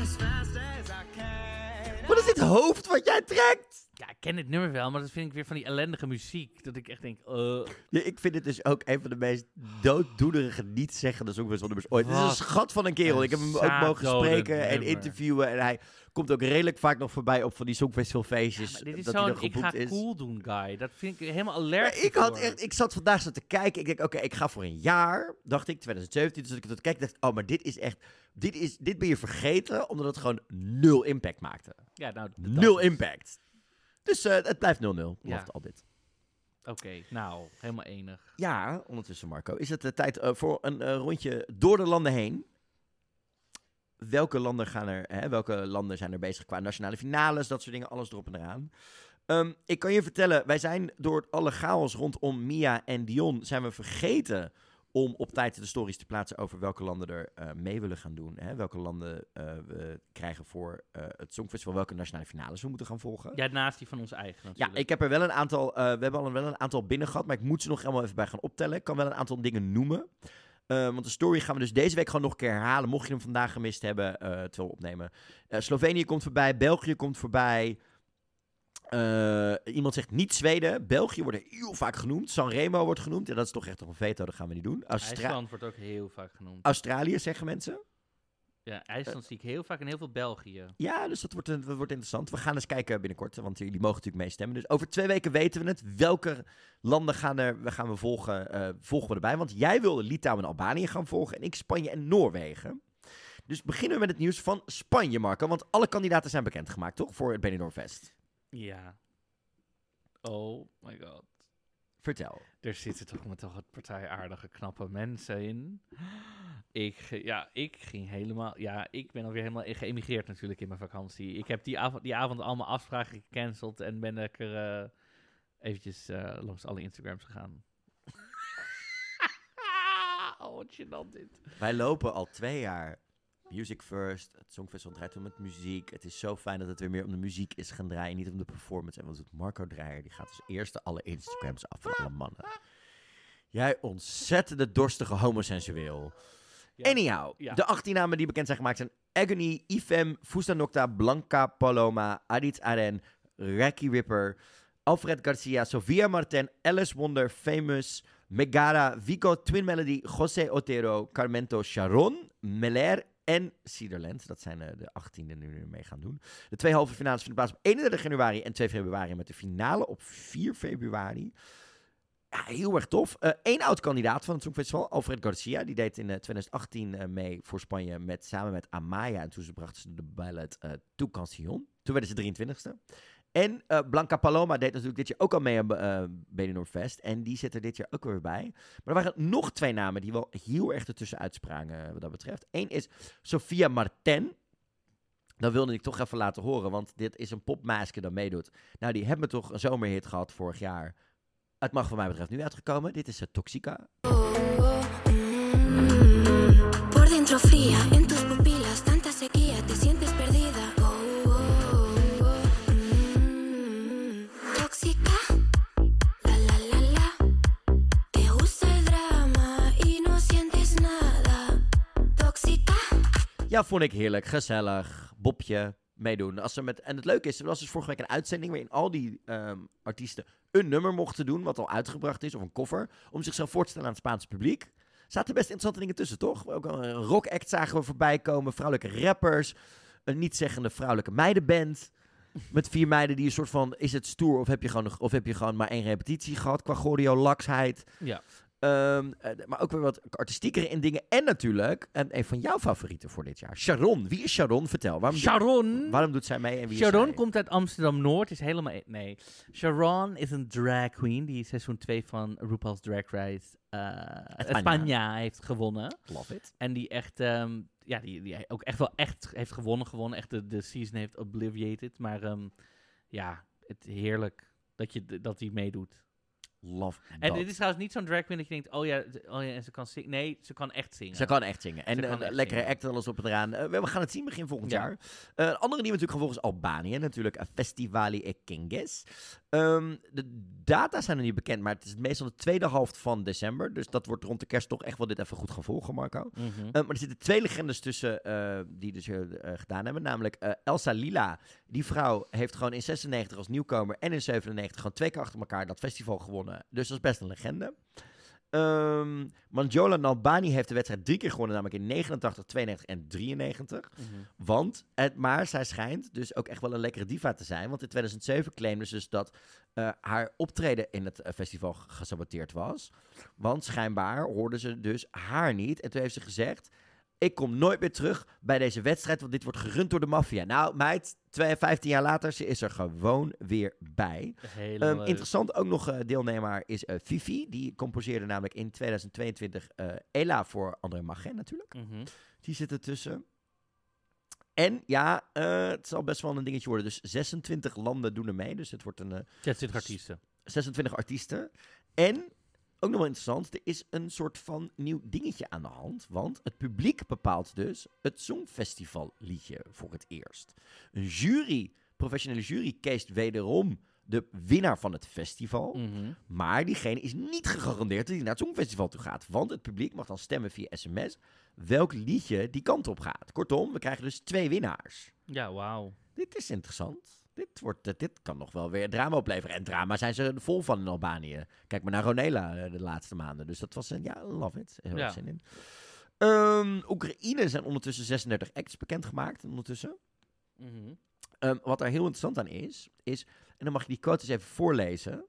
as fast as I can. Wat is dit hoofd wat jij trekt? Ja, ik ken dit nummer wel, maar dat vind ik weer van die ellendige muziek. Dat ik echt denk, eh, Ja, ik vind het dus ook een van de meest dooddoenerige, niet zeggende songfestivalnummers ooit. Het is een schat van een kerel. Ik heb hem ook mogen spreken en interviewen. En hij komt ook redelijk vaak nog voorbij op van die songfestivalfeestjes. maar dit is zo'n ik ga is. cool doen guy. Dat vind ik helemaal Maar allergisch ik, had echt, ik zat vandaag zo te kijken. Ik denk, oké, ik ga voor een jaar. Dacht ik, 2017. Dus ik tot kijk, dacht, oh, maar dit is echt. Dit, is, dit ben je vergeten, omdat het gewoon nul impact maakte. Ja, nou, Nul is- impact. Dus eh, het blijft 0-0. Ja. Wacht al dit. Oké, nou, helemaal enig. Ja, ondertussen Marco. Is het de tijd eh, voor een eh, rondje door de landen heen? Welke landen, gaan er, hè, welke landen zijn er bezig qua nationale finales, dat soort dingen, alles erop en eraan. Ehm, ik kan je vertellen, wij zijn door alle chaos rondom Mia en Dion, zijn we vergeten om op tijd de stories te plaatsen over welke landen er eh, mee willen gaan doen. Hè? Welke landen eh, we krijgen voor eh, het Songfestival, welke nationale finales we moeten gaan volgen. Ja, naast die van ons eigen Ja, natuurlijk. ik heb er wel een aantal. we hebben al een, wel een aantal binnen gehad, maar ik moet ze nog helemaal even bij gaan optellen. Ik kan wel een aantal dingen noemen. Want de story gaan we dus deze week gewoon nog een keer herhalen. Mocht je hem vandaag gemist hebben, terwijl we opnemen. Slovenië komt voorbij, België komt voorbij. Eh, iemand zegt niet Zweden. België wordt heel vaak genoemd. Sanremo wordt genoemd. En dat is toch echt een veto, dat gaan we niet doen. Austra- IJsland wordt ook heel vaak genoemd. Australië zeggen mensen. Ja, IJsland zie ik heel vaak en heel veel België. Ja, dus dat wordt, dat wordt interessant. We gaan eens kijken binnenkort, want jullie mogen natuurlijk meestemmen. Dus over twee weken weten we het. Welke landen gaan, er, we gaan we volgen, eh, volgen we erbij? Want jij wilde Litouwen en Albanië gaan volgen en ik Spanje en Noorwegen. Dus beginnen we met het nieuws van Spanje, Marco. Want alle kandidaten zijn bekendgemaakt, toch? Voor het Benidorm Fest. Ja. Oh my god. Vertel. Er zitten toch met toch partij aardige, knappe mensen in. Ik, ja, ik ging helemaal... Ja, ik ben alweer helemaal geëmigreerd natuurlijk in mijn vakantie. Ik heb die avond, die avond allemaal afspraken gecanceld en ben lekker eh eventjes eh, langs alle Instagrams gegaan. oh, wat gênant dit. Wij lopen al twee jaar Music First. Het Songfestival draait om met muziek. Het is zo fijn dat het weer meer om de muziek is gaan draaien, niet om de performance. En wat doet Marco Dreyer? Die gaat als eerste alle Instagrams af van alle mannen. Jij ontzettende dorstige homosensueel. Anyhow, ja. de 18 namen die bekend zijn gemaakt zijn Agony, Ifem, Fusta Nocta, Blanca Paloma, Adit Aren, Raki Ripper, Alfred Garcia, Sofia Marten, Alice Wonder, Famous, Megara, Vico, Twin Melody, José Otero, Carmento Sharon, Meler en Cederland. Dat zijn eh, de 18 die nu mee gaan doen. De twee halve finales vinden plaats op 31 januari en 2 februari met de finale op 4 februari. Ja, heel erg tof. Eén oud-kandidaat van het Songfestival, Alfred Garcia, die deed in eh, 2018 eh, mee voor Spanje met, samen met Amaya. En toen ze brachten ze de eh Tu Canción. Toen werden ze 23ste. En eh, Blanca Paloma deed natuurlijk dit jaar ook al mee aan uh, Benidorm Fest. En die zit er dit jaar ook weer bij. Maar er waren nog twee namen die wel heel erg ertussen uitsprangen eh, wat dat betreft. Eén is Sofia Marten. Dat wilde ik toch even laten horen, want dit is een popmasker dat meedoet. Nou, die hebben toch een zomerhit gehad vorig jaar. Het mag van mij betreft nu uitgekomen. Dit is Toxica. Por dentro fría, Ja, vond ik heerlijk. Gezellig. Bobje. Meedoen. Als met, en het leuke is, er was dus vorige week een uitzending waarin al die ehm, artiesten een nummer mochten doen, wat al uitgebracht is, of een cover, om zichzelf voor te stellen aan het Spaanse publiek. Zaten best interessante dingen tussen, toch? Ook een rock-act zagen we voorbij komen, vrouwelijke rappers, een niet-zeggende vrouwelijke meidenband. Met vier meiden die een soort van, is het stoer of heb je gewoon, of heb je gewoon maar één repetitie gehad qua choreo-laksheid? Ja. Ehm, eh, maar ook weer wat artistiekere in dingen. En natuurlijk, en een van jouw favorieten voor dit jaar. Sharon. Wie is Sharon? Vertel. Waarom Sharon? waarom doet zij mee en wie Sharon komt uit Amsterdam-Noord. Is helemaal... e- Nee. Sharon is een drag queen die seizoen 2 van RuPaul's Drag Race eh España. España heeft gewonnen. Love it. En die echt... ehm, ja, die, die ook echt wel echt heeft gewonnen. Gewonnen. Echt de, de season heeft obliviated. Maar ehm, ja, het heerlijk dat je dat die meedoet. Love En dit is trouwens niet zo'n drag queen dat je denkt, oh ja, oh ja, en ze kan zingen. Nee, ze kan echt zingen. Ze kan echt zingen. En een echt lekkere act alles op en eraan. Eh, we gaan het zien begin volgend Ja. jaar. Eh, een andere die we natuurlijk gaan volgen is Albanië. Natuurlijk eh, Festivali e Kinges. Ehm, de data zijn nog niet bekend, maar het is meestal de tweede helft van december. Dus dat wordt rond de kerst toch echt wel dit even goed gaan volgen, Marco. Mhm. Eh, maar er zitten twee legendes tussen eh, die dus eh, eh, gedaan hebben. Namelijk eh, Elsa Lila. Die vrouw heeft gewoon in 96 als nieuwkomer en in 97 gewoon twee keer achter elkaar dat festival gewonnen. Dus dat is best een legende. Ehm Manjola Nalbani heeft de wedstrijd drie keer gewonnen, namelijk in 89, 92 en 93. Mhm. Want, het, maar zij schijnt dus ook echt wel een lekkere diva te zijn. Want in 2007 claimde ze dus dat eh, haar optreden in het eh, festival gesaboteerd was. Want schijnbaar hoorden ze dus haar niet. En toen heeft ze gezegd... Ik kom nooit meer terug bij deze wedstrijd, want dit wordt gerund door de maffia. Nou, meid, twee, 15 jaar later, ze is er gewoon weer bij. Ehm, interessant ook nog eh, deelnemer is eh, Fifi. Die composeerde namelijk in 2022 eh Ella voor André Magen natuurlijk. Mhm. Die zit ertussen. En ja, het zal best wel een dingetje worden. Dus 26 landen doen er mee. Dus het wordt een... eh, 26 artiesten. 26 artiesten. En, ook nog wel interessant, er is een soort van nieuw dingetje aan de hand. Want het publiek bepaalt dus het Songfestivalliedje voor het eerst. Een jury, professionele jury, kiest wederom de winnaar van het festival. Mhm. Maar diegene is niet gegarandeerd dat hij naar het Songfestival toe gaat. Want het publiek mag dan stemmen via sms welk liedje die kant op gaat. Kortom, we krijgen dus twee winnaars. Ja, wauw. Dit is interessant. Dit, wordt, eh, dit kan nog wel weer drama opleveren. En drama zijn ze vol van in Albanië. Kijk maar naar Ronela eh, de laatste maanden. Dus dat was een, ja, love it. Heel Ja. erg zin in. Ehm, Oekraïne zijn ondertussen 36 acts bekendgemaakt. Ondertussen. Mhm. Ehm, wat daar heel interessant aan is, is, en dan mag je die quote eens even voorlezen.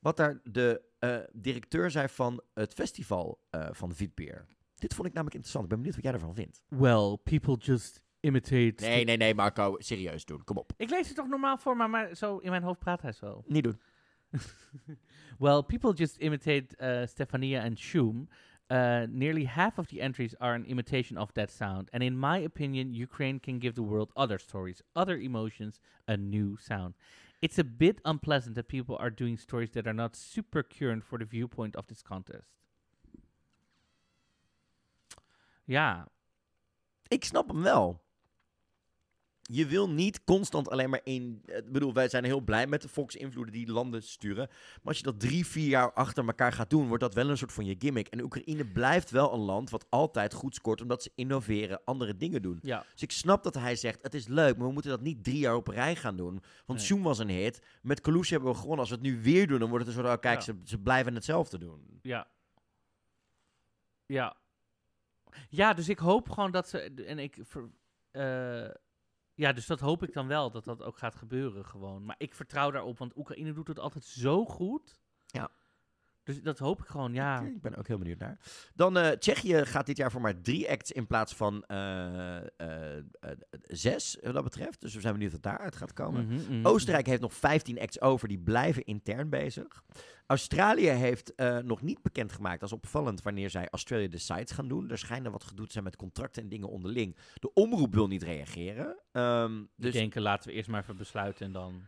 Wat daar de eh, directeur zei van het festival eh, van Vitbeer. Dit vond ik namelijk interessant. Ik ben benieuwd wat jij ervan vindt. Well, people just imitate... Nee, nee, nee, Marco. Serieus doen. Kom op. Ik lees het toch normaal voor, maar, maar zo in mijn hoofd praat hij zo. Niet doen. well, people just imitate uh, Stefania and Shum. Uh, nearly half of the entries are an imitation of that sound. And in my opinion, Ukraine can give the world other stories, other emotions, a new sound. It's a bit unpleasant that people are doing stories that are not super current for the viewpoint of this contest. Ja, Ik snap hem wel. Je wil niet constant alleen maar in. Ik bedoel, wij zijn heel blij met de Fox-invloeden die landen sturen. Maar als je dat drie, vier jaar achter elkaar gaat doen, wordt dat wel een soort van je gimmick. En Oekraïne blijft wel een land wat altijd goed scoort, omdat ze innoveren, andere dingen doen. Ja. Dus ik snap dat hij zegt: het is leuk, maar we moeten dat niet drie jaar op rij gaan doen. Want Nee. Zoom was een hit. Met Kalush hebben we gewonnen. Als we het nu weer doen, dan wordt het een soort: oh, kijk, Ja. ze, ze blijven hetzelfde doen. Ja. Ja. Ja, dus ik hoop gewoon dat ze. En ik. ver- eh, ja, dus dat hoop ik dan wel, dat dat ook gaat gebeuren gewoon. Maar ik vertrouw daarop, want Oekraïne doet het altijd zo goed. Dus dat hoop ik gewoon, ja. Ik ben ook heel benieuwd naar. Dan eh Tsjechië gaat dit jaar voor maar drie acts in plaats van eh, eh, zes, wat dat betreft. Dus we zijn benieuwd wat daaruit gaat komen. Mhm, mhm. Oostenrijk heeft nog 15 acts over, die blijven intern bezig. Australië heeft nog niet bekendgemaakt, als opvallend, wanneer zij Australia Decides gaan doen. Er schijnen wat gedoe te zijn met contracten en dingen onderling. De omroep wil niet reageren. Ehm, Dus denken, laten we eerst maar even besluiten en dan.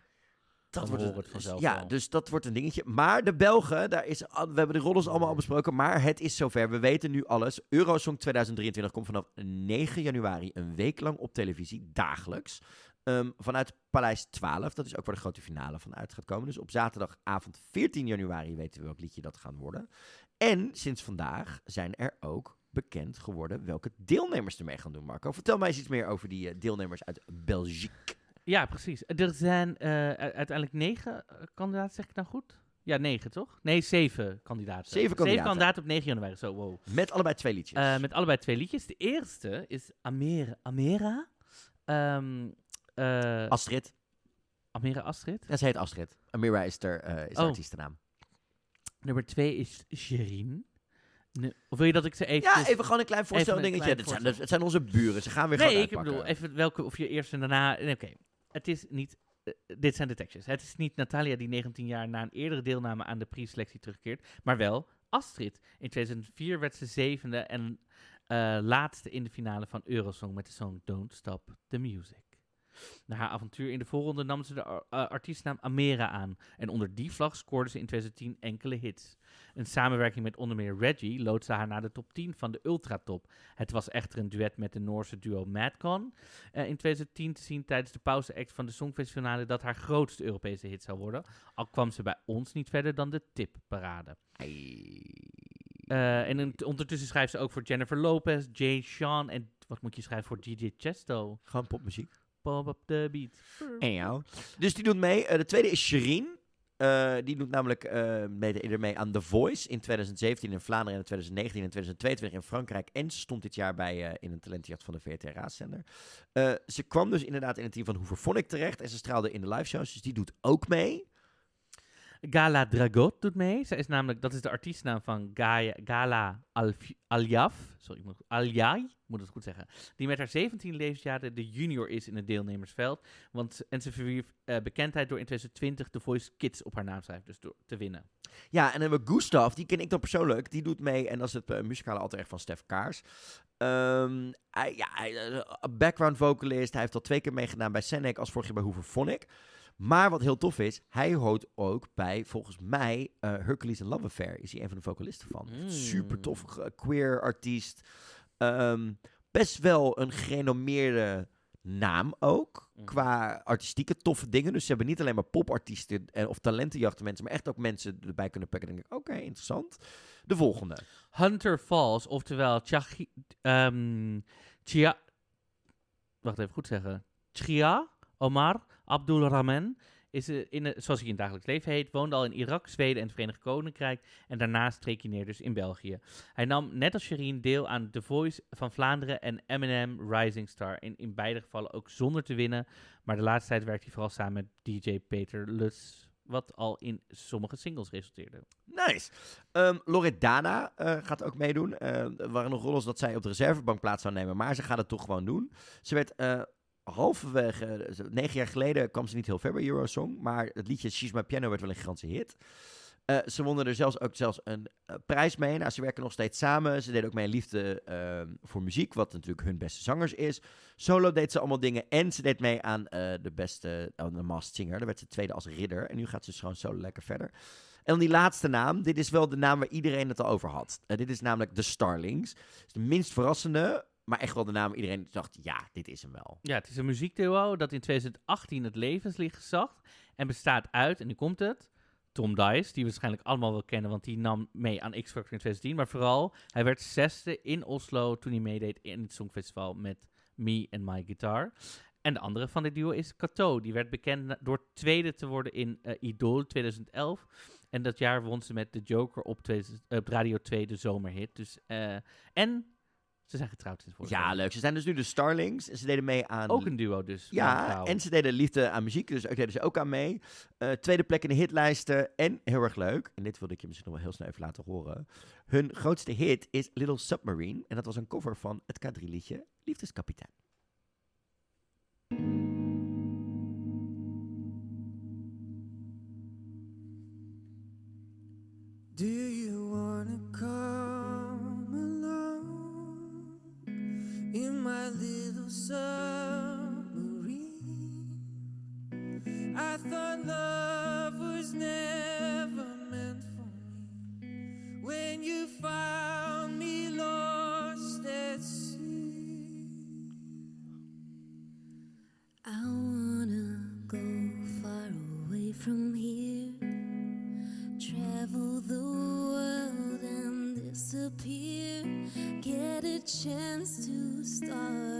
Dat wordt het het vanzelf Ja, wel. dus dat wordt een dingetje. Maar de Belgen, daar is, we hebben de rollers allemaal al besproken, maar het is zover. We weten nu alles. Eurosong 2023 komt vanaf 9 januari een week lang op televisie, dagelijks. Ehm, vanuit Paleis 12, dat is ook waar de grote finale van uit gaat komen. Dus op zaterdagavond 14 januari weten we welk liedje dat gaan worden. En sinds vandaag zijn er ook bekend geworden welke deelnemers ermee gaan doen, Marco. Vertel mij eens iets meer over die eh, deelnemers uit België. Ja, precies. Er zijn eh, uiteindelijk negen eh, kandidaten, zeg ik nou goed? Ja, negen toch? Nee, zeven kandidaten. Zeven kandidaten. kandidaten op 9 januari. Zo, wow. Met allebei twee liedjes. Eh, met allebei twee liedjes. De eerste is Amera. Amera? Ehm, eh, Astrid. Amera Astrid. Ja, ze heet Astrid. Amira is haar eh, is Oh. artiestennaam. Nummer twee is Sherin. Nu- of wil je dat ik ze even... Ja, even gewoon een klein voorstel-dingetje. klein Dit zijn, voorstel. het zijn onze buren. Ze gaan weer Nee, gewoon ik uitpakken. bedoel, even welke, of je eerst en daarna... nee, Oké, het is niet... eh, dit zijn de tekstjes. Het is niet Natalia die 19 jaar na een eerdere deelname aan de preselectie terugkeert, maar wel Astrid. In 2004 werd ze zevende en eh, laatste in de finale van Eurosong met de song Don't Stop the Music. Na haar avontuur in de voorronde nam ze de ar- eh, artiestnaam Amera aan. En onder die vlag scoorde ze in 2010 enkele hits. Een samenwerking met onder meer Reggie loodste haar naar de top 10 van de Ultratop. Het was echter een duet met de Noorse duo Madcon. eh, in 2010 te zien tijdens de pauze-act van de Songfestivalfinale dat haar grootste Europese hit zou worden. Al kwam ze bij ons niet verder dan de tipparade. Eh, en in- ondertussen schrijft ze ook voor Jennifer Lopez, Jay Sean en wat moet je schrijven voor DJ Chesto? Gewoon popmuziek. Pop up beat. Dus die doet mee. Eh, de tweede is Sherin. Eh, die doet namelijk eh mee, aan The Voice in 2017 in Vlaanderen en in 2019 en 2022 in Frankrijk. En ze stond dit jaar bij in een talentenjacht van de VRT-raadzender. Eh, ze kwam dus inderdaad in het team van Hoeverphonic terecht en ze straalde in de live shows, dus die doet ook mee. Gala Dragot doet mee. Zij is namelijk, dat is de artiestnaam van Gaia, Gala Aljaf. Sorry, ik moet, Aljai, moet het goed zeggen. Die met haar 17 levensjaren de junior is in het deelnemersveld. Want, en ze verwierf eh, bekendheid door in 2020 de Voice Kids op haar naam schrijven. Dus door te winnen. Ja, en dan hebben we Gustav, die ken ik dan persoonlijk. Die doet mee en dat is het eh, muzikale ego van Stef Kaars. Ehm, hij, ja, hij, eh, background vocalist. Hij heeft al twee keer meegedaan bij Senek als vorig jaar bij Hooverphonic. Maar wat heel tof is, hij hoort ook bij, volgens mij, eh, Hercules and Love Affair. Is hij een van de vocalisten van. Mm. Super tof, ge- queer artiest. Ehm, best wel een gerenommeerde naam ook. Qua artistieke toffe dingen. Dus ze hebben niet alleen maar popartiesten en, of talentenjachten mensen, maar echt ook mensen erbij kunnen pakken. En denk ik, oké, interessant. De volgende. Hunter Falls, oftewel Tjachi, ehm, Chia, wacht even goed zeggen. Chia Omar Abdul Rahman is, eh, in, zoals hij in het dagelijks leven heet, woonde al in Irak, Zweden en het Verenigd Koninkrijk. En daarna streek hij neer dus in België. Hij nam net als Sherine deel aan The Voice van Vlaanderen en Eminem Rising Star. In, in beide gevallen ook zonder te winnen. Maar de laatste tijd werkt hij vooral samen met DJ Peter Lutz. Wat al in sommige singles resulteerde. Nice. Ehm Loredana eh, gaat ook meedoen. Eh, er waren nog rollen dat zij op de reservebank plaats zou nemen, maar ze gaat het toch gewoon doen. Ze werd halverwege, eh, negen jaar geleden kwam ze niet heel ver bij Eurosong, maar het liedje She's My Piano werd wel een gigantische hit. Eh, ze wonnen er zelfs ook zelfs een eh, prijs mee. Nou, ze werken nog steeds samen. Ze deden ook mee Liefde ehm, voor Muziek, wat natuurlijk hun beste zangers is. Solo deed ze allemaal dingen. En ze deed mee aan de beste, aan de Masked Singer. Daar werd ze tweede als ridder. En nu gaat ze gewoon solo lekker verder. En dan die laatste naam. Dit is wel de naam waar iedereen het al over had. Dit is namelijk de Starlings. Is de minst verrassende, maar echt wel de naam iedereen dacht, ja, dit is hem wel. Ja, het is een muziekduo dat in 2018 het levenslicht zag. En bestaat uit, en nu komt het, Tom Dice, die we waarschijnlijk allemaal wel kennen, want die nam mee aan X-Factor in 2010. Maar vooral, hij werd zesde in Oslo toen hij meedeed in het Songfestival met Me and My Guitar. En de andere van dit duo is Kato. Die werd bekend door tweede te worden in eh, Idol 2011. En dat jaar won ze met The Joker op, 2000 eh, Radio 2 de zomerhit. Dus, eh, en ze zijn getrouwd sinds vorig Ja, jaar. leuk. Ze zijn dus nu de Starlings. En ze deden mee aan... Ook een duo dus. Ja, en ze deden liefde aan muziek, dus ook deden ze ook aan mee. Eh, tweede plek in de hitlijsten en heel erg leuk, en dit wilde ik je misschien nog wel heel snel even laten horen. Hun grootste hit is Little Submarine en dat was een cover van het K3-liedje Liefdeskapitein. Love was never meant for me. When you found me lost at sea, I wanna go far away from here. Travel the world and disappear. Get a chance to start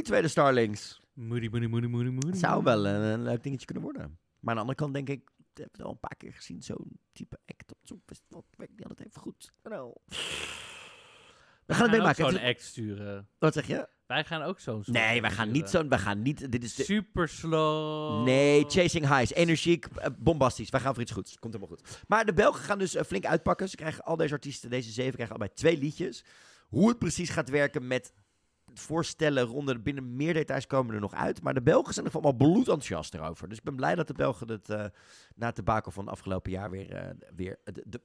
die tweede Starlings. Moody, moody, moody, moody, moody. Zou wel een, een leuk dingetje kunnen worden. Maar aan de andere kant denk ik, ik heb het al een paar keer gezien, zo'n type act op zo'n festival. Ik weet niet altijd even goed. Nou. We gaan het meemaken. zo'n act sturen. Wat zeg je? Wij gaan ook zo'n Nee, wij gaan niet zo'n, wij gaan niet, dit is de- Super slow. Nee, Chasing Highs. Energiek, eh, bombastisch. Wij gaan voor iets goeds. Komt helemaal goed. Maar de Belgen gaan dus eh, flink uitpakken. Ze krijgen al deze artiesten, deze zeven, krijgen allebei twee liedjes. Hoe het precies gaat werken met voorstellen, ronde, binnen meer details komen er nog uit. Maar de Belgen zijn er allemaal bloedenthousiast erover. Dus ik ben blij dat de Belgen het eh, na het debakel van het afgelopen jaar weer, eh, weer de, de,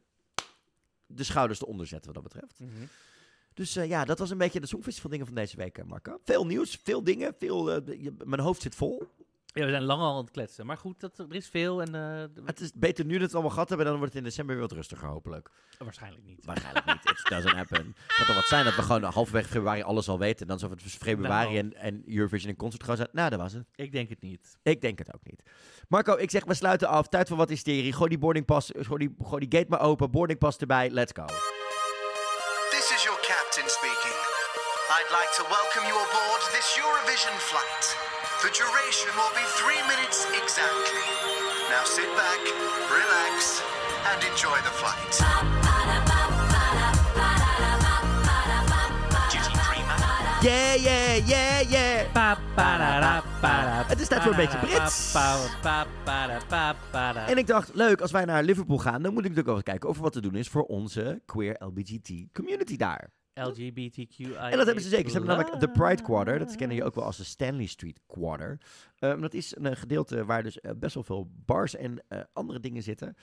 de schouders eronder zetten wat dat betreft. Mhm. Dus eh, ja, dat was een beetje de Songfestival dingen van deze week, Marco. Veel nieuws, veel dingen, veel, mijn hoofd zit vol. Ja, we zijn lang al aan het kletsen. Maar goed, dat, er is veel en... eh, Het is beter nu dat we het allemaal gehad hebben, dan wordt het in december weer wat rustiger, hopelijk. waarschijnlijk niet. Waarschijnlijk niet. It doesn't happen. Het kan toch wat zijn dat we gewoon halverwege februari alles al weten. En dan zo het februari Nou. en, en Eurovision en concert gewoon zijn. Nou, dat was het. Ik denk het niet. Ik denk het ook niet. Marco, ik zeg, we sluiten af. Tijd voor wat hysterie. Gooi die boarding pass, gooi die, gooi die gate maar open. Boarding pass erbij. Let's go. This is your captain speaking. I'd like to welcome you aboard this Eurovision flight. The duration will be three minutes exactly. Now sit back, relax, and enjoy the flight. Yeah, yeah, yeah, yeah. Het is tijd voor een beetje Brits. En ik dacht, leuk, als wij naar Liverpool gaan, dan moet ik natuurlijk ook eens kijken of er wat te doen is voor onze queer LBGT community daar. LGBTQI. En dat hebben ze zeker. Ze hebben namelijk de Pride Quarter. Dat kennen je ook wel als de Stanley Street Quarter. Ehm, dat is een gedeelte waar dus eh, best wel veel bars en eh, andere dingen zitten.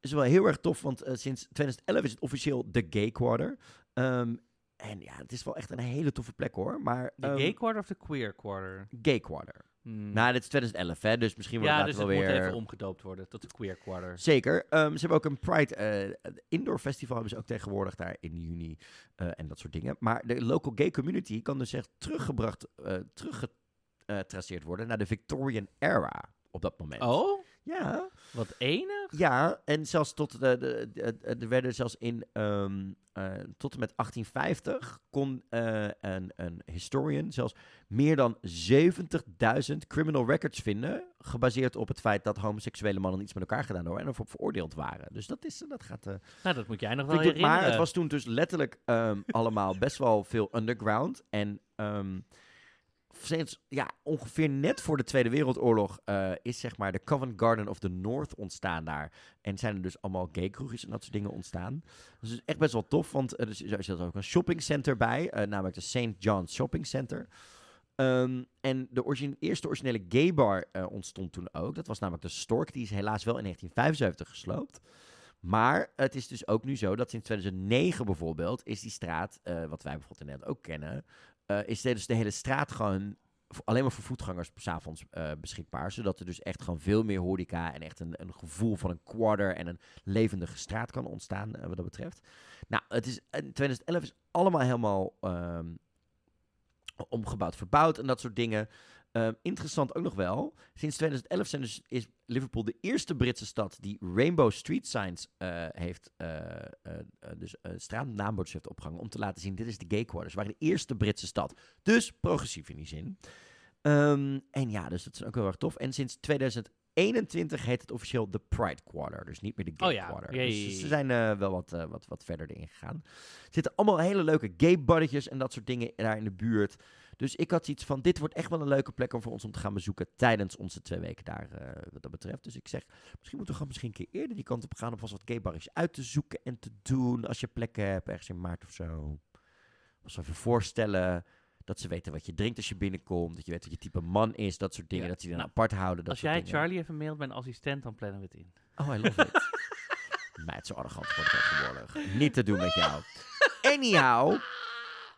is wel heel erg tof, want eh, sinds 2011 is het officieel de Gay Quarter. Ehm, en ja, het is wel echt een hele toffe plek hoor. Maar, De ehm, gay quarter of de queer quarter? Gay Quarter. Hmm. Nou, dit is 2011 hè, dus misschien wordt Ja, het dus later het wel moet weer... even omgedoopt worden tot de queer quarter. Zeker. Ehm, ze hebben ook een Pride eh, Indoor Festival hebben ze ook tegenwoordig daar in juni eh, en dat soort dingen. Maar de local gay community kan dus echt teruggebracht, eh teruggetraceerd worden naar de Victorian era op dat moment. Oh? Ja. Wat enig. Ja, en zelfs tot de, de, de- de- er werden zelfs in ehm, eh, tot en met 1850 kon eh, een, een historian zelfs meer dan 70.000 criminal records vinden, gebaseerd op het feit dat homoseksuele mannen iets met elkaar gedaan hebben en ervoor veroordeeld waren. Dus dat is, dat gaat. eh, Nou, dat moet jij nog wel herinneren. Maar het was toen dus letterlijk ehm, allemaal best wel veel underground. En ehm, sinds ja, ongeveer net voor de Tweede Wereldoorlog eh, is zeg maar de Covent Garden of the North ontstaan daar. En zijn er dus allemaal gay kroegjes en dat soort dingen ontstaan. Dus is echt best wel tof, want er is- er zit ook een shoppingcenter bij, eh, namelijk de St. John's Shopping Center. Ehm, en de origine- eerste originele gay bar eh, ontstond toen ook. Dat was namelijk de Stork. Die is helaas wel in 1975 gesloopt. Maar het is dus ook nu zo dat sinds 2009 bijvoorbeeld is die straat, eh, wat wij bijvoorbeeld in Nederland ook kennen, eh, is de- dus de hele straat gewoon alleen maar voor voetgangers s'avonds eh beschikbaar. Zodat er dus echt gewoon veel meer horeca en echt een, een gevoel van een quarter en een levendige straat kan ontstaan eh, wat dat betreft. Nou, het is, in 2011 is allemaal helemaal ehm, omgebouwd, verbouwd en dat soort dingen. Ehm, interessant ook nog wel. Sinds 2011 zijn dus, is Liverpool de eerste Britse stad die Rainbow Street Signs eh, heeft, eh, dus uh, straatnaambordjes heeft opgehangen om te laten zien: dit is de gay quarters. Waren de eerste Britse stad. Dus progressief in die zin. Ehm, en ja, dus dat is ook heel erg tof. En sinds 2021 heet het officieel de Pride Quarter. Dus niet meer de Gay Oh ja, Quarter. Dus ze zijn wel wat, wat, wat verder erin gegaan. Er zitten allemaal hele leuke gay barretjes en dat soort dingen daar in de buurt. Dus ik had iets van, dit wordt echt wel een leuke plek om voor ons om te gaan bezoeken tijdens onze twee weken daar, eh, wat dat betreft. Dus ik zeg, misschien moeten we gewoon misschien een keer eerder die kant op gaan om vast wat gaybarretjes uit te zoeken en te doen als je plekken hebt, ergens in maart of zo. Als we even voorstellen dat ze weten wat je drinkt als je binnenkomt, dat je weet wat je type man is, dat soort dingen, Ja. dat ze die dan Nou, apart houden. Dat Als jij dingen. Charlie even mailt, mijn assistent, dan plannen we het in. Oh, I love it. Meid, zo arrogant wordt het tegenwoordig. Niet te doen met jou. Anyhow,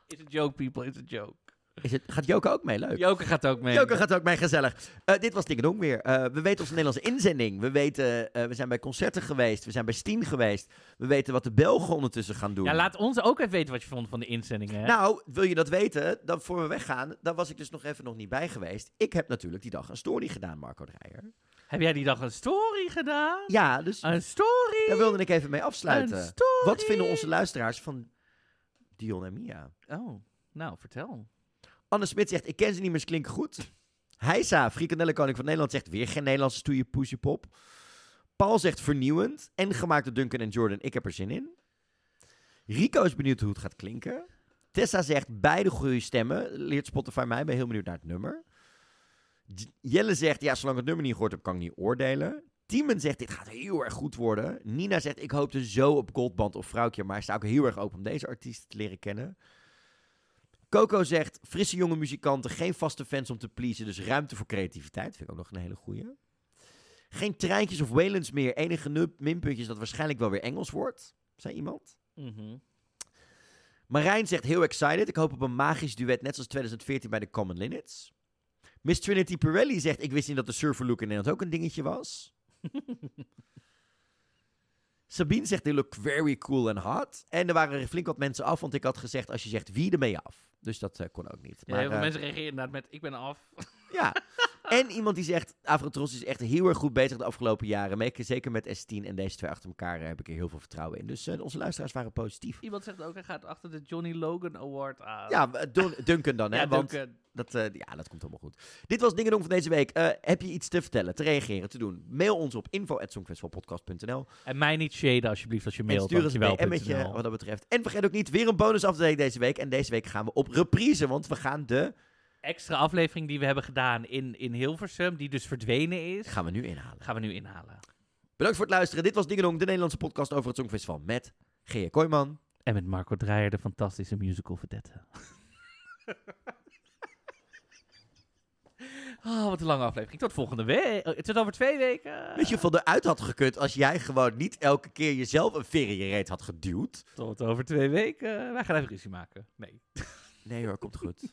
It's a joke, people, it's a joke. Is het, gaat Joke ook mee? Leuk. Joke gaat ook mee. Joke gaat ook mee, gezellig. Eh, dit was Ding Dong weer. Eh, we weten onze Nederlandse inzending. We weten, eh, we zijn bij concerten geweest. We zijn bij Steen geweest. We weten wat de Belgen ondertussen gaan doen. Ja, laat ons ook even weten wat je vond van de inzendingen. hè? Nou, wil je dat weten? Dan voor we weggaan, dan was ik dus nog even nog niet bij geweest. Ik heb natuurlijk die dag een story gedaan, Marco Dreyer. Heb jij die dag een story gedaan? Ja, dus Een story? daar wilde ik even mee afsluiten. Een story? Wat vinden onze luisteraars van Dion en Mia? Oh, nou, vertel. Anne Smit zegt, ik ken ze niet meer, ze klinken goed. Heisa, Frikandellenkoning van Nederland, zegt weer geen Nederlandse stoeie poesiepop. Paul zegt vernieuwend en gemaakt Duncan en Jordan, ik heb er zin in. Rico is benieuwd hoe het gaat klinken. Tessa zegt beide goede stemmen. Leert Spotify mij, ben heel benieuwd naar het nummer. Jelle zegt, ja, zolang het nummer niet gehoord heb, kan ik niet oordelen. Tiemen zegt, dit gaat heel erg goed worden. Nina zegt, ik hoopte zo op Goldband of Vrouwtje, maar sta ook heel erg open om deze artiest te leren kennen. Coco zegt, frisse jonge muzikanten, geen vaste fans om te pleasen, dus ruimte voor creativiteit. Vind ik ook nog een hele goeie. Geen treintjes of Waylands meer. Enige minpuntje is dat waarschijnlijk wel weer Engels wordt, zei iemand. Mhm. Marijn zegt heel excited. Ik hoop op een magisch duet, net zoals 2014 bij de Common Linnets. Miss Trinity Pirelli zegt, ik wist niet dat de surfer look in Nederland ook een dingetje was. Sabine zegt, they look very cool and hot. En er waren er flink wat mensen af, want ik had gezegd, als je zegt wie, je af. Dus dat eh, kon ook niet. Ja, heel veel eh, mensen reageren inderdaad met, ik ben af. ja. En iemand die zegt, Avrotros is echt heel erg goed bezig de afgelopen jaren. Zeker met S10 en deze twee achter elkaar eh, heb ik er heel veel vertrouwen in. Dus eh, onze luisteraars waren positief. Iemand zegt ook, hij gaat achter de Johnny Logan Award aan. Ja, Don- Duncan dan, hè? Ja, want Duncan. Dat, eh, ja, dat komt helemaal goed. Dit was Dingen Doen van deze week. Heb je iets te vertellen, te reageren, te doen? Mail ons op info.songfestivalpodcast.nl En mij niet shaden alsjeblieft als je En mailt. stuur ons een DM'tje wat dat betreft. En vergeet ook niet, weer een bonus update deze week. En deze week gaan we op reprise, want we gaan de... Extra aflevering die we hebben gedaan in, in Hilversum, die dus verdwenen is, Gaan we nu inhalen. gaan we nu inhalen. Bedankt voor het luisteren. Dit was Dingen Dong, de Nederlandse podcast over het Songfestival met G.J. Kooijman. En met Marco Dreyer, de fantastische musical vedette. Oh, wat een lange aflevering. Tot volgende week. Oh, Tot over twee weken. Weet je hoeveel eruit had gekund als jij gewoon niet elke keer jezelf een veer in je reet had geduwd? Tot over twee weken. Wij gaan even ruzie maken. Nee. Nee hoor, komt goed.